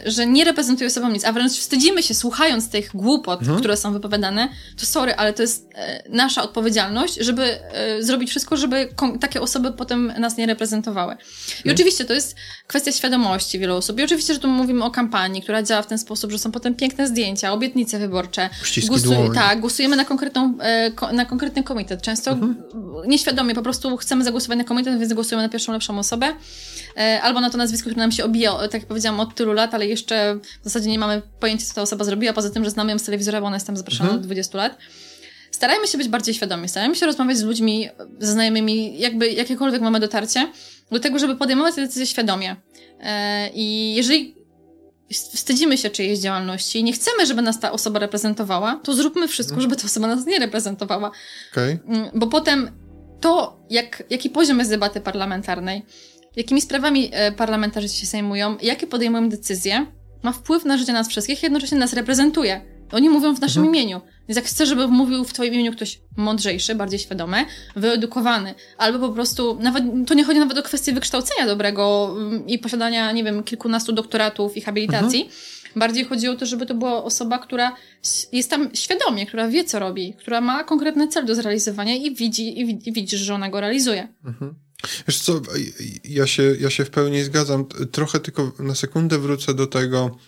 Y, że nie reprezentuje sobą nic, a wręcz wstydzimy się słuchając tych głupot, mhm. które są wypowiadane, to sorry, ale to jest e, nasza odpowiedzialność, żeby e, zrobić wszystko, żeby takie osoby potem nas nie reprezentowały. I mhm. oczywiście to jest kwestia świadomości wielu osób. I oczywiście, że tu mówimy o kampanii, która działa w ten sposób, że są potem piękne zdjęcia, obietnice wyborcze. Głosu- tak, głosujemy na, konkretną, e, na konkretny komitet. Często mhm. nieświadomie po prostu chcemy zagłosować na komitet, więc zagłosujemy na pierwszą lepszą osobę albo na to nazwisko, które nam się obija, tak jak powiedziałam, od tylu lat, ale jeszcze w zasadzie nie mamy pojęcia, co ta osoba zrobiła, poza tym, że znamy ją z telewizora, bo ona jest tam zapraszana mhm. od 20 lat. starajmy się być bardziej świadomi, starajmy się rozmawiać z ludźmi, ze znajomymi, jakby jakiekolwiek mamy dotarcie, do tego, żeby podejmować te decyzje świadomie. E, I jeżeli wstydzimy się czyjejś działalności i nie chcemy, żeby nas ta osoba reprezentowała, to zróbmy wszystko, mhm. żeby ta osoba nas nie reprezentowała. Okay. Bo potem to, jak, jaki poziom jest debaty parlamentarnej, jakimi sprawami e, parlamentarzyści się zajmują, jakie podejmują decyzje, ma wpływ na życie nas wszystkich, jednocześnie nas reprezentuje. Oni mówią w naszym mhm. imieniu. Więc jak chcesz, żeby mówił w twoim imieniu ktoś mądrzejszy, bardziej świadomy, wyedukowany, albo po prostu, nawet, to nie chodzi nawet o kwestię wykształcenia dobrego mm, i posiadania, nie wiem, kilkunastu doktoratów i habilitacji, mhm. Bardziej chodzi o to, żeby to była osoba, która jest tam świadomie, która wie, co robi, która ma konkretny cel do zrealizowania i widzi, i widzi że ona go realizuje. Mhm. Wiesz co, ja się, ja się w pełni zgadzam. Trochę tylko na sekundę wrócę do tego,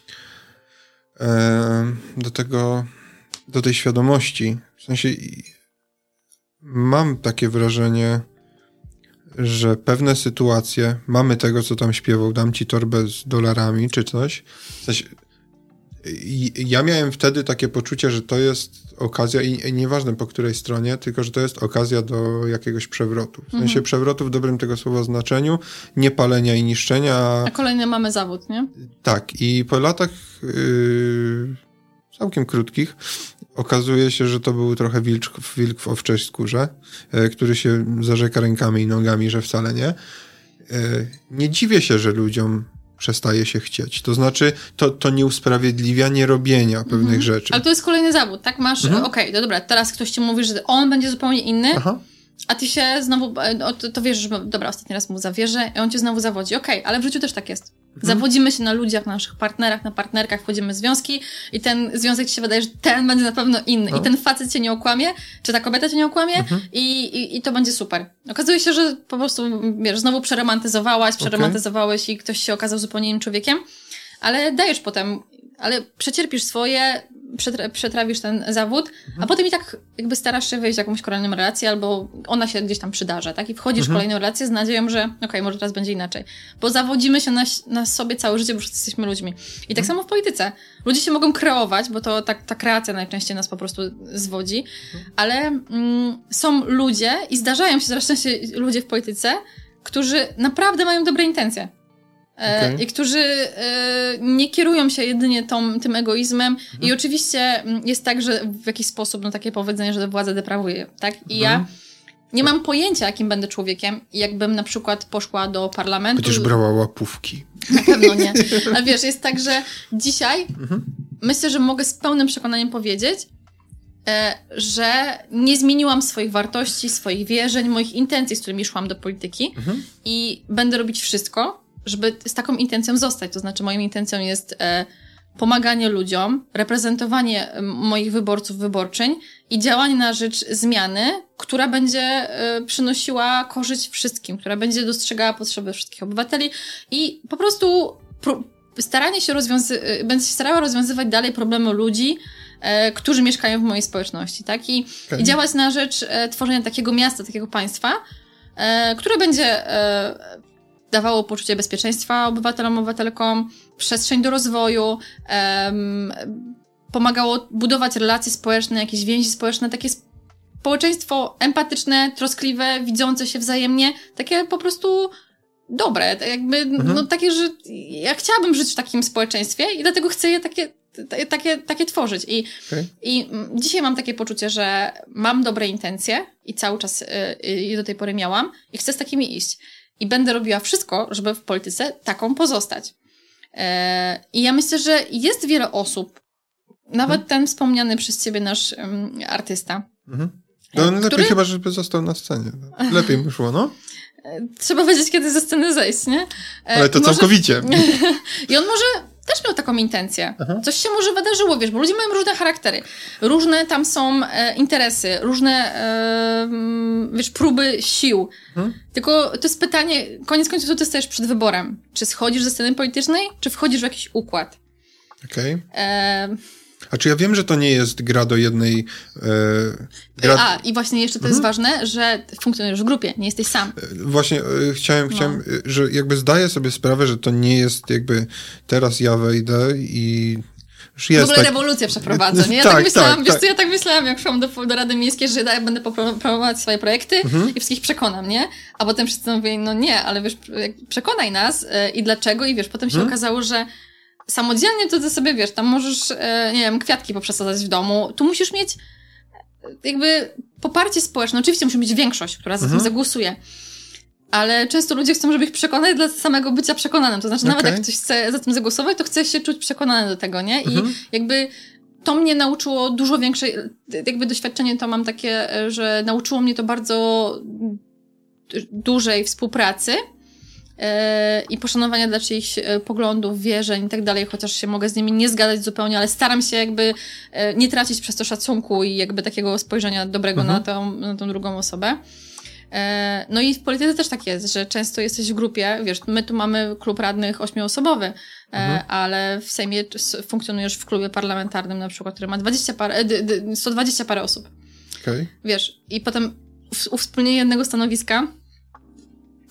do tego, do tej świadomości. W sensie mam takie wrażenie, że pewne sytuacje, mamy tego, co tam śpiewał, dam ci torbę z dolarami czy coś. W sensie, ja miałem wtedy takie poczucie, że to jest okazja i nieważne po której stronie, tylko że to jest okazja do jakiegoś przewrotu. W sensie mhm. przewrotu w dobrym tego słowa znaczeniu, nie palenia i niszczenia. A kolejny mamy zawód, nie? Tak. I po latach yy, całkiem krótkich okazuje się, że to był trochę wilk, wilk w owczej skórze, yy, który się zarzeka rękami i nogami, że wcale nie. Yy, nie dziwię się, że ludziom przestaje się chcieć. To znaczy, to, to nie usprawiedliwia nie robienia pewnych mhm. rzeczy. Ale to jest kolejny zawód, tak? Masz, mhm. okej, okay, to dobra, teraz ktoś ci mówi, że on będzie zupełnie inny, Aha. a ty się znowu, e, to, to wiesz, że dobra, ostatni raz mu zawierzę i on cię znowu zawodzi. Okej, okay, ale w życiu też tak jest. Mhm. Zawodzimy się na ludziach, na naszych partnerach, na partnerkach, wchodzimy w związki i ten związek ci się wydaje, że ten będzie na pewno inny no. i ten facet cię nie okłamie, czy ta kobieta cię nie okłamie mhm. i, i, i, to będzie super. Okazuje się, że po prostu, wiesz, znowu przeromantyzowałaś, przeromantyzowałeś okay. i ktoś się okazał zupełnie innym człowiekiem, ale dajesz potem, ale przecierpisz swoje, przetrawisz ten zawód, mhm. a potem i tak jakby starasz się wejść w jakąś kolejną relację, albo ona się gdzieś tam przydarza, tak? I wchodzisz mhm. w kolejną relację z nadzieją, że okej, okay, może teraz będzie inaczej. Bo zawodzimy się na, na sobie całe życie, bo wszyscy jesteśmy ludźmi. I tak mhm. samo w polityce. Ludzie się mogą kreować, bo to tak, ta kreacja najczęściej nas po prostu zwodzi, mhm. ale mm, są ludzie i zdarzają się zresztą się ludzie w polityce, którzy naprawdę mają dobre intencje. E, okay. i którzy e, nie kierują się jedynie tą, tym egoizmem. Mhm. I oczywiście mm, jest tak, że w jakiś sposób, no takie powiedzenie, że władza deprawuje, tak? I mhm. ja nie mam pojęcia, jakim będę człowiekiem, jakbym na przykład poszła do parlamentu. Będziesz brała łapówki. Na pewno nie. Ale wiesz, jest tak, że dzisiaj mhm. myślę, że mogę z pełnym przekonaniem powiedzieć, e, że nie zmieniłam swoich wartości, swoich wierzeń, moich intencji, z którymi szłam do polityki mhm. i będę robić wszystko, żeby z taką intencją zostać. To znaczy, moją intencją jest e, pomaganie ludziom, reprezentowanie moich wyborców, wyborczyń i działanie na rzecz zmiany, która będzie e, przynosiła korzyść wszystkim, która będzie dostrzegała potrzeby wszystkich obywateli i po prostu staranie się rozwiązywać, e, będę się starała rozwiązywać dalej problemy ludzi, e, którzy mieszkają w mojej społeczności, tak? I, okay. i działać na rzecz e, tworzenia takiego miasta, takiego państwa, e, które będzie e, dawało poczucie bezpieczeństwa obywatelom, obywatelkom, przestrzeń do rozwoju, pomagało budować relacje społeczne, jakieś więzi społeczne, takie społeczeństwo empatyczne, troskliwe, widzące się wzajemnie, takie po prostu dobre, tak jakby, mhm. no takie, że ja chciałabym żyć w takim społeczeństwie i dlatego chcę je takie, takie, takie tworzyć. I, okay. I dzisiaj mam takie poczucie, że mam dobre intencje i cały czas y, y, je do tej pory miałam i chcę z takimi iść i będę robiła wszystko, żeby w polityce taką pozostać. E, I ja myślę, że jest wiele osób, nawet hmm. ten wspomniany przez ciebie nasz um, artysta. Mhm. No, który... lepiej chyba, żeby został na scenie. Lepiej by szło, no? Trzeba wiedzieć, kiedy ze sceny zejść, nie? E, Ale to może... całkowicie. I on może też miał taką intencję. Aha. Coś się może wydarzyło, wiesz, bo ludzie mają różne charaktery. Różne tam są e, interesy, różne, e, wiesz, próby sił. Hmm? Tylko to jest pytanie, koniec końców ty stajesz przed wyborem. Czy schodzisz ze sceny politycznej, czy wchodzisz w jakiś układ. Okej. Okay. E, a czy ja wiem, że to nie jest gra do jednej. E, gra... A, i właśnie jeszcze to mhm. jest ważne, że funkcjonujesz w grupie, nie jesteś sam. E, właśnie e, chciałem, no. chciałem, e, że jakby zdaję sobie sprawę, że to nie jest jakby teraz ja wejdę i już jest. W ogóle tak... rewolucję przeprowadzę, nie? Ja tak, tak myślałam, tak, wiesz tak. co, ja tak myślałam, jak szłam do, do Rady Miejskiej, że ja będę promować swoje projekty mhm. i wszystkich przekonam, nie? A potem wszyscy mówili, no nie, ale wiesz, przekonaj nas yy, i dlaczego i wiesz, potem się mhm. okazało, że samodzielnie to ty sobie, wiesz, tam możesz, yy, nie wiem, kwiatki poprzesadzać w domu, tu musisz mieć e, jakby poparcie społeczne. Oczywiście musi być większość, która za tym mhm. zagłosuje ale często ludzie chcą, żeby ich przekonać dla samego bycia przekonanym. To znaczy, okay. nawet jak ktoś chce za tym zagłosować, to chce się czuć przekonany do tego, nie? I mhm. jakby to mnie nauczyło dużo większej, jakby doświadczenie to mam takie, że nauczyło mnie to bardzo dużej współpracy i poszanowania dla czyichś e, poglądów, wierzeń i tak dalej, chociaż się mogę z nimi nie zgadzać zupełnie, ale staram się jakby yy, nie tracić przez to szacunku i jakby takiego spojrzenia dobrego mhm. na, tą, na tą drugą osobę. E, no i w polityce też tak jest, że często jesteś w grupie, wiesz, my tu mamy klub radnych ośmioosobowy, e, mhm. ale w Sejmie funkcjonujesz w klubie parlamentarnym na przykład, który ma 20 parę, 120 parę osób. Okay. Wiesz, i potem uwspólnienie jednego stanowiska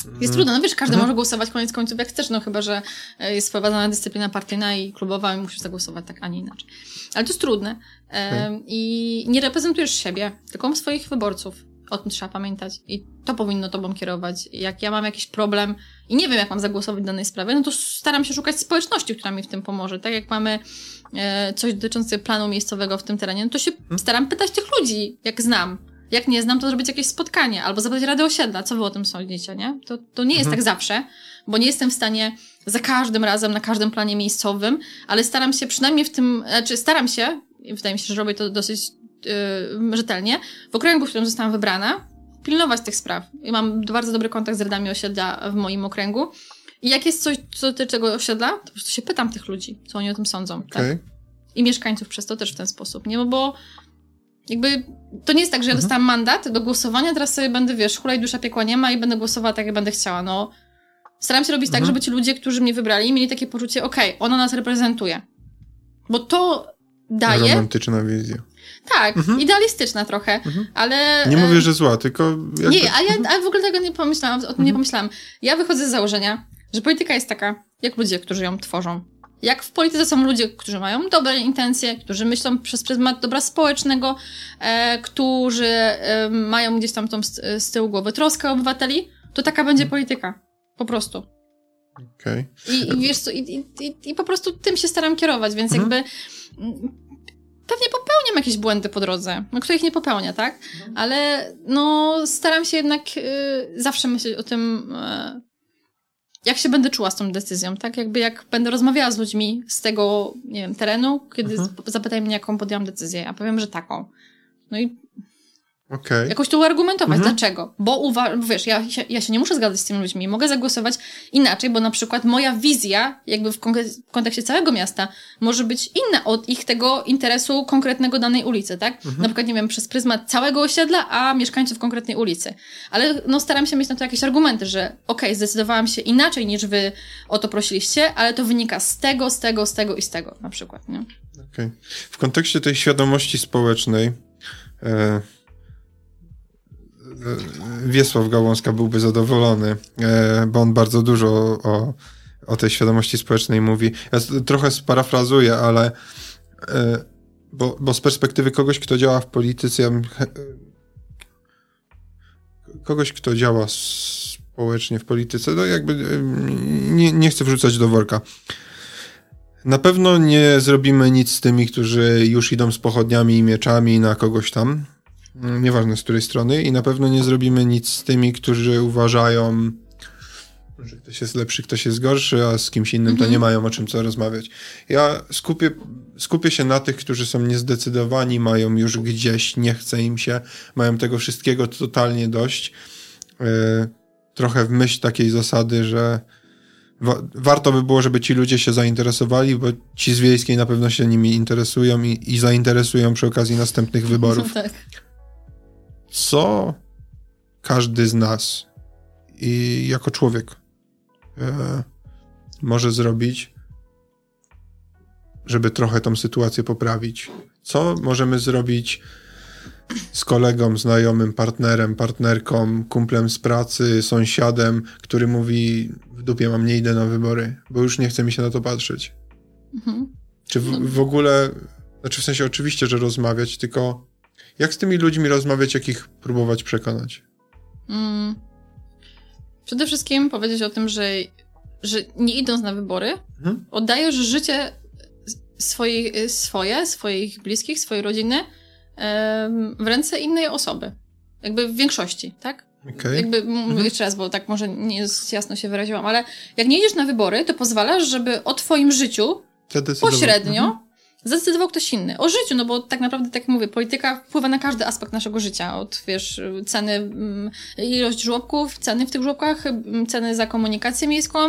jest mhm. trudno, no wiesz, każdy mhm. może głosować koniec końców jak chcesz, no chyba, że e, jest wprowadzona dyscyplina partyjna i klubowa i musisz zagłosować tak, a nie inaczej. Ale to jest trudne. Okay. I nie reprezentujesz siebie, tylko swoich wyborców. O tym trzeba pamiętać i to powinno tobą kierować. Jak ja mam jakiś problem i nie wiem, jak mam zagłosować w danej sprawie, no to staram się szukać społeczności, która mi w tym pomoże. Tak jak mamy e, coś dotyczące planu miejscowego w tym terenie, no to się hmm. staram pytać tych ludzi, jak znam. Jak nie znam, to zrobić jakieś spotkanie albo zapytać Radę Osiedla, co wy o tym sądzicie, nie? To, to nie jest mhm. tak zawsze, bo nie jestem w stanie za każdym razem, na każdym planie miejscowym, ale staram się przynajmniej w tym, znaczy staram się, wydaje mi się, że robię to dosyć yy, rzetelnie, w okręgu, w którym zostałam wybrana, pilnować tych spraw. I mam bardzo dobry kontakt z radami osiedla w moim okręgu. I jak jest coś, co dotyczy tego osiedla, to po prostu się pytam tych ludzi, co oni o tym sądzą. Okay. Tak? I mieszkańców przez to też w ten sposób, nie? Bo jakby to nie jest tak, że ja mhm. dostałam mandat do głosowania, teraz sobie będę, wiesz, hulaj dusza piekła nie ma i będę głosowała tak, jak będę chciała. No, staram się robić tak, mhm. tak, żeby ci ludzie, którzy mnie wybrali, mieli takie poczucie, okej, okay, ona nas reprezentuje. Bo to daje... Romantyczna wizja. Tak, mhm. idealistyczna trochę, mhm. ale... Nie mówię, że zła, tylko... Jakby... Nie, a ja a w ogóle tego nie pomyślałam, o tym nie mhm. pomyślałam. Ja wychodzę z założenia, że polityka jest taka, jak ludzie, którzy ją tworzą. Jak w polityce są ludzie, którzy mają dobre intencje, którzy myślą przez pryzmat dobra społecznego, e, którzy e, mają gdzieś tam tą z, z tyłu głowy troskę obywateli, to taka będzie polityka. Po prostu. Okay. I, I wiesz co, i, i, i, po prostu tym się staram kierować, więc mhm. jakby pewnie popełniam jakieś błędy po drodze, no kto ich nie popełnia, tak? Mhm. Ale no staram się jednak y, zawsze myśleć o tym, y, jak się będę czuła z tą decyzją, tak? Jakby jak będę rozmawiała z ludźmi z tego, nie wiem, terenu, kiedy mhm. zapytają mnie, jaką podjęłam decyzję, a powiem, że taką. No i Okay. Jakoś to uargumentować. Mhm. Dlaczego? Bo wiesz, ja, ja się nie muszę zgadzać z tymi ludźmi. Mogę zagłosować inaczej, bo na przykład moja wizja, jakby w, w kontekście całego miasta, może być inna od ich tego interesu konkretnego danej ulicy, tak? Mhm. Na przykład, nie wiem, przez pryzmat całego osiedla, a mieszkańców konkretnej ulicy. Ale no staram się mieć na to jakieś argumenty, że okej, okay, zdecydowałam się inaczej niż wy o to prosiliście, ale to wynika z tego, z tego, z tego i z tego na przykład, nie? Okej. Okay. W kontekście tej świadomości społecznej e, Wiesław Gałązka byłby zadowolony, e, bo on bardzo dużo o, o tej świadomości społecznej mówi. Ja trochę sparafrazuję, ale e, bo, bo z perspektywy kogoś, kto działa w polityce, kogoś, kto działa społecznie w polityce, to jakby e, nie, nie chcę wrzucać do worka. Na pewno nie zrobimy nic z tymi, którzy już idą z pochodniami i mieczami na kogoś tam. No, nieważne z której strony, i na pewno nie zrobimy nic z tymi, którzy uważają, że ktoś jest lepszy, ktoś jest gorszy, a z kimś innym to nie mają o czym co rozmawiać. Ja skupię, skupię się na tych, którzy są niezdecydowani, mają już gdzieś, nie chce im się, mają tego wszystkiego totalnie dość. Yy, trochę w myśl takiej zasady, że wa warto by było, żeby ci ludzie się zainteresowali, bo ci z wiejskiej na pewno się nimi interesują i, i zainteresują przy okazji następnych wyborów. No tak co każdy z nas i jako człowiek e, może zrobić, żeby trochę tą sytuację poprawić. Co możemy zrobić z kolegą, znajomym, partnerem, partnerką, kumplem z pracy, sąsiadem, który mówi w dupie mam, nie idę na wybory, bo już nie chce mi się na to patrzeć. Mhm. Czy w, w ogóle, znaczy w sensie oczywiście, że rozmawiać, tylko jak z tymi ludźmi rozmawiać, jak ich próbować przekonać? Mm. Przede wszystkim powiedzieć o tym, że, że nie idąc na wybory, mhm. oddajesz życie swoje, swoje, swoich bliskich, swojej rodziny w ręce innej osoby. Jakby w większości, tak? Okay. Jakby, mhm. jeszcze raz, bo tak może nie jasno się wyraziłam, ale jak nie idziesz na wybory, to pozwalasz, żeby o twoim życiu pośrednio mhm zdecydował ktoś inny. O życiu, no bo tak naprawdę, tak jak mówię, polityka wpływa na każdy aspekt naszego życia. Od, wiesz, ceny, mm, ilość żłobków, ceny w tych żłobkach, mm, ceny za komunikację miejską,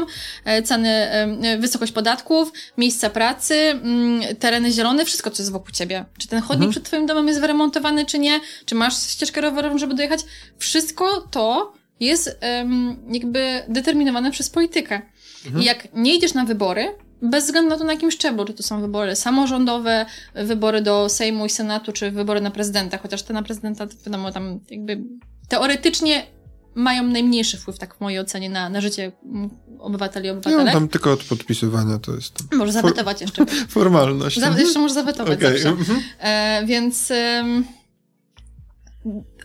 e, ceny, wysokość podatków, miejsca pracy, mm, tereny zielone, wszystko, co jest wokół ciebie. Czy ten chodnik mhm. przed twoim domem jest wyremontowany, czy nie? Czy masz ścieżkę rowerową, żeby dojechać? Wszystko to jest jakby determinowane przez politykę. Mhm. I jak nie idziesz na wybory, bez względu na to, na jakim szczeblu, czy to są wybory samorządowe, wybory do Sejmu i Senatu, czy wybory na prezydenta, chociaż te na prezydenta, wiadomo, tam jakby teoretycznie mają najmniejszy wpływ, tak w mojej ocenie, na, na życie obywateli i obywateli. No, tam tylko od podpisywania to jest... Może zawetować jeszcze. Formalność. Za, jeszcze może zawetować okay. zawsze. Mhm. E, więc e,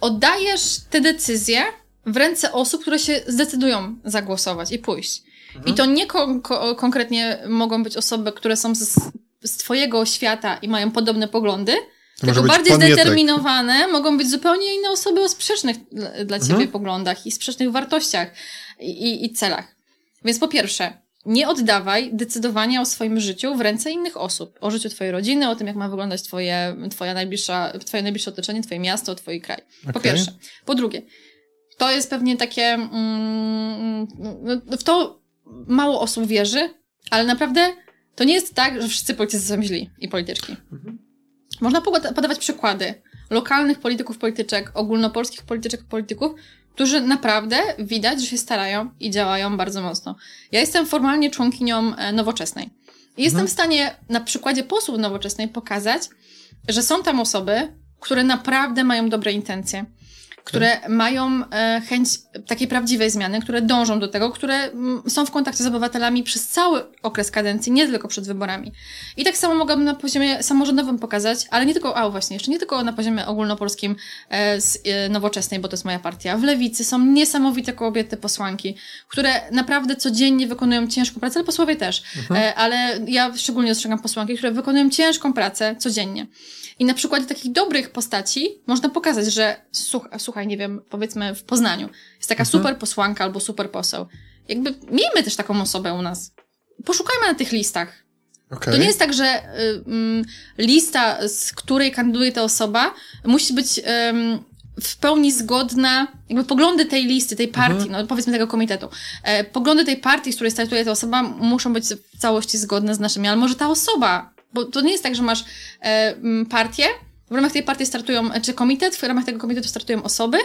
oddajesz te decyzje w ręce osób, które się zdecydują zagłosować i pójść. Mhm. I to nie kon konkretnie mogą być osoby, które są z, z twojego świata i mają podobne poglądy, to tylko bardziej zdeterminowane mogą być zupełnie inne osoby o sprzecznych dla, dla ciebie mhm. poglądach i sprzecznych wartościach i, i, i celach. Więc po pierwsze, nie oddawaj decydowania o swoim życiu w ręce innych osób. O życiu twojej rodziny, o tym, jak ma wyglądać twoje, twoja najbliższa, twoje najbliższe otoczenie, twoje miasto, twój kraj. Okay. Po pierwsze. Po drugie, to jest pewnie takie... Mm, no, w to mało osób wierzy, ale naprawdę to nie jest tak, że wszyscy politycy są źli i polityczki. Mhm. Można podawać przykłady lokalnych polityków, polityczek, ogólnopolskich polityczek, polityków, którzy naprawdę widać, że się starają i działają bardzo mocno. Ja jestem formalnie członkinią e, nowoczesnej. I mhm. jestem w stanie na przykładzie posłów nowoczesnej pokazać, że są tam osoby, które naprawdę mają dobre intencje, które mają e, chęć takiej prawdziwej zmiany, które dążą do tego, które są w kontakcie z obywatelami przez cały okres kadencji, nie tylko przed wyborami. I tak samo mogłabym na poziomie samorządowym pokazać, ale nie tylko, a właśnie, jeszcze nie tylko na poziomie ogólnopolskim e, z e, nowoczesnej, bo to jest moja partia. W lewicy są niesamowite kobiety posłanki, które naprawdę codziennie wykonują ciężką pracę, ale posłowie też. Mhm. Ale ja szczególnie dostrzegam posłanki, które wykonują ciężką pracę codziennie. I na przykładzie takich dobrych postaci można pokazać, że słuchaj, słuchaj nie wiem, powiedzmy w Poznaniu jest taka mhm. super posłanka albo super poseł. Jakby miejmy też taką osobę u nas. Poszukajmy na tych listach. Okay. To nie jest tak, że y, y, lista, z której kandyduje ta osoba, musi być y, w pełni zgodna, jakby poglądy tej listy, tej partii, mhm. no powiedzmy tego komitetu, e, poglądy tej partii, z której startuje ta osoba, muszą być w całości zgodne z naszymi, ale może ta osoba bo to nie jest tak, że masz e, partię, w ramach tej partii startują, e, czy komitet, w ramach tego komitetu startują osoby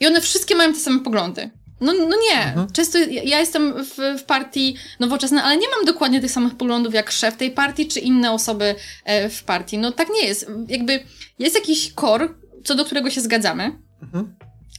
i one wszystkie mają te same poglądy. No, no nie. Mhm. Często ja jestem w, w partii nowoczesnej, ale nie mam dokładnie tych samych poglądów jak szef tej partii, czy inne osoby e, w partii. No tak nie jest. Jakby jest jakiś kor, co do którego się zgadzamy, mhm.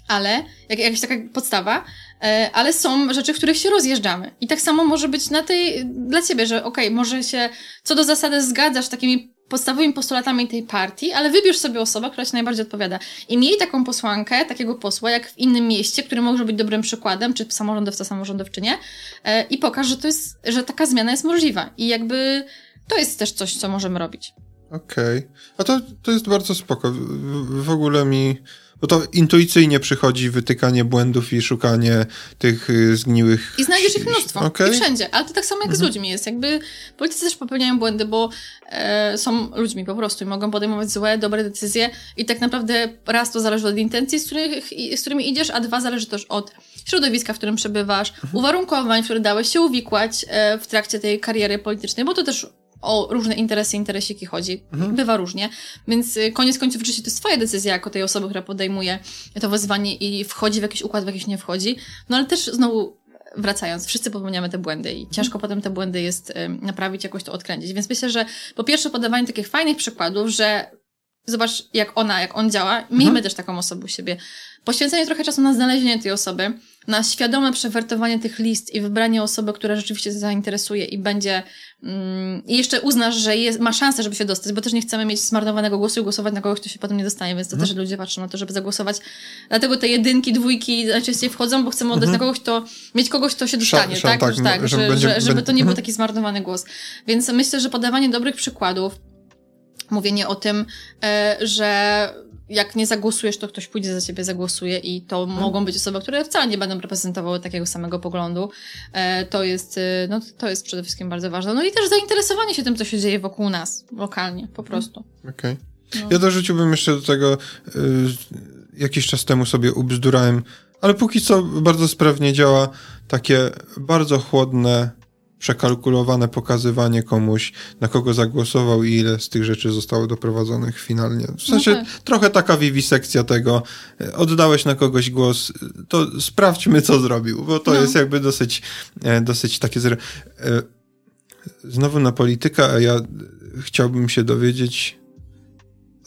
ale jak, jakaś taka podstawa, E, ale są rzeczy, w których się rozjeżdżamy. I tak samo może być na tej, dla ciebie, że okej, okay, może się co do zasady zgadzasz takimi podstawowymi postulatami tej partii, ale wybierz sobie osobę, która ci najbardziej odpowiada. I miej taką posłankę, takiego posła, jak w innym mieście, który może być dobrym przykładem, czy samorządowca, samorządowczynie, e, i pokaż, że to jest, że taka zmiana jest możliwa. I jakby to jest też coś, co możemy robić. Okej. Okay. A to, to jest bardzo spoko. W, w ogóle mi bo to intuicyjnie przychodzi wytykanie błędów i szukanie tych y, zgniłych... I znajdziesz ich mnóstwo. Okay. I wszędzie. Ale to tak samo jak mhm. z ludźmi jest. Jakby politycy też popełniają błędy, bo e, są ludźmi po prostu i mogą podejmować złe, dobre decyzje i tak naprawdę raz to zależy od intencji, z, których, z którymi idziesz, a dwa zależy też od środowiska, w którym przebywasz, mhm. uwarunkowań, w które dałeś się uwikłać e, w trakcie tej kariery politycznej, bo to też o różne interesy, interesiki chodzi. Mhm. Bywa różnie. Więc y, koniec końców oczywiście to jest twoja decyzja jako tej osoby, która podejmuje to wezwanie i wchodzi w jakiś układ, w jakiś nie wchodzi. No ale też znowu wracając, wszyscy popełniamy te błędy i ciężko mhm. potem te błędy jest y, naprawić, jakoś to odkręcić. Więc myślę, że po pierwsze podawanie takich fajnych przykładów, że zobacz jak ona, jak on działa, miejmy mhm. też taką osobę u siebie. Poświęcenie trochę czasu na znalezienie tej osoby, na świadome przewertowanie tych list i wybranie osoby, która rzeczywiście zainteresuje i będzie mm, i jeszcze uznasz, że jest, ma szansę, żeby się dostać, bo też nie chcemy mieć zmarnowanego głosu i głosować na kogoś, kto się potem nie dostanie, więc to mhm. też ludzie patrzą na to, żeby zagłosować. Dlatego te jedynki, dwójki najczęściej wchodzą, bo chcemy oddać mhm. na kogoś, kto, mieć kogoś, kto się dostanie, Szan, tak? tak, tak żeby, będzie, żeby to nie był taki zmarnowany głos. Więc myślę, że podawanie dobrych przykładów, mówienie o tym, e, że jak nie zagłosujesz, to ktoś pójdzie za ciebie, zagłosuje i to hmm. mogą być osoby, które wcale nie będą reprezentowały takiego samego poglądu. E, to jest, e, no, to jest przede wszystkim bardzo ważne. No i też zainteresowanie się tym, co się dzieje wokół nas, lokalnie, po prostu. Okej. Okay. No. Ja dorzuciłbym jeszcze do tego, y, jakiś czas temu sobie ubzdurałem, ale póki co bardzo sprawnie działa takie bardzo chłodne przekalkulowane pokazywanie komuś, na kogo zagłosował i ile z tych rzeczy zostało doprowadzonych finalnie. W sensie no tak. trochę taka wiwisekcja tego, oddałeś na kogoś głos, to sprawdźmy, co zrobił, bo to no. jest jakby dosyć, e, dosyć takie... Zre... Znowu na politykę, a ja chciałbym się dowiedzieć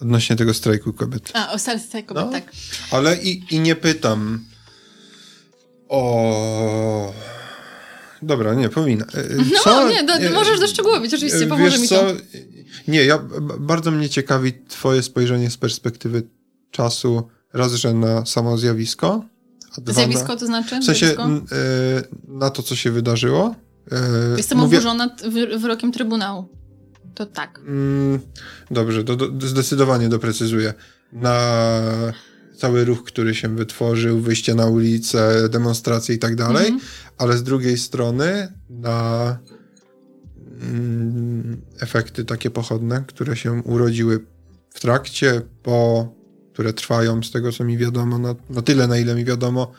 odnośnie tego strajku kobiet. A, o strajku kobiet, no, tak. Ale i, i nie pytam o Dobra, nie, powinna. E, no, co? No, nie, do, możesz doszczegółowić, oczywiście, pomoże mi to. Co? Nie, ja, bardzo mnie ciekawi twoje spojrzenie z perspektywy czasu, raz, że na samo zjawisko. zjawisko na, to znaczy? W sensie y, na to, co się wydarzyło. Y, Jestem mówię, oburzona wyrokiem Trybunału. To tak. Mm, dobrze, do, do, zdecydowanie doprecyzuję. Na cały ruch, który się wytworzył, wyjście na ulicę, demonstracje i tak dalej, mhm. Ale z drugiej strony na mm, efekty takie pochodne, które się urodziły w trakcie, po, które trwają z tego, co mi wiadomo, na, na tyle, na ile mi wiadomo.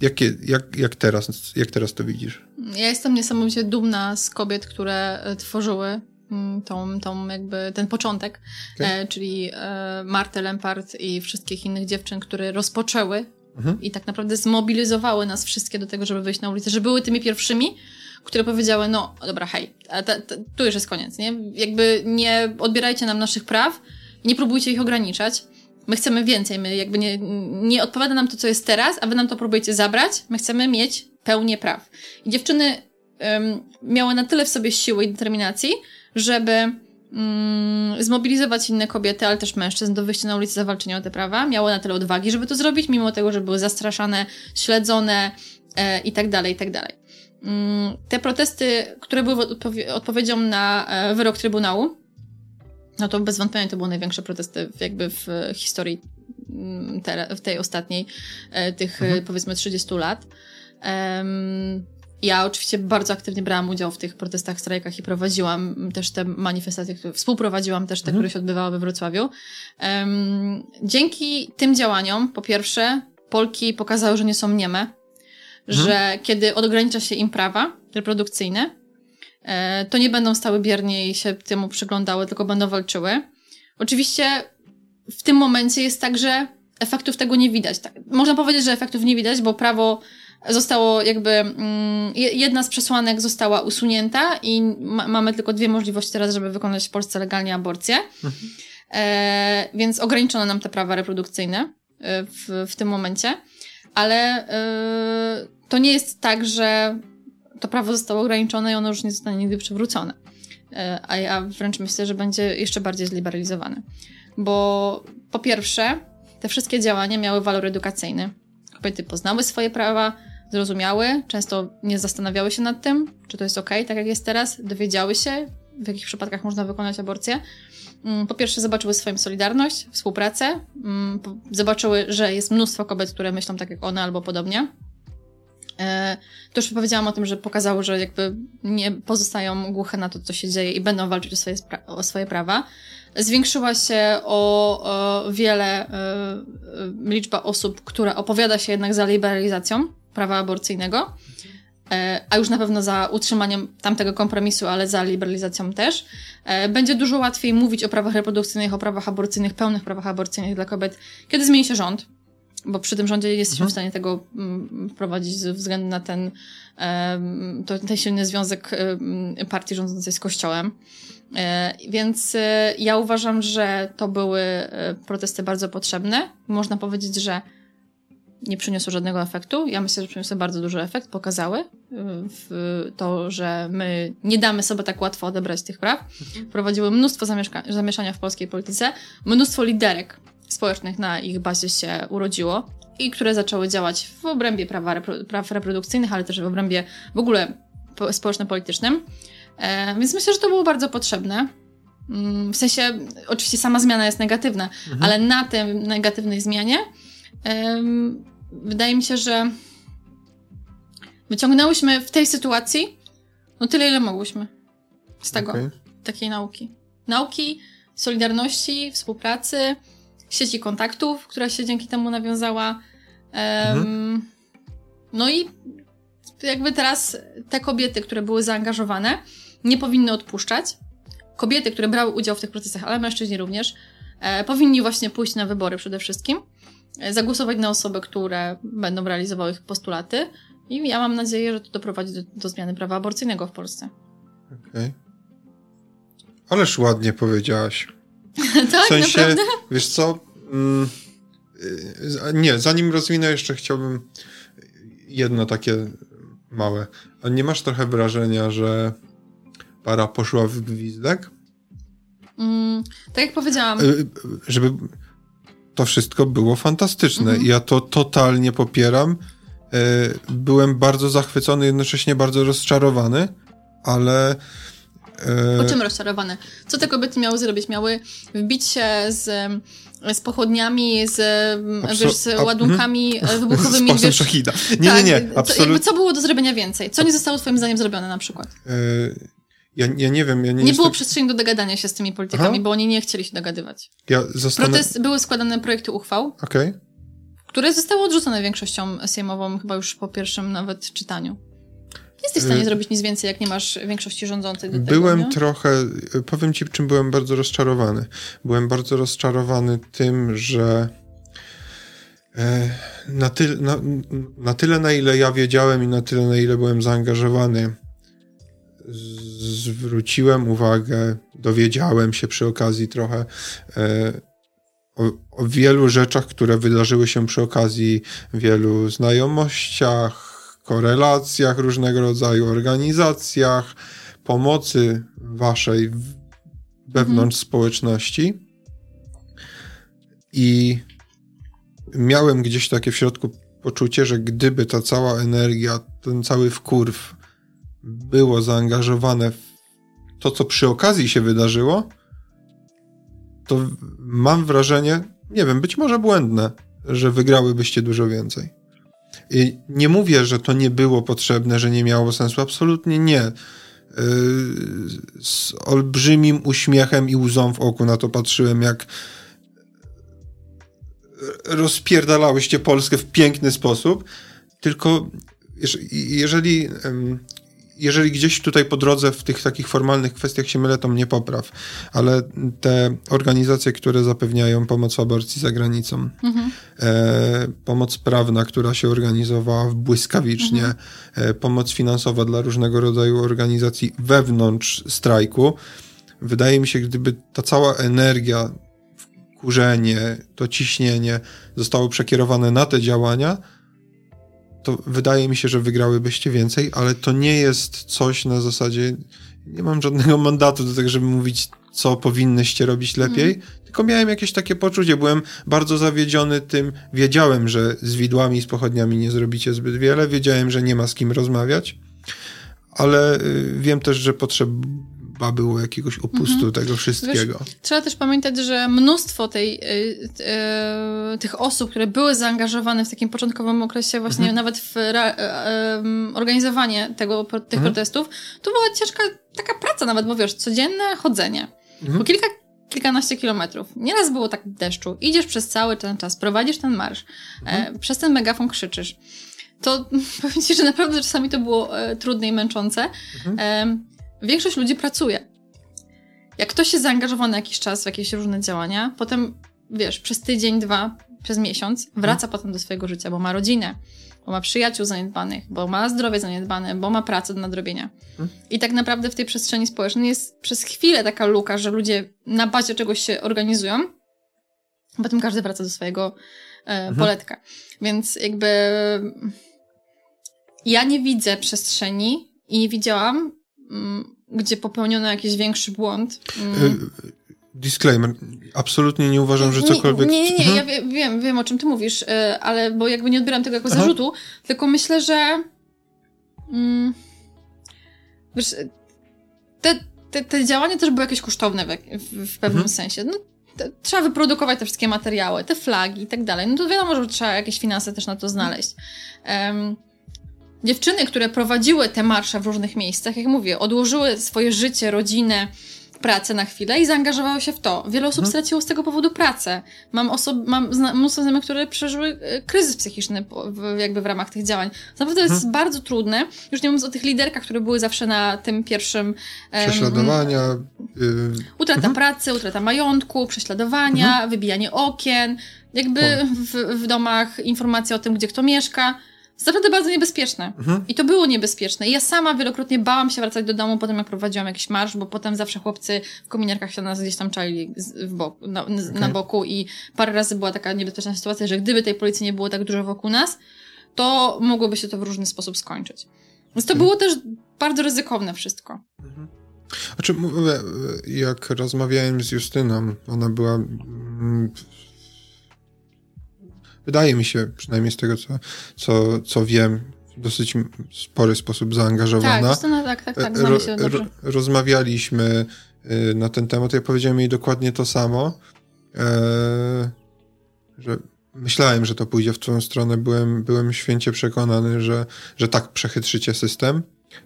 Jakie, jak, jak, teraz, jak teraz to widzisz? Ja jestem niesamowicie dumna z kobiet, które tworzyły Mm, tą, tą jakby ten początek, okay. e, czyli e, Martę Lempart i wszystkich innych dziewczyn, które rozpoczęły mhm. i tak naprawdę zmobilizowały nas wszystkie do tego, żeby wyjść na ulicę, że były tymi pierwszymi, które powiedziały, no dobra, hej, ta, ta, tu już jest koniec, nie? Jakby nie odbierajcie nam naszych praw, nie próbujcie ich ograniczać. My chcemy więcej, my jakby nie, nie odpowiada nam to, co jest teraz, a wy nam to próbujecie zabrać. My chcemy mieć pełnię praw. I dziewczyny um, miały na tyle w sobie siły i determinacji, żeby mm, zmobilizować inne kobiety, ale też mężczyzn do wyjścia na ulicę zawalczenia o te prawa. Miało na tyle odwagi, żeby to zrobić, mimo tego, że były zastraszane, śledzone e, i tak dalej, i tak dalej. Mm, te protesty, które były odpowie odpowiedzią na e, wyrok Trybunału, no to bez wątpienia to były największe protesty w, jakby w historii mm, te, w tej ostatniej, e, tych mhm. powiedzmy 30 lat. Um, ja oczywiście bardzo aktywnie brałam udział w tych protestach, strajkach i prowadziłam też te manifestacje, które, współprowadziłam też te, mhm. które się odbywały we Wrocławiu. Um, dzięki tym działaniom, po pierwsze, Polki pokazały, że nie są nieme, mhm. że kiedy ogranicza się im prawa reprodukcyjne, e, to nie będą stały biernie i się temu przyglądały, tylko będą walczyły. Oczywiście w tym momencie jest tak, że efektów tego nie widać. Tak, można powiedzieć, że efektów nie widać, bo prawo zostało jakby, mm, jedna z przesłanek została usunięta i ma, mamy tylko dwie możliwości teraz, żeby wykonać w Polsce legalnie aborcję. Mhm. E, więc ograniczono nam te prawa reprodukcyjne e, w, w tym momencie. Ale e, to nie jest tak, że to prawo zostało ograniczone i ono już nie zostanie nigdy przywrócone. E, a ja wręcz myślę, że będzie jeszcze bardziej zliberalizowane. Bo po pierwsze, te wszystkie działania miały walor edukacyjny. Kobiety poznały swoje prawa, zrozumiały, często nie zastanawiały się nad tym, czy to jest ok, tak jak jest teraz, dowiedziały się, w jakich przypadkach można wykonać aborcję. Mm, po pierwsze, zobaczyły swoją solidarność, współpracę, mm, zobaczyły, że jest mnóstwo kobiet, które myślą tak jak one albo podobnie. E, to już powiedziałam o tym, że pokazały, że jakby nie pozostają głuche na to, co się dzieje i będą walczyć o swoje, o swoje prawa. Zwiększyła się o, o wiele y, y, liczba osób, która opowiada się jednak za liberalizacją prawa aborcyjnego, e, a już na pewno za utrzymaniem tamtego kompromisu, ale za liberalizacją też, e, będzie dużo łatwiej mówić o prawach reprodukcyjnych, o prawach aborcyjnych, pełnych prawach aborcyjnych dla kobiet, kiedy zmieni się rząd, bo przy tym rządzie jesteśmy mhm. w stanie tego mm, wprowadzić ze względu na ten, to, ten silny związek partii rządzącej z Kościołem. E, więc ja uważam, że to były protesty bardzo potrzebne. Można powiedzieć, że nie przyniosły żadnego efektu. Ja myślę, że przyniosły bardzo duży efekt, pokazały to, że my nie damy sobie tak łatwo odebrać tych praw. Prowadziły mnóstwo zamieszania w polskiej polityce, mnóstwo liderek społecznych na ich bazie się urodziło i które zaczęły działać w obrębie prawa, praw reprodukcyjnych, ale też w obrębie w ogóle społeczno-politycznym. E, więc myślę, że to było bardzo potrzebne. Mm, w sensie, oczywiście sama zmiana jest negatywna, mhm. ale na tej negatywnej zmianie wydaje mi się, że wyciągnęłyśmy w tej sytuacji no tyle, ile mogłyśmy z tego, okay. takiej nauki. Nauki, solidarności, współpracy, sieci kontaktów, która się dzięki temu nawiązała. Mhm. No i jakby teraz te kobiety, które były zaangażowane, nie powinny odpuszczać. Kobiety, które brały udział w tych procesach, ale mężczyźni również, e, powinni właśnie pójść na wybory przede wszystkim, zagłosować na osoby, które będą realizowały ich postulaty. I ja mam nadzieję, że to doprowadzi do, do zmiany prawa aborcyjnego w Polsce. Okej. Okay. Ależ ładnie powiedziałaś. tak, w sensie, naprawdę? Wiesz co? Mm, y, nie, zanim rozwinę, jeszcze chciałbym jedno takie małe. A nie masz trochę wrażenia, że para poszła w gwizdek? Mm, tak jak powiedziałam. Y, żeby to wszystko było fantastyczne. Mhm. Ja to totalnie popieram. Y, byłem bardzo zachwycony, jednocześnie bardzo rozczarowany, ale. Y, o czym rozczarowany? Co te kobiety miały zrobić? Miały wbić się z z pochodniami, z, wiesz, z ładunkami a, wybuchowymi. Z wiesz, szachida. Nie, tak, nie, nie, absolutnie. Co, co było do zrobienia więcej? Co nie zostało twoim zdaniem zrobione na przykład? Ja, ja nie wiem. Ja nie, nie było przestrzeni do dogadania się z tymi politykami, Aha. bo oni nie chcieli się dogadywać. Ja zostanę... Protest, były składane projekty uchwał, okay. które zostały odrzucone większością sejmową, chyba już po pierwszym nawet czytaniu. Nie jesteś w stanie y zrobić nic więcej, jak nie masz większości rządzącej do tego, Byłem trochę, powiem ci, czym byłem bardzo rozczarowany. Byłem bardzo rozczarowany tym, że e, na, ty, na, na tyle, na ile ja wiedziałem i na tyle, na ile byłem zaangażowany zwróciłem uwagę, dowiedziałem się przy okazji trochę e, o, o, wielu rzeczach, które wydarzyły się przy okazji wielu znajomościach, korelacjach różnego rodzaju, organizacjach, pomocy waszej wewnątrz mhm. społeczności. I miałem gdzieś takie w środku poczucie, że gdyby ta cała energia, ten cały wkurw było zaangażowane w to, co przy okazji się wydarzyło, to mam wrażenie, nie wiem, być może błędne, że wygrałybyście dużo więcej. I nie mówię, że to nie było potrzebne, że nie miało sensu. Absolutnie nie. Yy, z olbrzymim uśmiechem i łzą w oku na to patrzyłem, jak rozpierdalałyście Polskę w piękny sposób. Tylko jeżeli jeżeli gdzieś tutaj po drodze w tych takich formalnych kwestiach się mylę, to mnie popraw. Ale te organizacje, które zapewniają pomoc w aborcji za granicą, mhm. e, pomoc prawna, która się organizowała błyskawicznie, mhm. e, pomoc finansowa dla różnego rodzaju organizacji wewnątrz strajku, wydaje mi się, gdyby ta cała energia, kurzenie, to ciśnienie zostało przekierowane na te działania, to wydaje mi się, że wygrałybyście więcej, ale to nie jest coś na zasadzie, nie mam żadnego mandatu do tego, żeby mówić, co powinnyście robić lepiej, mm. tylko miałem jakieś takie poczucie, byłem bardzo zawiedziony tym, wiedziałem, że z widłami i z pochodniami nie zrobicie zbyt wiele, wiedziałem, że nie ma z kim rozmawiać, ale y, wiem też, że potrzeb chyba było jakiegoś opustu mhm. tego wszystkiego. Wiesz, trzeba też pamiętać, że mnóstwo tej, y, y, tych osób, które były zaangażowane w takim początkowym okresie, właśnie mhm. nawet w ra, y, organizowanie tego, tych mhm. protestów, to była ciężka taka praca nawet, bo wiesz, codzienne chodzenie. Mhm. Po kilka kilkanaście kilometrów. Nieraz było tak w deszczu. Idziesz przez cały ten czas, prowadzisz ten marsz, e, mhm. e, przez ten megafon krzyczysz. To powiem ci, że naprawdę czasami to było e, trudne i męczące. Mhm. E, większość ludzi pracuje. Jak ktoś jest zaangażowany jakiś czas w jakieś różne działania, potem, wiesz, przez tydzień, dwa przez miesiąc, wraca hmm. potem do swojego życia, bo ma rodzinę, bo ma przyjaciół zaniedbanych, bo ma zdrowie zaniedbane, bo ma pracę do nadrobienia. Hmm. I tak naprawdę w tej przestrzeni społecznej jest przez chwilę taka luka, że ludzie na bazie czegoś się organizują, a potem każdy wraca do swojego e, mhm. poletka. Więc jakby ja nie widzę przestrzeni i nie widziałam, mm, gdzie popełniono jakiś większy błąd. Mm. E, disclaimer, absolutnie nie uważam, że cokolwiek... Nie, nie, nie, mhm. ja wie, wiem, wiem o czym ty mówisz, e, ale bo jakby nie odbieram tego jako Aha. zarzutu, tylko myślę, że mm, wiesz, te, te, te działania też były jakieś kosztowne w, w, w pewnym mhm. sensie. No, te, trzeba wyprodukować te wszystkie materiały, te flagi i tak dalej. No to wiadomo, że trzeba jakieś finanse też na to znaleźć. Um, dziewczyny, które prowadziły te marsze w różnych miejscach, jak mówię, odłożyły swoje życie, rodzinę, pracę na chwilę i zaangażowały się w to. Wiele osób mhm. straciło z tego powodu pracę. Mam, osob, mam zna, mnóstwo znajomych, które przeżyły e, kryzys psychiczny w, jakby w ramach tych działań. Naprawdę mhm. jest bardzo trudne. Już nie mówiąc o tych liderkach, które były zawsze na tym pierwszym... Prześladowania. Yy... Utrata mhm. pracy, utrata majątku, prześladowania, mhm. wybijanie okien. Jakby w, w domach informacja o tym, gdzie kto mieszka jest naprawdę bardzo niebezpieczne. Mhm. I to było niebezpieczne. I ja sama wielokrotnie bałam się wracać do domu potem, jak prowadziłam jakiś marsz, bo potem zawsze chłopcy w kominiarkach się nas gdzieś tam czali w boku, na, okay. na boku i parę razy była taka niebezpieczna sytuacja, że gdyby tej policji nie było tak dużo wokół nas, to mogłoby się to w różny sposób skończyć. Więc to mhm. było też bardzo ryzykowne wszystko. Mhm. Znaczy, jak rozmawiałem z Justyną, ona była mm, wydaje mi się, przynajmniej z tego, co, co, co wiem, w dosyć spory sposób zaangażowana. Tak, no, tak, tak, tak, znamy się dobrze. Rozmawialiśmy y, na ten temat. Ja powiedziałem jej dokładnie to samo, e, że myślałem, że to pójdzie w tą stronę. Byłem, byłem święcie przekonany, że, że tak przechytrzycie system.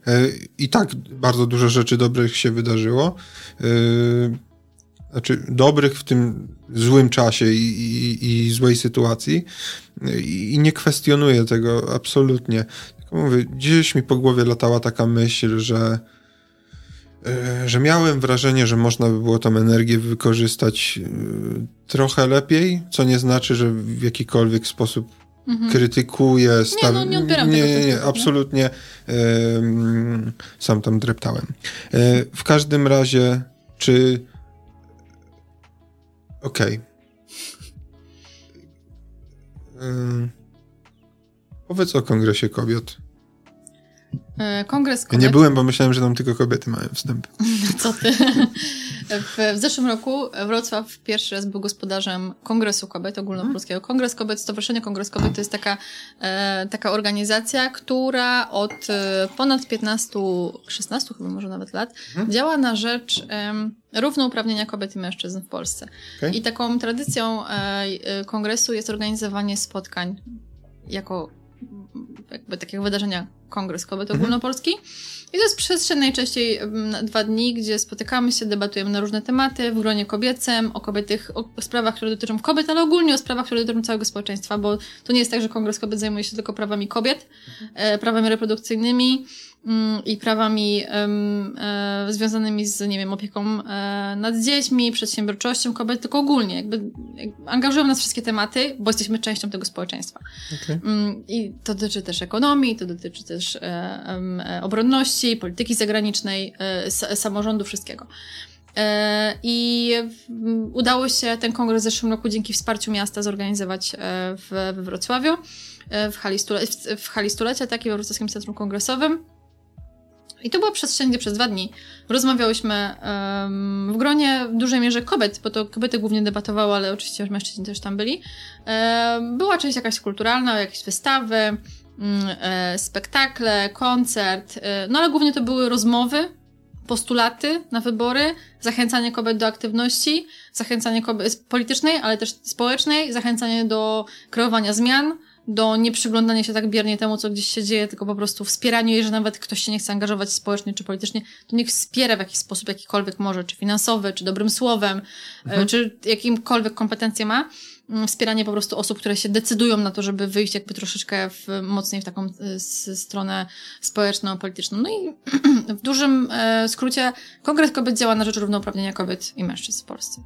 E, I tak bardzo dużo rzeczy dobrych się wydarzyło. Znaczy dobrych w tym złym czasie i, i, i złej sytuacji I, i nie kwestionuję tego absolutnie. Tylko mówię, gdzieś mi po głowie latała taka myśl, że e, że miałem wrażenie, że można by było tą energię wykorzystać e, trochę lepiej, co nie znaczy, że w jakikolwiek sposób mhm. krytykuję. Staw... Nie, no, nie odbieram nie, nie, nie, absolutnie sam tam dreptałem. E, w każdym razie, czy Okej. Okay. powiedz o Kongresie Kobiet. E, Kongres Kobiet. Ja nie byłem, bo myślałem, że tam tylko kobiety mają wstęp. Co ty? W, w, zeszłym roku Wrocław pierwszy raz był gospodarzem Kongresu Kobiet Ogólnopolskiego. Kongres Kobiet, Stowarzyszenie Kongres Kobiet to jest taka, e, taka organizacja, która od e, ponad 15, 16 chyba może nawet lat hmm? działa na rzecz e, równouprawnienia kobiet i mężczyzn w Polsce. Okay. I taką tradycją e, e, kongresu jest organizowanie spotkań jako jakby takiego wydarzenia Kongres Kobiet mhm. Ogólnopolski. I to jest przestrzeń najczęściej na dwa dni, gdzie spotykamy się, debatujemy na różne tematy w gronie kobiecym, o kobietych, o sprawach, które dotyczą kobiet, ale ogólnie o sprawach, które dotyczą całego społeczeństwa, bo to nie jest tak, że Kongres Kobiet zajmuje się tylko prawami kobiet, mhm. e, prawami reprodukcyjnymi, i prawami e, związanymi z, nie wiem, opieką e, nad dziećmi, przedsiębiorczością kobiet, tylko ogólnie, jakby, angażują nas wszystkie tematy, bo jesteśmy częścią tego społeczeństwa. Okay. Mm, I to dotyczy też ekonomii, to dotyczy też e, obronności, polityki zagranicznej, samorządu, wszystkiego. I udało się ten kongres w zeszłym roku dzięki wsparciu miasta zorganizować w, w Wrocławiu, w hali, stule, w hali stulecia, w Wrocławskim Centrum Kongresowym. I to była przestrzeń, gdzie przez dwa dni rozmawiałyśmy um, w gronie w dużej mierze kobiet, bo to kobiety głównie debatowały, ale oczywiście mężczyźni też tam byli. Um, była część jakaś kulturalna, jakieś wystawy, um, e, spektakle, koncert, e, no ale głównie to były rozmowy, postulaty na wybory, zachęcanie kobiet do aktywności, zachęcanie kobiet politycznej, ale też społecznej, zachęcanie do kreowania zmian, do nieprzyglądania się tak biernie temu, co gdzieś się dzieje, tylko po prostu wspieraniu jej, że nawet ktoś się nie chce angażować społecznie czy politycznie, to niech wspiera w jakiś sposób, jakikolwiek może, czy finansowy, czy dobrym słowem, e, mhm. czy jakimkolwiek kompetencje ma. Mm, wspieranie po prostu osób, które się decydują na to, żeby wyjść jakby troszeczkę w, mocniej w taką e, stronę społeczną, polityczną. No i w dużym e, skrócie Kongres Kobiet działa na rzecz równouprawnienia kobiet i mężczyzn w Polsce.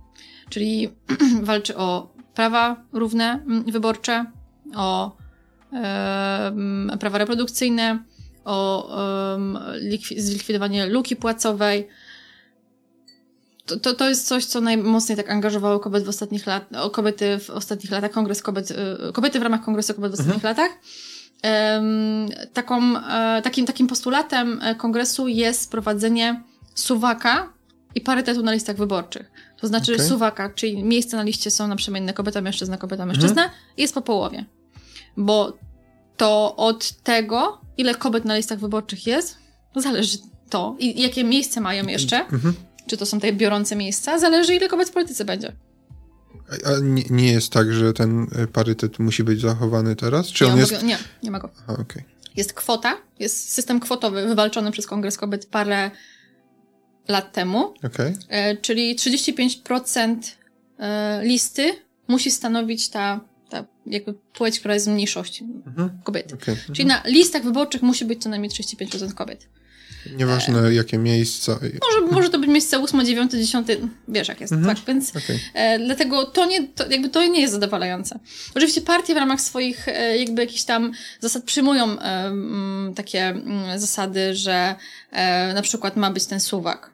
Czyli walczy o prawa równe wyborcze, o e, prawa reprodukcyjne, o e, zlikwidowanie luki płacowej. To, to, to jest coś, co najmocniej tak angażowało kobiet w ostatnich lat, kobiety w ostatnich latach, kongres kobiet, e, kobiety w ramach kongresu kobiet w ostatnich mhm. latach. Taką, e, takim, takim postulatem e, kongresu jest sprowadzenie suwaka i parytetu na listach wyborczych. To znaczy okay. suwaka, czyli miejsca na liście są naprzemienne kobieta, mężczyzna, kobieta, mężczyzna mhm. jest po połowie. Bo to od tego, ile kobiet na listach wyborczych jest, zależy to i jakie miejsce mają jeszcze, mhm. czy to są te biorące miejsca, zależy ile kobiet w polityce będzie. A nie, nie, jest tak, że ten e, parytet musi być zachowany teraz? Czy nie, on jest... nie, nie ma go. Okay. Jest kwota, jest system kwotowy wywalczony przez Kongres Kobiet parę lat temu. Okay. E, czyli 35% e, listy musi stanowić ta, ta jakby płeć, która jest w mniejszości mhm. kobiety. Okay. Czyli mhm. na listach wyborczych musi być co najmniej 35% kobiet. Nieważne e, jakie miejsca. Może, może to być miejsce 8, 9, 10, wiesz jak jest, mhm. tak? Więc okay. e, dlatego to nie, to, jakby to nie jest zadowalające. Oczywiście partie w ramach swoich e, jakby jakichś tam zasad przyjmują e, m, takie m, zasady, że e, na przykład ma być ten suwak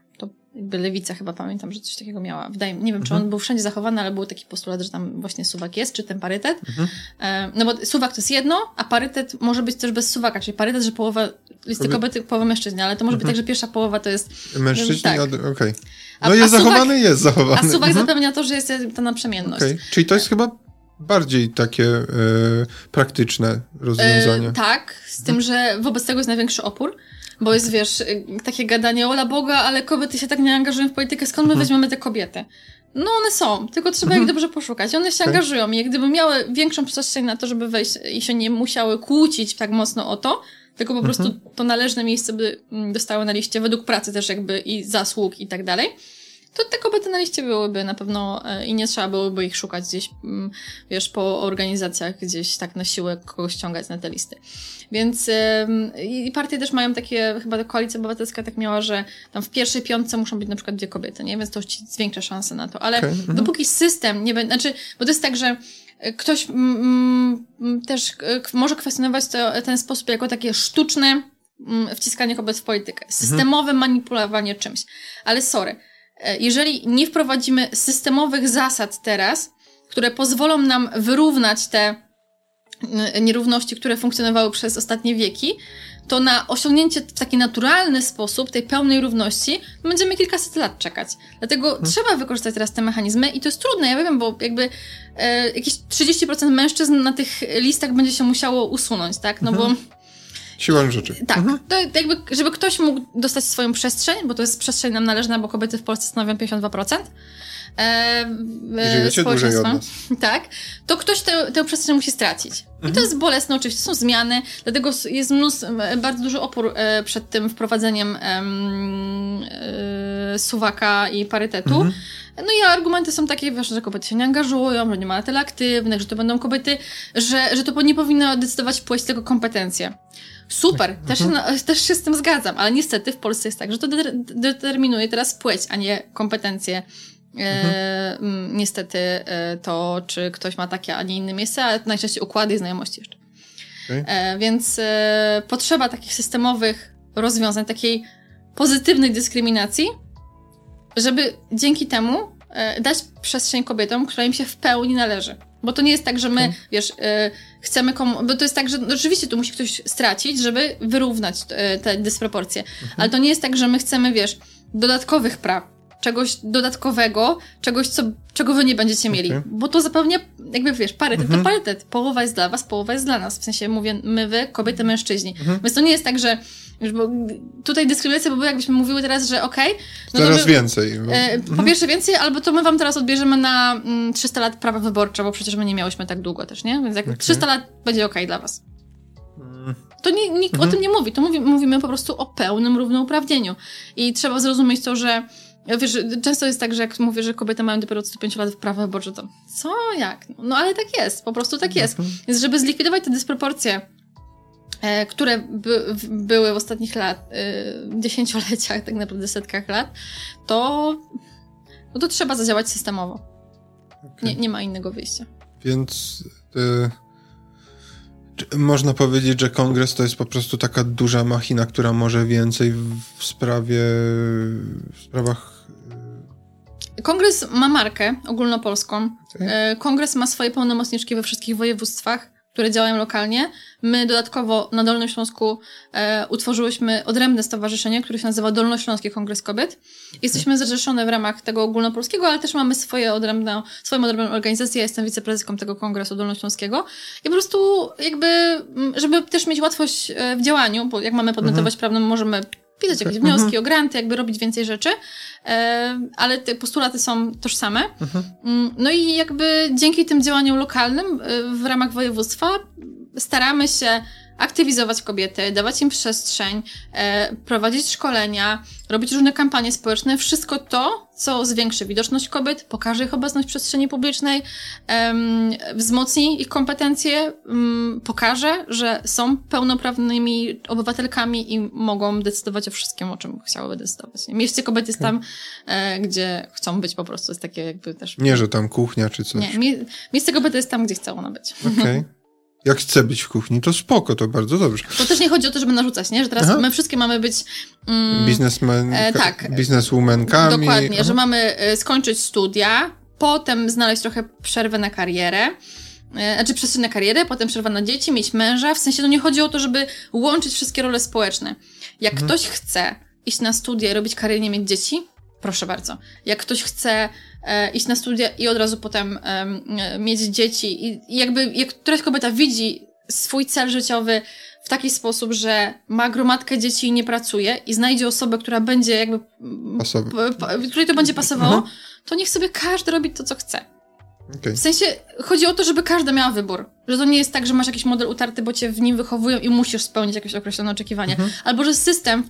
jakby lewica chyba pamiętam, że coś takiego miała. Wydaje mi, nie wiem, czy on mhm. był wszędzie zachowany, ale był taki postulat, że tam właśnie suwak jest, czy ten parytet. Mhm. E, no bo suwak to jest jedno, a parytet może być też bez suwaka, czyli parytet, że połowa listy kobiety, połowa mężczyzn, ale to może być mhm. tak, że pierwsza połowa to jest... Mężczyźni, tak. okej. Okay. No a, jest a zachowany, suwak, jest zachowany. A suwak mhm. zapewnia to, że jest ta naprzemienność. Okay. Czyli to jest chyba bardziej takie e, praktyczne rozwiązanie. E, tak, z tym, że wobec tego jest największy opór. Bo jest, wiesz, takie gadanie, ola Boga, ale kobiety się tak nie angażują w politykę, skąd my mhm. weźmiemy te kobiety? No one są, tylko trzeba mhm. ich dobrze poszukać. One się okay. angażują i gdyby miały większą przestrzeń na to, żeby wejść i się nie musiały kłócić tak mocno o to, tylko po prostu mhm. to należne miejsce by mm, dostały na liście według pracy też jakby i zasług i tak dalej, to te kobiety na liście byłyby na pewno e, i nie trzeba byłoby ich szukać gdzieś, mm, wiesz, po organizacjach gdzieś tak na siłę kogoś ściągać na te listy. Więc i partie też mają takie, chyba Koalicja Obywatelska tak miała, że tam w pierwszej piątce muszą być na przykład dwie kobiety, nie? Więc to ci zwiększa szanse na to. Ale okay. Mhm. dopóki system nie będzie, znaczy, bo to jest tak, że e, ktoś mm, też e, może kwestionować to, ten sposób jako takie sztuczne mm, wciskanie kobiet w politykę. Systemowe mhm. manipulowanie czymś. Ale sorry, jeżeli nie wprowadzimy systemowych zasad teraz, które pozwolą nam wyrównać te nierówności, które funkcjonowały przez ostatnie wieki, to na osiągnięcie w taki naturalny sposób tej pełnej równości będziemy kilkaset lat czekać. Dlatego hmm. trzeba wykorzystać teraz te mechanizmy i to jest trudne, ja wiem, bo jakby e, jakieś 30% mężczyzn na tych listach będzie się musiało usunąć, tak? No hmm. bo Siłą rzeczy. Tak. Mhm. To jakby, żeby ktoś mógł dostać swoją przestrzeń, bo to jest przestrzeń nam należna, bo kobiety w Polsce stanowią 52%, e, e społeczeństwa, tak, to ktoś tę, tę przestrzeń musi stracić. Mhm. I to jest bolesne, oczywiście są zmiany, dlatego jest mnóstwo, bardzo duży opór e, przed tym wprowadzeniem e, suwaka i parytetu. Mhm. No i argumenty są takie, wiesz, że kobiety się nie angażują, że nie ma tyle aktywnych, że to będą kobiety, że, że to nie powinno decydować płeć, tylko kompetencje. Super, też, mhm. też się z tym zgadzam, ale niestety w Polsce jest tak, że to determinuje teraz płeć, a nie kompetencje E, mhm. niestety e, to, czy ktoś ma takie, a nie inne miejsce, ale najczęściej układy i znajomości jeszcze. Okay. E, więc e, potrzeba takich systemowych rozwiązań, takiej pozytywnej dyskryminacji, żeby dzięki temu e, dać przestrzeń kobietom, która im się w pełni należy. Bo to nie jest tak, że my, okay. wiesz, e, chcemy komu... Bo to jest tak, że no, oczywiście tu musi ktoś stracić, żeby wyrównać te dysproporcje. Mhm. Ale to nie jest tak, że my chcemy, wiesz, dodatkowych praw czegoś dodatkowego, czegoś, co, czego wy nie będziecie mieli. Okay. Bo to zapewnia, jakby wiesz, parytet mhm. to parytet. Połowa jest dla was, połowa jest dla nas. W sensie mówię my, wy, kobiety, mężczyźni. Mhm. Więc to nie jest tak, że Wiesz, bo tutaj dyskryminacja byłaby, jakbyśmy mówiły teraz, że okej. Okay, no teraz my, więcej. E, mhm. Po pierwsze więcej, albo to my wam teraz odbierzemy na mm, 300 lat prawa wyborcze, bo przecież my nie miałyśmy tak długo też, nie? Więc jak okay. 300 lat będzie okej okay dla was. Mm. To nie, nikt mhm. o tym nie mówi. To mówi, mówimy po prostu o pełnym równouprawnieniu. I trzeba zrozumieć to, że Wiesz, często jest tak, że jak mówię, że kobiety mają dopiero od 105 lat w prawo wyborcze, to co, jak? No ale tak jest, po prostu tak jest. Mhm. Więc żeby zlikwidować te dysproporcje, e, które by, były w ostatnich lat, e, dziesięcioleciach, tak naprawdę setkach lat, to, no to trzeba zadziałać systemowo. Okay. Nie, nie ma innego wyjścia. Więc y, można powiedzieć, że kongres to jest po prostu taka duża machina, która może więcej w, sprawie, w sprawach Kongres ma markę ogólnopolską. Okay. Kongres ma swoje pełnomocniczki we wszystkich województwach które działają lokalnie. My dodatkowo na Dolnym Śląsku e, utworzyłyśmy odrębne stowarzyszenie, które się nazywa Dolnośląski Kongres Kobiet. Jesteśmy zrzeszone w ramach tego ogólnopolskiego, ale też mamy swoje odrębne, swoją odrębną organizację. Ja jestem wiceprezeską tego Kongresu Dolnośląskiego. I po prostu jakby, żeby też mieć łatwość e, w działaniu, bo jak mamy podmiotowość mhm. prawną, możemy pisać jakieś wnioski mhm. o granty, jakby robić więcej rzeczy, ale te postulaty są tożsame. Mhm. Mm, no i jakby dzięki tym działaniom lokalnym e, w ramach województwa staramy się aktywizować kobiety, dawać im przestrzeń, e, prowadzić szkolenia, robić różne kampanie społeczne, wszystko to, co zwiększy widoczność kobiet, pokaże ich obecność w przestrzeni publicznej, wzmocni ich kompetencje, pokaże, że są pełnoprawnymi obywatelkami i mogą decydować o wszystkim, o czym chciałyby decydować. Mieście kobiet jest tam, e, gdzie chcą być po prostu. Jest takie jakby też... Nie, że tam kuchnia czy coś. Nie, miejsce kobiety jest tam, gdzie chcą ona być. Okej. Okay. jak chce być w kuchni, to spoko, to bardzo dobrze. To też nie chodzi o to, żeby narzucać, nie? Że teraz Aha. my wszystkie mamy być... Mm, Biznesmen, e, tak. Bizneswomankami. Dokładnie, Aha. że mamy e, skończyć studia, potem znaleźć trochę przerwę na karierę, e, znaczy przestrzeń na karierę, potem przerwa na dzieci, mieć męża. W sensie to nie chodzi o to, żeby łączyć wszystkie role społeczne. Jak mhm. ktoś chce iść na studia i robić karierę, nie mieć dzieci, proszę bardzo. Jak ktoś chce iść na studia i od razu potem e, mieć dzieci i, jakby jak któraś kobieta widzi swój cel życiowy w taki sposób, że ma gromadkę dzieci i nie pracuje i znajdzie osobę, która będzie jakby której to będzie pasowało, mhm. to niech sobie każdy robi to, co chce. Okay. W sensie chodzi o to, żeby każda miała wybór. Że to nie jest tak, że masz jakiś model utarty, bo cię w nim wychowują i musisz spełnić jakieś określone oczekiwania. Mhm. Albo że system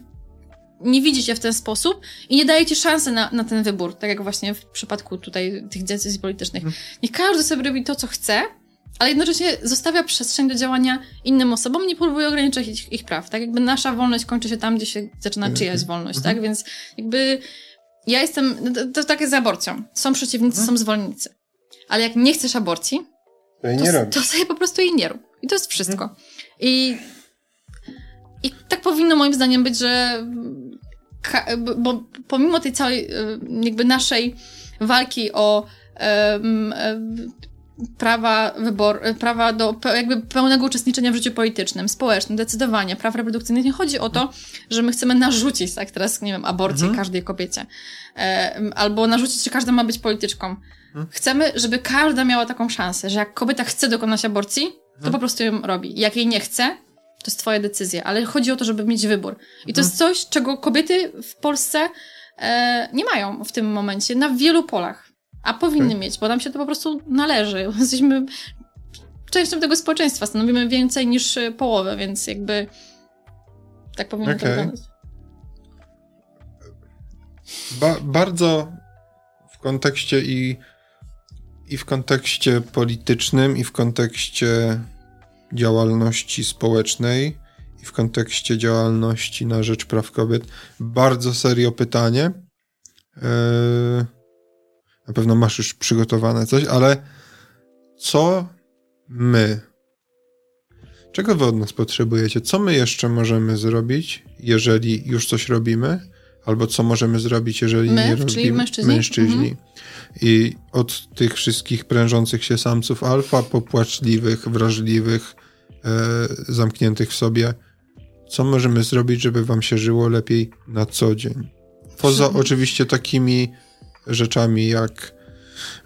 nie widzi cię w ten sposób i nie daje ci szansy na, na ten wybór, tak jak właśnie w przypadku tutaj tych decyzji politycznych. Mhm. Niech każdy sobie robi to, co chce, ale jednocześnie zostawia przestrzeń do działania innym osobom, nie próbuje ograniczać ich, ich praw. Tak jakby nasza wolność kończy się tam, gdzie się zaczyna czyjaś mhm. wolność, tak? Więc jakby ja jestem, no to, to tak jest z aborcją. Są przeciwnicy, mhm. są zwolennicy. Ale jak nie chcesz aborcji, to, to, to sobie po prostu jej nie rób. I to jest wszystko. Mhm. I i tak powinno moim zdaniem być, że bo pomimo tej całej y, jakby naszej walki o prawa wybor, prawa do jakby pełnego uczestniczenia w życiu politycznym, społecznym, decydowania, praw reprodukcyjnych. Nie chodzi o to, że my chcemy narzucić, tak teraz, nie wiem, aborcję mhm. każdej kobiecie. Albo narzucić, że każda ma być polityczką. Mhm. Chcemy, żeby każda miała taką szansę, że jak kobieta chce dokonać aborcji, to mhm. po prostu ją robi. Jak jej nie chce, to jest twoja decyzja, ale chodzi o to, żeby mieć wybór. I to mhm. jest coś, czego kobiety w Polsce e, nie mają w tym momencie na wielu polach. A powinny okay. mieć, bo nam się to po prostu należy. Jesteśmy częścią tego społeczeństwa, stanowimy więcej niż połowę, więc jakby tak powinno okay. to wyglądać. Ba bardzo w kontekście i, i w kontekście politycznym, i w kontekście działalności społecznej i w kontekście działalności na rzecz praw kobiet bardzo serio pytanie. Yy, na pewno masz już przygotowane coś, ale co my, czego wy od nas potrzebujecie? Co my jeszcze możemy zrobić, jeżeli już coś robimy? Albo co możemy zrobić, jeżeli my, nie robimy? Czyli mężczyźni. mężczyźni. Mhm. I od tych wszystkich prężących się samców alfa, popłaczliwych, wrażliwych, e, zamkniętych w sobie, co możemy zrobić, żeby wam się żyło lepiej na co dzień? Poza oczywiście takimi rzeczami jak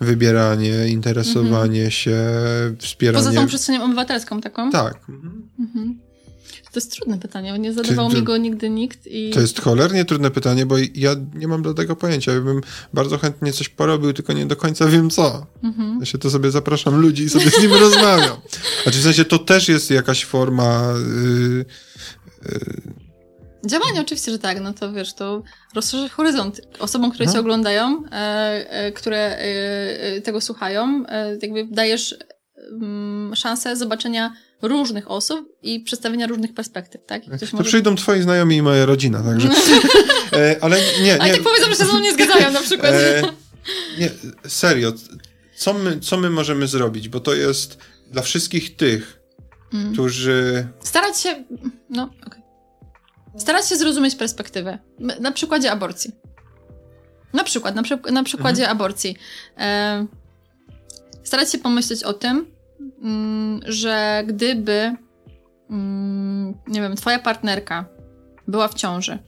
wybieranie, interesowanie mhm. się, wspieranie. Poza tą przestrzenią obywatelską taką? Tak. Mhm. To jest trudne pytanie, bo nie zadawał mi go nigdy nikt. I... To jest cholernie trudne pytanie, bo ja nie mam do tego pojęcia. Ja bym bardzo chętnie coś porobił, tylko nie do końca wiem co. Mhm. Ja się to sobie zapraszam ludzi i sobie z nimi rozmawiam. Znaczy w sensie to też jest jakaś forma... Yy, yy... Działanie oczywiście, że tak, no to wiesz, to rozszerzy horyzont osobom, które no. cię oglądają, e, e, które e, e tego słuchają, e, jakby dajesz mm, szansę zobaczenia różnych osób i przedstawienia różnych perspektyw, tak? to może... przyjdą twoi znajomi i moja rodzina, także... e, ale nie, nie... Ale tak powiedzą, że się ze mną nie zgadzają na przykład. E, nie, serio. co my, co my możemy zrobić? Bo to jest dla wszystkich tych, mm. którzy... Starać się... No, okej. Okay. Starać się zrozumieć perspektywę. Na przykładzie aborcji. Na przykład, na, przy, na przykładzie mhm. aborcji. E, starać się pomyśleć o tym, że gdyby, mm, nie wiem, twoja partnerka była w ciąży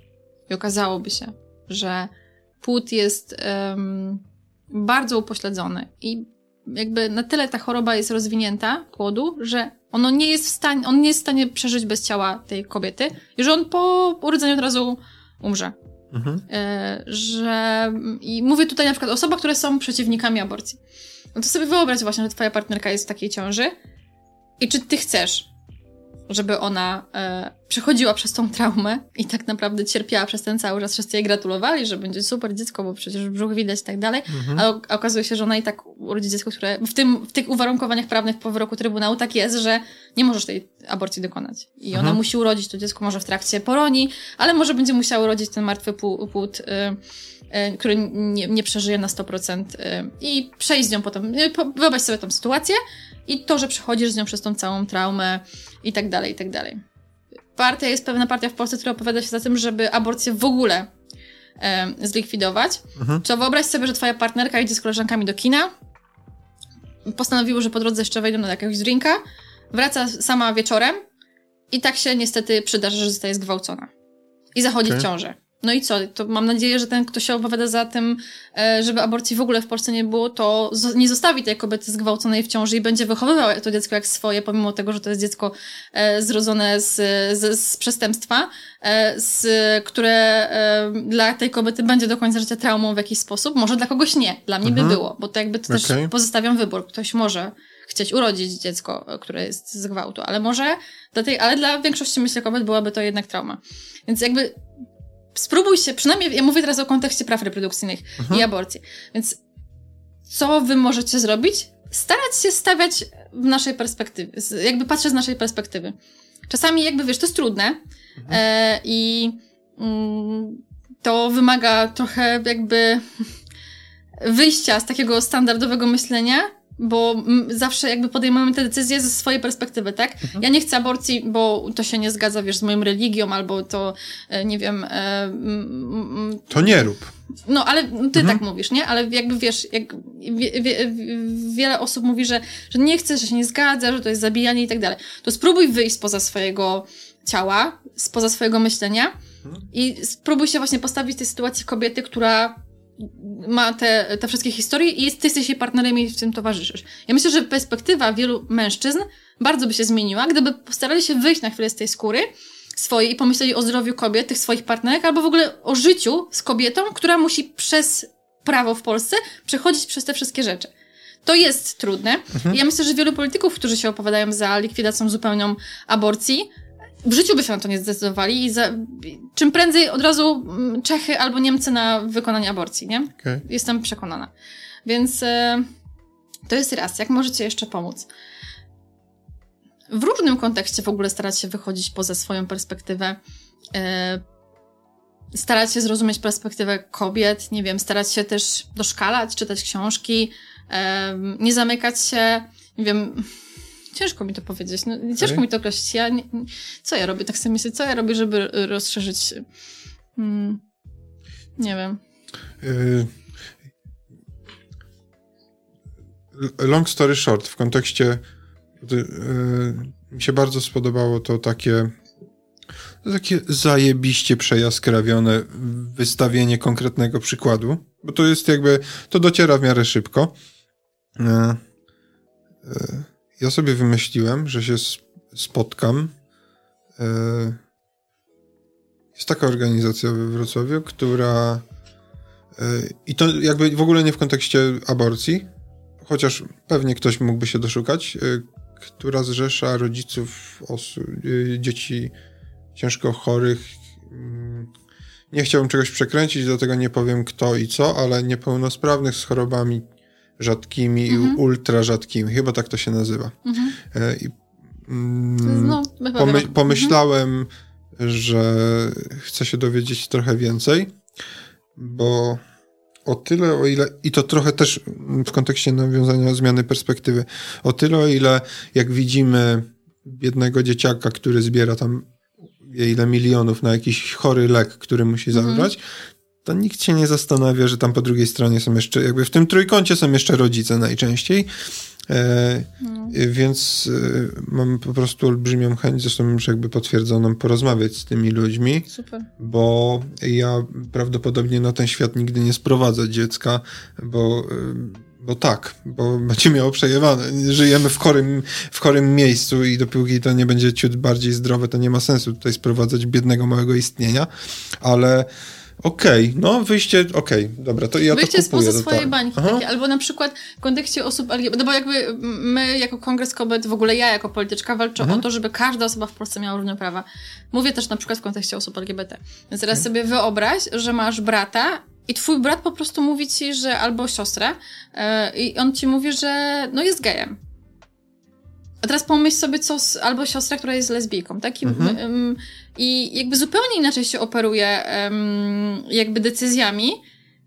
i okazałoby się, że płód jest um, bardzo upośledzony i jakby na tyle ta choroba jest rozwinięta płodu, że ono nie jest w stanie, on nie jest w stanie przeżyć bez ciała tej kobiety i że on po urodzeniu od razu umrze. Mhm. E, że i mówię tutaj na przykład o osobach, które są przeciwnikami aborcji. No to sobie wyobraź właśnie, że twoja partnerka jest w takiej ciąży i czy ty chcesz, żeby ona e, przechodziła przez tą traumę i tak naprawdę cierpiała przez ten cały czas. Wszyscy jej gratulowali, że będzie super dziecko, bo przecież brzuch widać i tak dalej. Mhm. A, a okazuje się, że ona i tak urodzi dziecko, które w, tym, w tych uwarunkowaniach prawnych po wyroku Trybunału tak jest, że nie możesz tej aborcji dokonać. I ona mhm. musi urodzić to dziecko może w trakcie poroni, ale może będzie musiała urodzić ten martwy płód. Y, który nie, nie przeżyje na 100% y, i przejść z nią potem. Wyobraź sobie tą sytuację i to, że przechodzisz z nią przez tą całą traumę i tak dalej, i tak dalej. Partia, jest pewna partia w Polsce, która opowiada się za tym, żeby aborcję w ogóle e, zlikwidować. Mhm. To wyobraź sobie, że twoja partnerka idzie z koleżankami do kina, postanowiło, że po drodze jeszcze wejdą na jakiegoś drinka, wraca sama wieczorem i tak się niestety przydarzy, że zostaje zgwałcona. I zachodzi okay. w ciążę. No i co? To mam nadzieję, że ten, kto się opowiada za tym, e, żeby aborcji w ogóle w Polsce nie było, to nie zostawi tej kobiety zgwałconej w ciąży i będzie wychowywał to dziecko jak swoje, pomimo tego, że to jest dziecko e, zrodzone z, z, z przestępstwa, e, z, które dla tej kobiety będzie do końca życia traumą w jakiś sposób. Może dla kogoś nie. Dla mnie mhm. by było, bo to jakby to okay. też pozostawiam wybór. Ktoś może chcieć urodzić dziecko, które jest z gwałtu, ale może dla tej, ale dla większości myślę kobiet byłaby to jednak trauma. Więc jakby spróbuj się, przynajmniej ja mówię teraz o kontekście praw reprodukcyjnych mhm. i aborcji. Więc co wy możecie zrobić? Starać się stawiać w naszej perspektywie, jakby patrzeć z naszej perspektywy. Czasami jakby, wiesz, to jest trudne mhm. e, i mm, to wymaga trochę jakby wyjścia z takiego standardowego myślenia, bo zawsze jakby podejmujemy te decyzje ze swojej perspektywy, tak? Mhm. Ja nie chcę aborcji, bo to się nie zgadza, wiesz, z moją religią, albo to, e, nie wiem... E, to nie rób. No, ale ty mhm. tak mówisz, nie? Ale jakby wiesz, jak wie, wie, wiele osób mówi, że, że nie chce, że się nie zgadza, że to jest zabijanie i tak dalej. To spróbuj wyjść spoza swojego ciała, spoza swojego myślenia mhm. i spróbuj się właśnie postawić w tej sytuacji kobiety, która ma te, te wszystkie historie i jest, ty jesteś jej partnerem i w tym towarzyszysz. Ja myślę, że perspektywa wielu mężczyzn bardzo by się zmieniła, gdyby postarali się wyjść na chwilę z tej skóry swojej i pomyśleli o zdrowiu kobiet, tych swoich partnerek, albo w ogóle o życiu z kobietą, która musi przez prawo w Polsce przechodzić przez te wszystkie rzeczy. To jest trudne. Mhm. Ja myślę, że wielu polityków, którzy się opowiadają za likwidacją zupełną aborcji, w życiu by się na to nie zdecydowali i za, czym prędzej od razu mm, Czechy albo Niemcy na wykonanie aborcji, nie? Okay. Jestem przekonana. Więc e, to jest raz. Jak możecie jeszcze pomóc? W różnym kontekście w ogóle starać się wychodzić poza swoją perspektywę. E, starać się zrozumieć perspektywę kobiet, nie wiem, starać się też doszkalać, czytać książki, e, nie zamykać się, nie wiem, Ciężko mi to powiedzieć. No, ciężko okay. mi to określić. Ja nie, co ja robię? Tak sobie myślę, co ja robię, żeby rozszerzyć. Hmm, nie wiem. Y, long story short, w kontekście y, mi się bardzo spodobało to takie takie zajebiście przejaskrawione wystawienie konkretnego przykładu, bo to jest jakby, to dociera w miarę szybko. Y, ja sobie wymyśliłem, że się spotkam. E, jest taka organizacja we Wrocławiu, która. E, I to jakby w ogóle nie w kontekście aborcji, chociaż pewnie ktoś mógłby się doszukać, e, która zrzesza rodziców dzieci ciężko chorych. Mm, nie chciałbym czegoś przekręcić, dlatego nie powiem kto i co, ale niepełnosprawnych z chorobami rzadkimi mhm. i ultra rzadkimi. Chyba tak to się nazywa. Mhm. E, I, mm, no, pomy pomyślałem, mhm. że chcę się dowiedzieć trochę więcej, bo o tyle, o ile, i to trochę też w kontekście nawiązania zmiany perspektywy, o tyle, o ile jak widzimy biednego dzieciaka, który zbiera tam ile milionów na jakiś chory lek, który musi mhm. To nikt się nie zastanawia, że tam po drugiej stronie są jeszcze, jakby w tym trójkącie są jeszcze rodzice najczęściej. E, no. Więc e, mam po prostu olbrzymią chęć, zresztą już jakby potwierdzoną, porozmawiać z tymi ludźmi. Super. Bo ja prawdopodobnie na ten świat nigdy nie sprowadzę dziecka, bo e, bo tak, bo będzie miało przejewane. Żyjemy w chorym, w chorym miejscu i dopóki to nie będzie ciut bardziej zdrowe, to nie ma sensu tutaj sprowadzać biednego małego istnienia, ale Okej, okay, no wyjście, okej, okay, dobra, to ja wyjście to kupuję. Wyjście spoza swojej bańki, takie, albo na przykład w kontekście osób LGBT, no bo jakby my jako Kongres Kobiet, w ogóle ja jako polityczka walczę mhm. o to, żeby każda osoba w Polsce miała równe prawa. Mówię też na przykład w kontekście osób LGBT. Więc teraz mhm. sobie wyobraź, że masz brata i twój brat po prostu mówi ci, że albo siostrę yy, i on ci mówi, że no jest gejem. A teraz pomyśl sobie, co z, albo siostra, która jest lesbijką, tak? I, mhm. um, I, jakby zupełnie inaczej się operuje um, jakby decyzjami,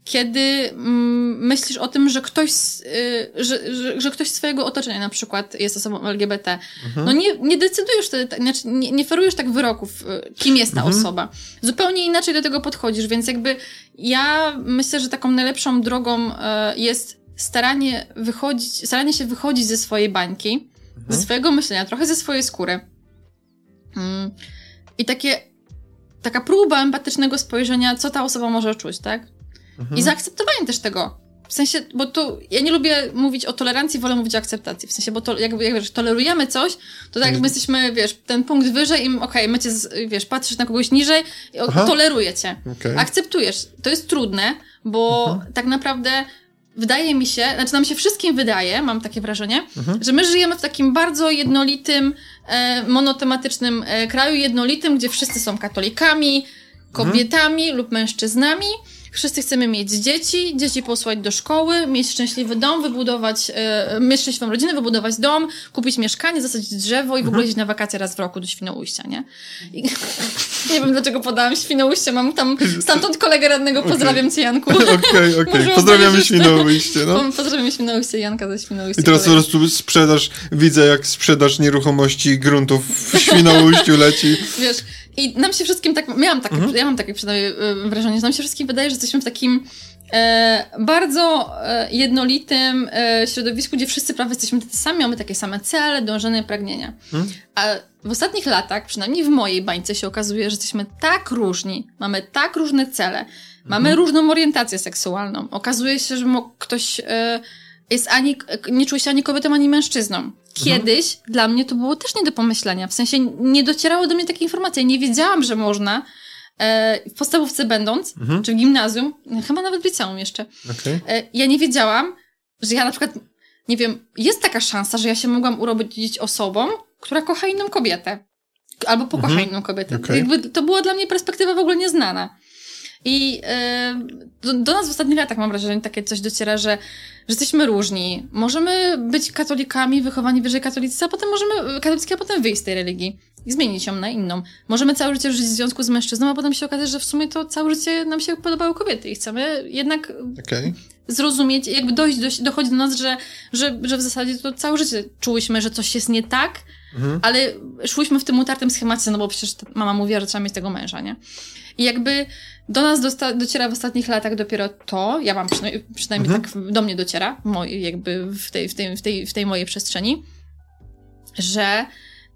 kiedy um, myślisz o tym, że ktoś, y, że, że, że, ktoś z swojego otoczenia na przykład jest osobą LGBT. Mhm. No nie, nie decydujesz wtedy, znaczy nie, nie ferujesz tak wyroków, y, kim jest ta mhm. osoba. Zupełnie inaczej do tego podchodzisz, więc jakby ja myślę, że taką najlepszą drogą y, jest staranie wychodzić, staranie się wychodzić ze swojej bańki, mhm. ze swojego myślenia, trochę ze swojej skóry. Mm. I takie, taka próba empatycznego spojrzenia, co ta osoba może czuć, tak? Mhm. I zaakceptowanie też tego. W sensie, bo tu ja nie lubię mówić o tolerancji, wolę mówić o akceptacji. W sensie, bo to, jakby, jak wiesz, tolerujemy coś, to tak jakby my jesteśmy, wiesz, ten punkt wyżej i okej, okay, my cię, wiesz, patrzysz na kogoś niżej, Aha. toleruję cię. Okay. Akceptujesz. To jest trudne, bo mhm. tak naprawdę wydaje mi się, znaczy nam się wszystkim wydaje, mam takie wrażenie, mhm. że my żyjemy w takim bardzo jednolitym, e, monotematycznym e, kraju, jednolitym, gdzie wszyscy są katolikami, kobietami mhm. lub mężczyznami Wszyscy chcemy mieć dzieci, dzieci posłać do szkoły, mieć szczęśliwy dom, wybudować, e, mieć szczęśliwą rodzinę, wybudować dom, kupić mieszkanie, zasadzić drzewo i w ogóle mhm. iść na wakacje raz w roku do Świnoujścia, nie? I, nie wiem, dlaczego podałam Świnoujście, mam tam stamtąd kolegę radnego, pozdrawiam cię, Janku. Okej, okej, okay, okay. pozdrawiamy Świnoujście, no. Pozdrawiamy Świnoujście, Janka ze Świnoujścia. I teraz po prostu sprzedaż, widzę jak sprzedaż nieruchomości gruntów w Świnoujściu leci. Wiesz, i nam się wszystkim tak, miałam takie, mhm. ja mam takie przynajmniej y, wrażenie, że nam się wszystkim wydaje, że jesteśmy w takim e, bardzo e, jednolitym e, środowisku, gdzie wszyscy prawie jesteśmy tacy sami, mamy takie same cele, dążenia, pragnienia. Mhm. A w ostatnich latach, przynajmniej w mojej bańce się okazuje, że jesteśmy tak różni, mamy tak różne cele, mamy mhm. różną orientację seksualną. Okazuje się, że ktoś e, jest ani, nie czuje się ani kobietą, ani mężczyzną. Kiedyś mhm. dla mnie to było też nie do pomyślenia. W sensie nie docierało do mnie takie informacje. Nie wiedziałam, że można e, w podstawówce będąc, mhm. czy w gimnazjum, chyba nawet w liceum jeszcze. Okay. E, ja nie wiedziałam, że ja na przykład, nie wiem, jest taka szansa, że ja się mogłam urodzić osobą, która kocha inną kobietę. Albo pokocha mhm. inną kobietę. Okay. Jakby to była dla mnie perspektywa w ogóle nieznana. I yy, do, do, nas w ostatnich latach mam wrażenie, takie coś dociera, że, że jesteśmy różni. Możemy być katolikami, wychowani wyżej katolicy, a potem możemy, katolicki, a potem wyjść z tej religii i zmienić ją na inną. Możemy całe życie żyć w związku z mężczyzną, a potem się okazać, że w sumie to całe życie nam się podobały kobiety i chcemy jednak okay. zrozumieć, jakby dojść, do, dochodzi do nas, że, że, że w zasadzie to całe życie czułyśmy, że coś jest nie tak, mhm. ale szłyśmy w tym utartym schemacie, no bo przecież mama mówiła, że trzeba mieć tego męża, nie? I jakby do nas dociera w ostatnich latach dopiero to, ja mam przynajmniej, przynajmniej mhm. tak do mnie dociera, moi, jakby w tej, w, tej, w, tej, w tej mojej przestrzeni, że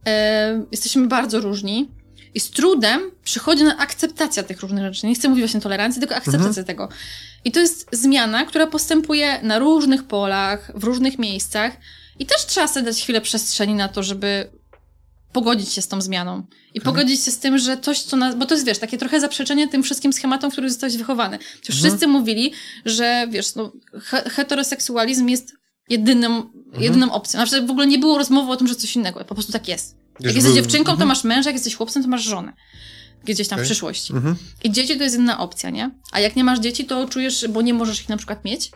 e, jesteśmy bardzo różni i z trudem przychodzi na akceptacja tych różnych rzeczy. Nie chcę mówić właśnie tolerancji, tylko akceptacja mhm. tego. I to jest zmiana, która postępuje na różnych polach, w różnych miejscach i też trzeba sobie dać chwilę przestrzeni na to, żeby pogodzić się z tą zmianą. I pogodzić się z tym, że coś, co nas. Bo to jest, wiesz, takie trochę zaprzeczenie tym wszystkim schematom, w których zostałeś wychowany. Przecież mhm. wszyscy mówili, że wiesz, no, he heteroseksualizm jest jedyną, mhm. jedyną opcją. Na przykład w ogóle nie było rozmowy o tym, że coś innego. Po prostu tak jest. jak jesteś był... dziewczynką, to mhm. masz męża, jak jesteś chłopcem, to masz żonę. Gdzieś tam okay. w przyszłości. Mhm. I dzieci to jest jedna opcja, nie? A jak nie masz dzieci, to czujesz, bo nie możesz ich na przykład mieć,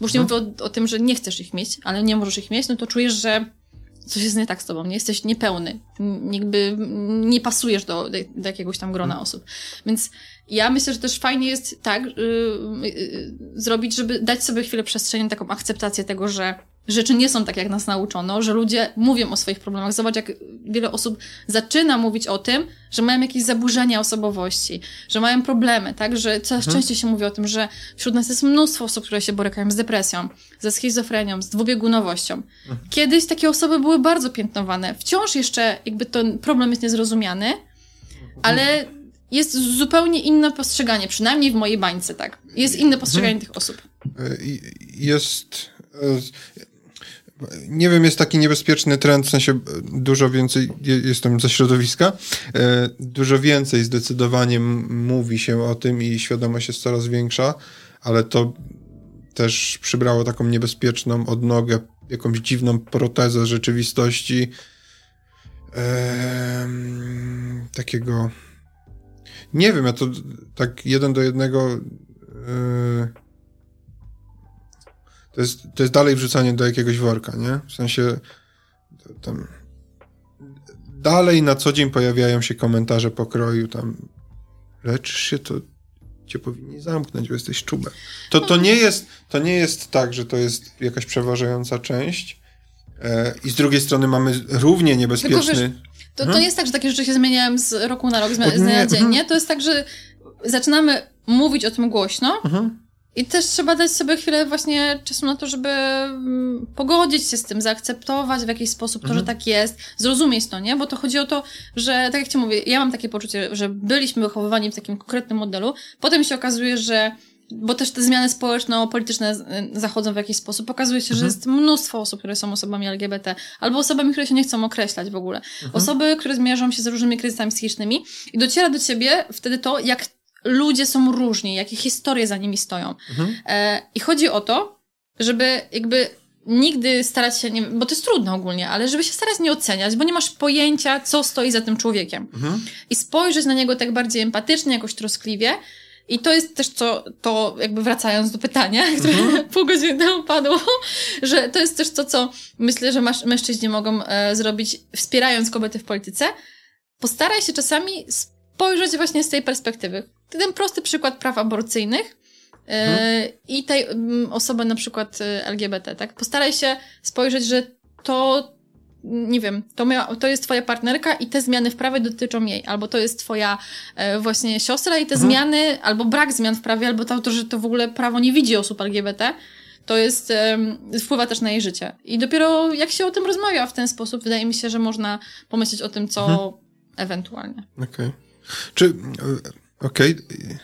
bo już nie mówię o, o tym, że nie chcesz ich mieć, ale nie możesz ich mieć, no to czujesz, że coś jest nie tak z tobą, nie jesteś niepełny, jakby nie pasujesz do, do jakiegoś tam grona mhm. osób. Więc ja myślę, że też fajnie jest tak yy, yy, zrobić, żeby dać sobie chwilę przestrzeni, taką akceptację tego, że rzeczy nie są tak, jak nas nauczono, że ludzie mówią o swoich problemach. Zobacz, jak wiele osób zaczyna mówić o tym, że mają jakieś zaburzenia osobowości, że mają problemy, tak? Że coraz mhm. częściej się mówi o tym, że wśród nas jest mnóstwo osób, które się borykają z depresją, ze schizofrenią, z dwubiegunowością. Mhm. Kiedyś takie osoby były bardzo piętnowane. Wciąż jeszcze jakby ten problem jest niezrozumiany, mhm. ale jest zupełnie inne postrzeganie, przynajmniej w mojej bańce, tak? Jest inne postrzeganie mhm. tych osób. E, jest e, nie wiem, jest taki niebezpieczny trend, w sensie dużo więcej, jestem ze środowiska, e, dużo więcej zdecydowanie mówi się o tym i świadomość jest coraz większa, ale to też przybrało taką niebezpieczną odnogę, jakąś dziwną protezę rzeczywistości, takiego nie wiem, ja to tak jeden do jednego to jest, to jest dalej wrzucanie do jakiegoś worka, nie? W sensie tam dalej na co dzień pojawiają się komentarze pokroju tam leczysz się, to cię powinni zamknąć, bo jesteś czubem. To, to, nie jest, to nie jest tak, że to jest jakaś przeważająca część e, i z drugiej strony mamy równie niebezpieczny... Wiesz, to, to nie hmm? jest tak, że takie rzeczy się zmieniają z roku na rok, z dnia na dzień, nie? To jest tak, że zaczynamy mówić o tym głośno, mhm. I też trzeba dać sobie chwilę właśnie czasu na to, żeby mm, pogodzić się z tym, zaakceptować w jakiś sposób to, mhm. że tak jest, zrozumieć to, nie? Bo to chodzi o to, że tak jak ci mówię, ja mam takie poczucie, że byliśmy wychowywani w takim konkretnym modelu, potem się okazuje, że bo też te zmiany społeczno-polityczne zachodzą w jakiś sposób. Okazuje się, mhm. że jest mnóstwo osób, które są osobami LGBT, albo osobami, które się nie chcą określać w ogóle. Mhm. Osoby, które zmierzą się z różnymi kryzysami psychicznymi i dociera do ciebie wtedy to, jak ludzie są różni, jakie historie za nimi stoją. Mhm. E, I chodzi o to, żeby jakby nigdy starać się, nie, bo to jest trudne ogólnie, ale żeby się starać nie oceniać, bo nie masz pojęcia, co stoi za tym człowiekiem. Mhm. I spojrzeć na niego tak bardziej empatycznie, jakoś troskliwie. I to jest też co, to jakby wracając do pytania, które mhm. pół godziny temu padło, że to jest też to, co myślę, że masz, mężczyźni mogą e, zrobić, wspierając kobiety w polityce. Postaraj się czasami spojrzeć właśnie z tej perspektywy ten prosty przykład praw aborcyjnych hmm. i tej osoby na przykład e, LGBT, tak? Postaraj się spojrzeć, że to nie wiem, to, miała, to jest twoja partnerka i te zmiany w prawie dotyczą jej, albo to jest twoja e, właśnie siostra i te mhm. zmiany, albo brak zmian w prawie, albo to, że to w ogóle prawo nie widzi osób LGBT, to jest, e, wpływa też na jej życie. I dopiero jak się o tym rozmawia w ten sposób, wydaje mi się, że można pomyśleć o tym, co mhm. ewentualnie. Okej. Okay. Czy Okej. Okay.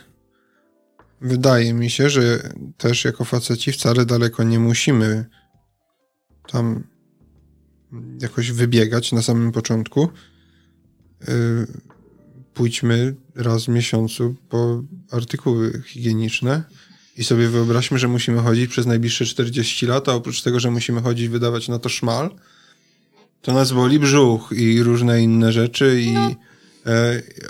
Wydaje mi się, że też jako faceci wcale daleko nie musimy tam jakoś wybiegać na samym początku. Yy, pójdźmy raz w miesiącu po artykuły higieniczne i sobie wyobraźmy, że musimy chodzić przez najbliższe 40 lat, a oprócz tego, że musimy chodzić, wydawać na to szmal, to nas boli brzuch i różne inne rzeczy i no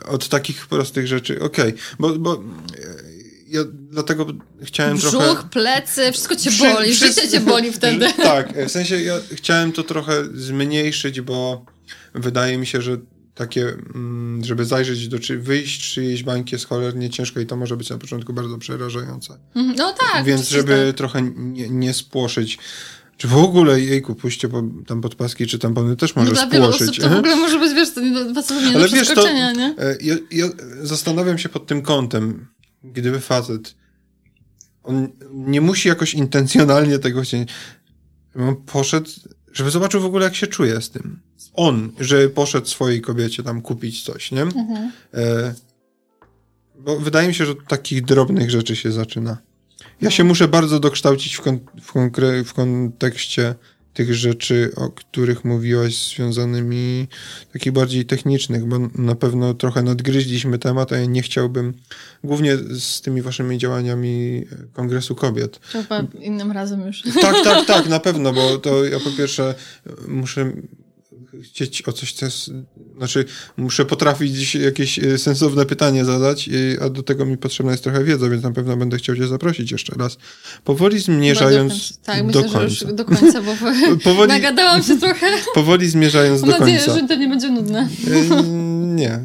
od takich prostych rzeczy, okej, okay. bo, bo e, ja dlatego chciałem Brzuch, trochę... Brzuch, plecy, wszystko cię przy, boli, przy, życie cię boli wtedy. Tak, w sensie ja chciałem to trochę zmniejszyć, bo wydaje mi się, że takie, mm, żeby zajrzeć do, czy wyjść czyjejś bańki jest cholernie ciężko i to może być na początku bardzo przerażające. Mhm, no tak. Więc żeby tak. trochę nie, nie spłoszyć czy w ogóle, jejku, pójście po, tam pod paski czy tampony też może no, spłoszyć. to w ogóle może być, wiesz, to nie Ale wiesz, to, nie? E, ja, ja zastanawiam się pod tym kątem, gdyby facet on nie musi jakoś intencjonalnie tego chcieć. On poszedł, żeby zobaczył w ogóle, jak się czuje z tym. On, że poszedł swojej kobiecie tam kupić coś, nie? Mhm. E, bo wydaje mi się, że od takich drobnych rzeczy się zaczyna. Ja się muszę bardzo dokształcić w, kon w, konkre- w kontekście tych rzeczy, o których mówiłaś, związanymi takich bardziej technicznych, bo na pewno trochę nadgryźliśmy temat, a ja nie chciałbym, głównie z tymi waszymi działaniami Kongresu Kobiet. Chyba innym razem już. Tak, tak, tak, na pewno, bo to ja po pierwsze muszę chcieć o coś, co jest, znaczy muszę potrafić jakieś e, sensowne pytanie zadać, a do tego mi potrzebna jest trochę wiedza, więc na pewno będę chciał cię zaprosić jeszcze raz. Powoli zmierzając tak, do myślę, końca. Że już do końca, bo powoli, nagadałam się trochę. Powoli zmierzając Mam do nadzieję, końca. że to nie będzie nudne. E, nie,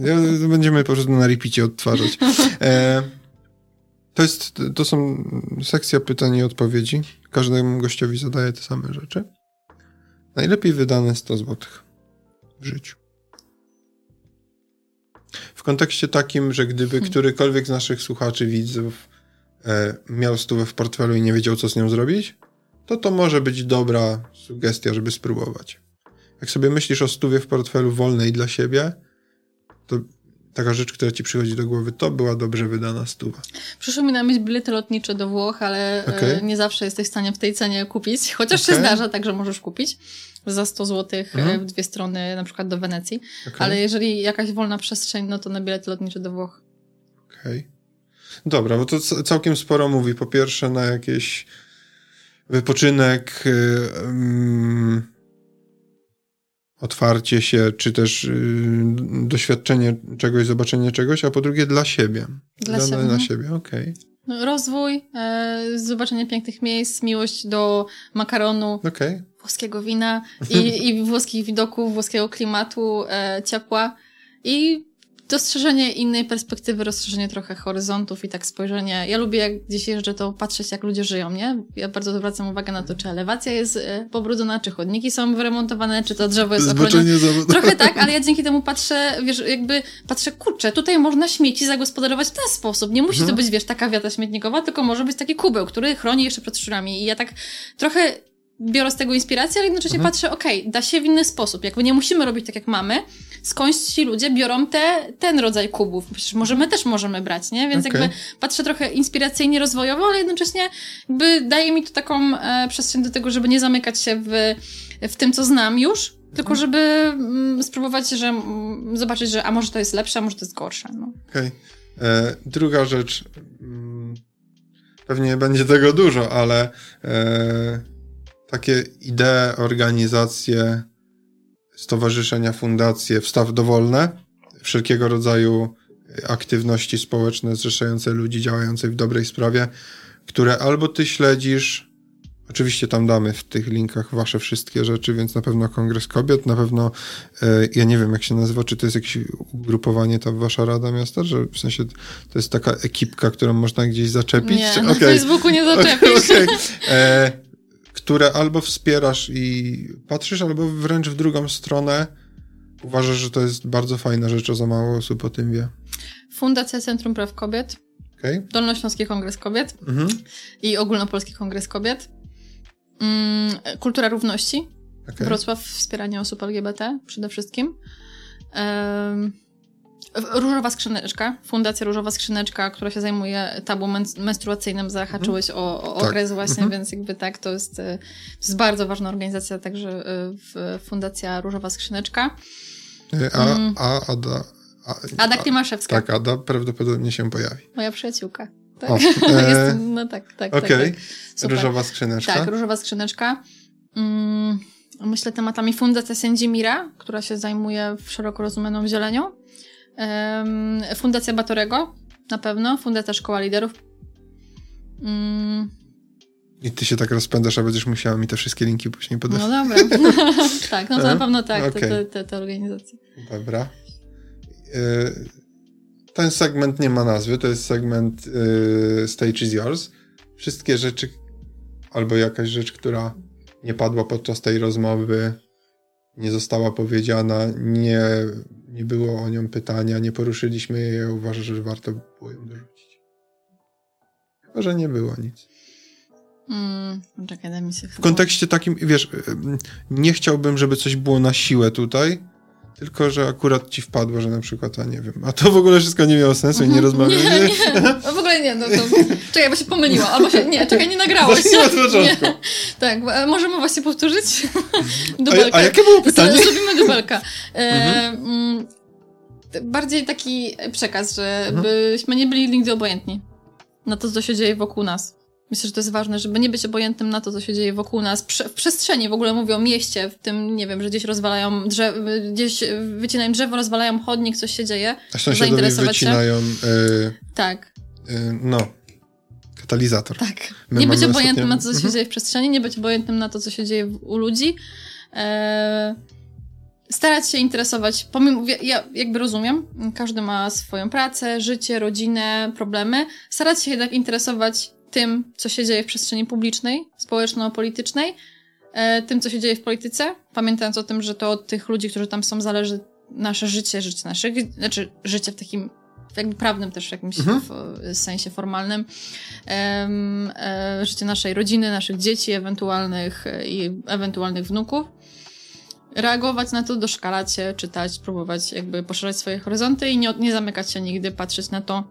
będziemy po prostu na repicie odtwarzać. E, to, jest, to są sekcja pytań i odpowiedzi. Każdemu gościowi zadaję te same rzeczy. Najlepiej wydane 100 zł w życiu. W kontekście takim, że gdyby hmm. którykolwiek z naszych słuchaczy, widzów e, miał stówę w portfelu i nie wiedział, co z nią zrobić, to to może być dobra sugestia, żeby spróbować. Jak sobie myślisz o stówie w portfelu wolnej dla siebie, to taka rzecz, która ci przychodzi do głowy, to była dobrze wydana stuwa. Przyszło mi na myśl bilety lotnicze do Włoch, ale e, okay. nie zawsze jesteś w stanie w tej cenie kupić, chociaż okay. się zdarza tak, że możesz kupić za 100 zł e, mhm. w dwie strony, na przykład do Wenecji. Okay. Ale jeżeli jakaś wolna przestrzeń, no to na bilety lotnicze do Włoch. Okej. Okay. Dobra, bo to całkiem sporo mówi. Po pierwsze na jakieś wypoczynek, yy, otwarcie się, czy też yy, doświadczenie czegoś, zobaczenie czegoś, a po drugie dla siebie. Dla, dla siebie. Dla siebie, okej. Okay. No, rozwój, e, zobaczenie pięknych miejsc, miłość do makaronu, okay. Włoskiego wina i, i włoskich widoków, włoskiego klimatu, e, ciepła i dostrzeżenie innej perspektywy, rozszerzenie trochę horyzontów i tak spojrzenie. Ja lubię, jak gdzieś jeżdżę, to patrzeć, jak ludzie żyją, nie? Ja bardzo zwracam uwagę na to, czy elewacja jest e, pobrudzona, czy chodniki są wyremontowane, czy to drzewo jest ochronione. Trochę tak, ale ja dzięki temu patrzę, wiesz, jakby patrzę, kurczę, tutaj można śmieci zagospodarować w ten sposób. Nie musi to mhm. być, wiesz, taka wiata śmietnikowa, tylko może być taki kubeł, który chroni jeszcze przed szczurami. I ja tak trochę biorę z tego inspirację, ale jednocześnie mhm. patrzę, okej, okay, da się w inny sposób. Jakby nie musimy robić tak, jak mamy. Skądś ci ludzie biorą te, ten rodzaj kubów. Przecież może my też możemy brać, nie? Więc okay. jakby patrzę trochę inspiracyjnie, rozwojowo, ale jednocześnie jakby daje mi to taką e, przestrzeń do tego, żeby nie zamykać się w, w tym, co znam już, tylko mhm. żeby mm, spróbować, że mm, zobaczyć, że a może to jest lepsze, a może to jest gorsze. No. Okej. Okay. E, druga rzecz. Mm, pewnie będzie tego dużo, ale e, takie idee, organizacje, stowarzyszenia, fundacje, wstaw dowolne, wszelkiego rodzaju aktywności społeczne zrzeszające ludzi działających w dobrej sprawie, które albo ty śledzisz, oczywiście tam damy w tych linkach wasze wszystkie rzeczy, więc na pewno Kongres Kobiet, na pewno, e, ja nie wiem jak się nazywa, czy to jest jakieś ugrupowanie, ta wasza Rada Miasta, że w sensie to jest taka ekipka, którą można gdzieś zaczepić? Nie, czy, na okay. Facebooku nie zaczepisz. Okay. E, które albo wspierasz i patrzysz, albo wręcz w drugą stronę uważasz, że to jest bardzo fajna rzecz, a za mało osób o tym wie. Fundacja Centrum Praw Kobiet, okay. Dolnośląski Kongres Kobiet mhm. i Ogólnopolski Kongres Kobiet, mm, Kultura Równości, okay. Wrocław, wspieranie osób LGBT przede wszystkim. Um, Różowa Skrzyneczka, Fundacja Różowa Skrzyneczka, która się zajmuje tabu menstruacyjnym, zahaczyłeś mhm. o, o tak. okres właśnie, mhm. więc jakby tak, to jest, e, to jest bardzo ważna organizacja, także e, Fundacja Różowa Skrzyneczka. E, a, mm. a Ada... A, Ada Klimaszewska. Tak, Ada prawdopodobnie się pojawi. Moja przyjaciółka. Tak. O, e... Jest, no tak, tak. Okej, okay. tak, tak. Różowa Skrzyneczka. Tak, Różowa Skrzyneczka. Mm, myślę tematami Fundacja Sędzimira, która się zajmuje szeroko rozumianą zielenią. Fundacja Batorego, na pewno. Fundacja Szkoła Liderów. Mm. I ty się tak rozpędzasz, a będziesz musiała mi te wszystkie linki później podać. No dobra. tak, no to na pewno tak, okay. te, te, te, te organizacje. Dobra. E, ten segment nie ma nazwy, to jest segment e, Stage is Yours. Wszystkie rzeczy, albo jakaś rzecz, która nie padła podczas tej rozmowy, nie została powiedziana, nie nie było o nią pytania, nie poruszyliśmy jej, ja uważam, że warto było ją dorzucić. Chyba, że nie było nic. Mm, czekaj, mi się W kontekście takim, wiesz, nie chciałbym, żeby coś było na siłę tutaj, tylko, że akurat ci wpadło, że na przykład, a nie wiem, a to w ogóle wszystko nie miało sensu i nie rozmawiamy. Nie, nie, no w ogóle nie, no to, czekaj, bo się pomyliła, albo się, nie, czekaj, nie nagrałeś. Nie, tak, możemy właśnie powtórzyć dubelkę. A, a jakie było pytanie? Zrobimy dubelka. E, mhm. Mm, bardziej taki przekaz, że mhm. byśmy nie byli nigdy obojętni na to, co się dzieje wokół nas Myślę, że to jest ważne, żeby nie być obojętnym na to, co się dzieje wokół nas. W przestrzeni w ogóle mówię o mieście, w tym, nie wiem, że gdzieś rozwalają drzewo, gdzieś wycinają drzewo, rozwalają chodnik, coś się dzieje. A sąsiadowie wycinają... Yy, tak. Yy, no, katalizator. Tak. My nie być obojętnym ostatnio... na to, co się mhm. dzieje w przestrzeni, nie być obojętnym na to, co się dzieje u ludzi. Eee, starać się interesować, pomimo, ja jakby rozumiem, każdy ma swoją pracę, życie, rodzinę, problemy, starać się jednak interesować tym, co się dzieje w przestrzeni publicznej, społeczno-politycznej, e, tym, co się dzieje w polityce, pamiętając o tym, że to od tych ludzi, którzy tam są, zależy nasze życie, życie naszych, znaczy życie w takim jakby prawnym też w jakimś mhm. sensie formalnym, e, życie naszej rodziny, naszych dzieci, ewentualnych i ewentualnych wnuków reagować na to, doszkalać się, czytać, próbować jakby poszerzać swoje horyzonty i nie, nie zamykać się nigdy, patrzeć na to,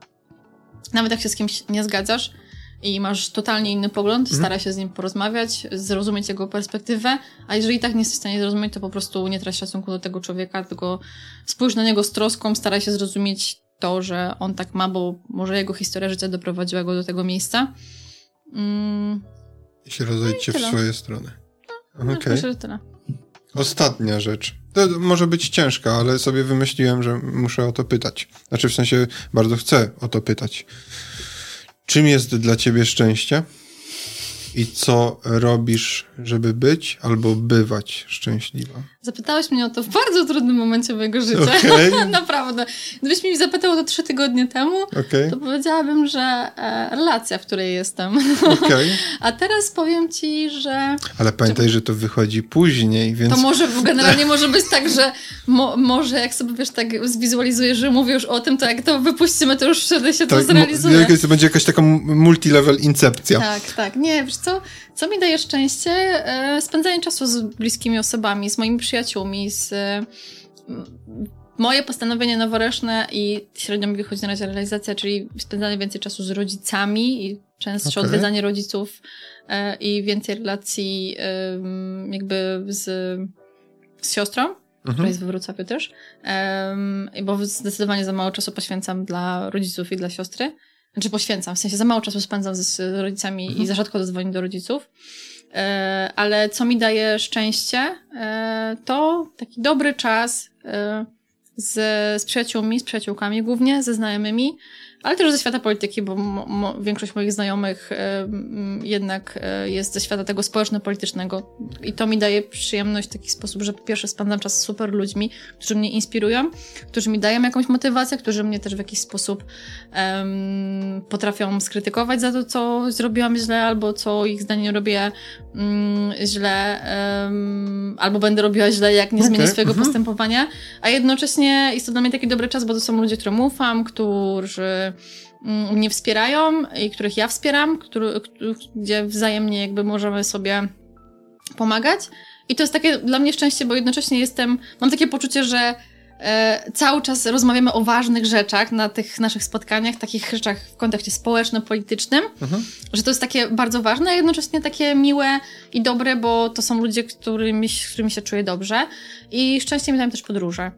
nawet jak się z kimś nie zgadzasz i masz totalnie inny pogląd, mhm. staraj się z nim porozmawiać, zrozumieć jego perspektywę, a jeżeli tak nie jesteś w stanie zrozumieć, to po prostu nie trać szacunku do tego człowieka, tylko spójrz na niego z troską, staraj się zrozumieć to, że on tak ma, bo może jego historia życia doprowadziła go do tego miejsca. Mm. I się rozejdźcie no w swoje strony. No, okay. Myślę, że tyle. Ostatnia rzecz. To może być ciężka, ale sobie wymyśliłem, że muszę o to pytać. Znaczy, w sensie bardzo chcę o to pytać. Czym jest dla ciebie szczęście? I co robisz, żeby być albo bywać szczęśliwa? Zapytałeś mnie o to w bardzo trudnym momencie mojego życia. Okay. Naprawdę. Gdybyś mi zapytał to trzy tygodnie temu, okay. to powiedziałabym, że e, relacja, w której jestem. Okay. A teraz powiem ci, że... Ale pamiętaj, że to wychodzi później, więc... To może generalnie może być tak, że mo, może jak sobie wiesz, tak zwizualizujesz, że mówię już o tym, to jak to wypuścimy, to już wtedy się tak, to zrealizuje. To będzie jakaś taka multilevel incepcja. Tak, tak. Nie, wiesz co? Co mi daje szczęście? E, spędzanie czasu z bliskimi osobami, z moimi przyjaciółmi, z moje postanowienie noworoczne i średnio mi wychodzi na razie realizacja, czyli spędzanie więcej czasu z rodzicami i częstsze okay. odwiedzanie rodziców e, i więcej relacji jakby z, z siostrą, mhm. która jest we Wrocławiu też, bo zdecydowanie za mało czasu poświęcam dla rodziców i dla siostry. Znaczy poświęcam, w sensie za mało czasu spędzam z rodzicami mhm. i za rzadko dzwonię do rodziców. E, ale co mi daje szczęście, e, to taki dobry czas e, z, z przyjaciółmi, z przyjaciółkami głównie, ze znajomymi, ale też ze świata polityki, bo mo, mo, większość moich znajomych jednak e, jest ze świata tego społeczno-politycznego i to mi daje przyjemność w taki sposób, że po pierwsze spędzam czas z super ludźmi, którzy mnie inspirują, którzy mi dają jakąś motywację, którzy mnie też w jakiś sposób potrafią skrytykować za to, co zrobiłam źle, albo co ich zdaniem robię mm, źle, albo będę robiła źle, jak nie zmienię okay. swojego mhm. postępowania, a jednocześnie jest to dla mnie taki dobry czas, bo to są ludzie, którym ufam, którzy Mm, mnie wspierają i których ja wspieram, który, gdzie wzajemnie jakby możemy sobie pomagać. I to jest takie dla mnie szczęście, bo jednocześnie jestem, mam takie poczucie, że e, cały czas rozmawiamy o ważnych rzeczach na tych naszych spotkaniach, takich rzeczach w kontekście społeczno-politycznym, mhm. że to jest takie bardzo ważne, a jednocześnie takie miłe i dobre, bo to są ludzie, którymi, z którymi się czuję dobrze. I szczęście mi dają też podróże.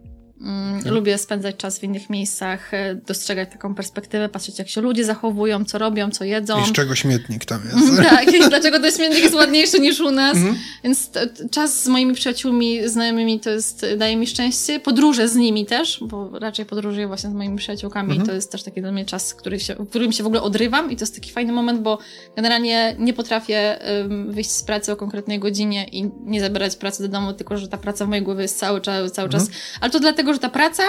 Mm, lubię spędzać czas w innych miejscach, e, dostrzegać taką perspektywę, patrzeć jak się ludzie zachowują, co robią, co jedzą. I z czego śmietnik tam jest. tak, i dlaczego ten śmietnik jest ładniejszy niż u nas. Mhm. Więc czas z moimi przyjaciółmi, znajomymi to jest, daje mi szczęście. Podróże z nimi też, bo raczej podróżuję właśnie z moimi przyjaciółkami mhm. i to jest też taki dla mnie czas, który się, w którym się w ogóle odrywam i to jest taki fajny moment, bo generalnie nie potrafię wyjść z pracy o konkretnej godzinie i nie zabierać pracy do domu, tylko że ta praca w mojej głowie jest cały czas, cały mhm. czas. Ale to dlatego, że ta praca,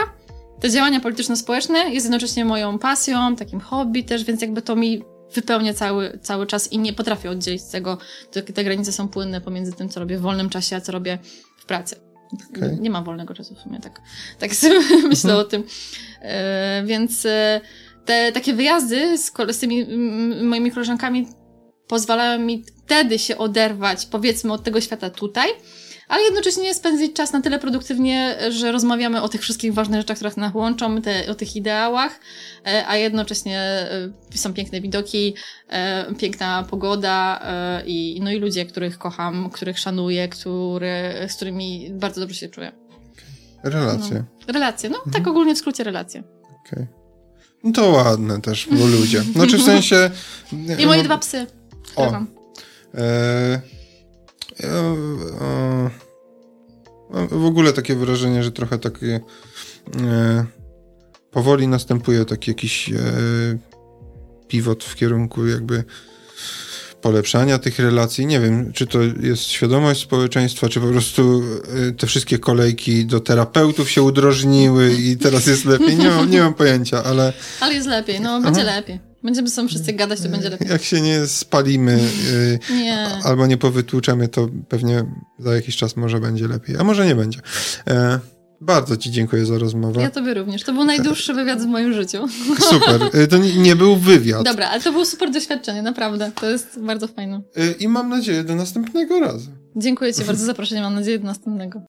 te działania polityczno-społeczne jest jednocześnie moją pasją, takim hobby też, więc jakby to mi wypełnia cały, cały czas i nie potrafię oddzielić tego. Te, te granice są płynne pomiędzy tym, co robię w wolnym czasie, a co robię w pracy. Okay. Nie, nie mam wolnego czasu w sumie, tak, tak sobie myślę mhm. o tym. E, więc e, te takie wyjazdy z, z tymi moimi koleżankami pozwalają mi wtedy się oderwać, powiedzmy, od tego świata tutaj, ale jednocześnie spędzić czas na tyle produktywnie, że rozmawiamy o tych wszystkich ważnych rzeczach, które nas łączą, te, o tych ideałach, e, a jednocześnie e, są piękne widoki, e, piękna pogoda i, no i ludzie, których kocham, których szanuję, który, z którymi bardzo dobrze się czuję. Relacje. No, relacje, no mhm. tak ogólnie w skrócie relacje. Okej. Okay. No to ładne też, bo ludzie. Znaczy w sensie... I moje dwa psy. O. ja, e, mam w ogóle takie wrażenie, że trochę takie e, powoli następuje taki jakiś e, pivot w kierunku jakby polepszania tych relacji. Nie wiem, czy to jest świadomość społeczeństwa, czy po prostu e, te wszystkie kolejki do terapeutów się udrożniły i teraz jest lepiej. Nie mam, nie mam pojęcia, ale... Ale jest lepiej, no będzie Aha. lepiej. Będziemy są wszyscy gadać, to będzie lepiej. Jak się nie spalimy yy, nie. albo nie powytłuczemy, to pewnie za jakiś czas może będzie lepiej, a może nie będzie. E, bardzo Ci dziękuję za rozmowę. Ja Tobie również. To był najdłuższy wywiad w moim życiu. Super. E, to nie, nie był wywiad. Dobra, ale to było super doświadczenie, naprawdę. To jest bardzo fajne. E, I mam nadzieję do następnego razu. Dziękuję Ci bardzo za zaproszenie. Mam nadzieję do następnego.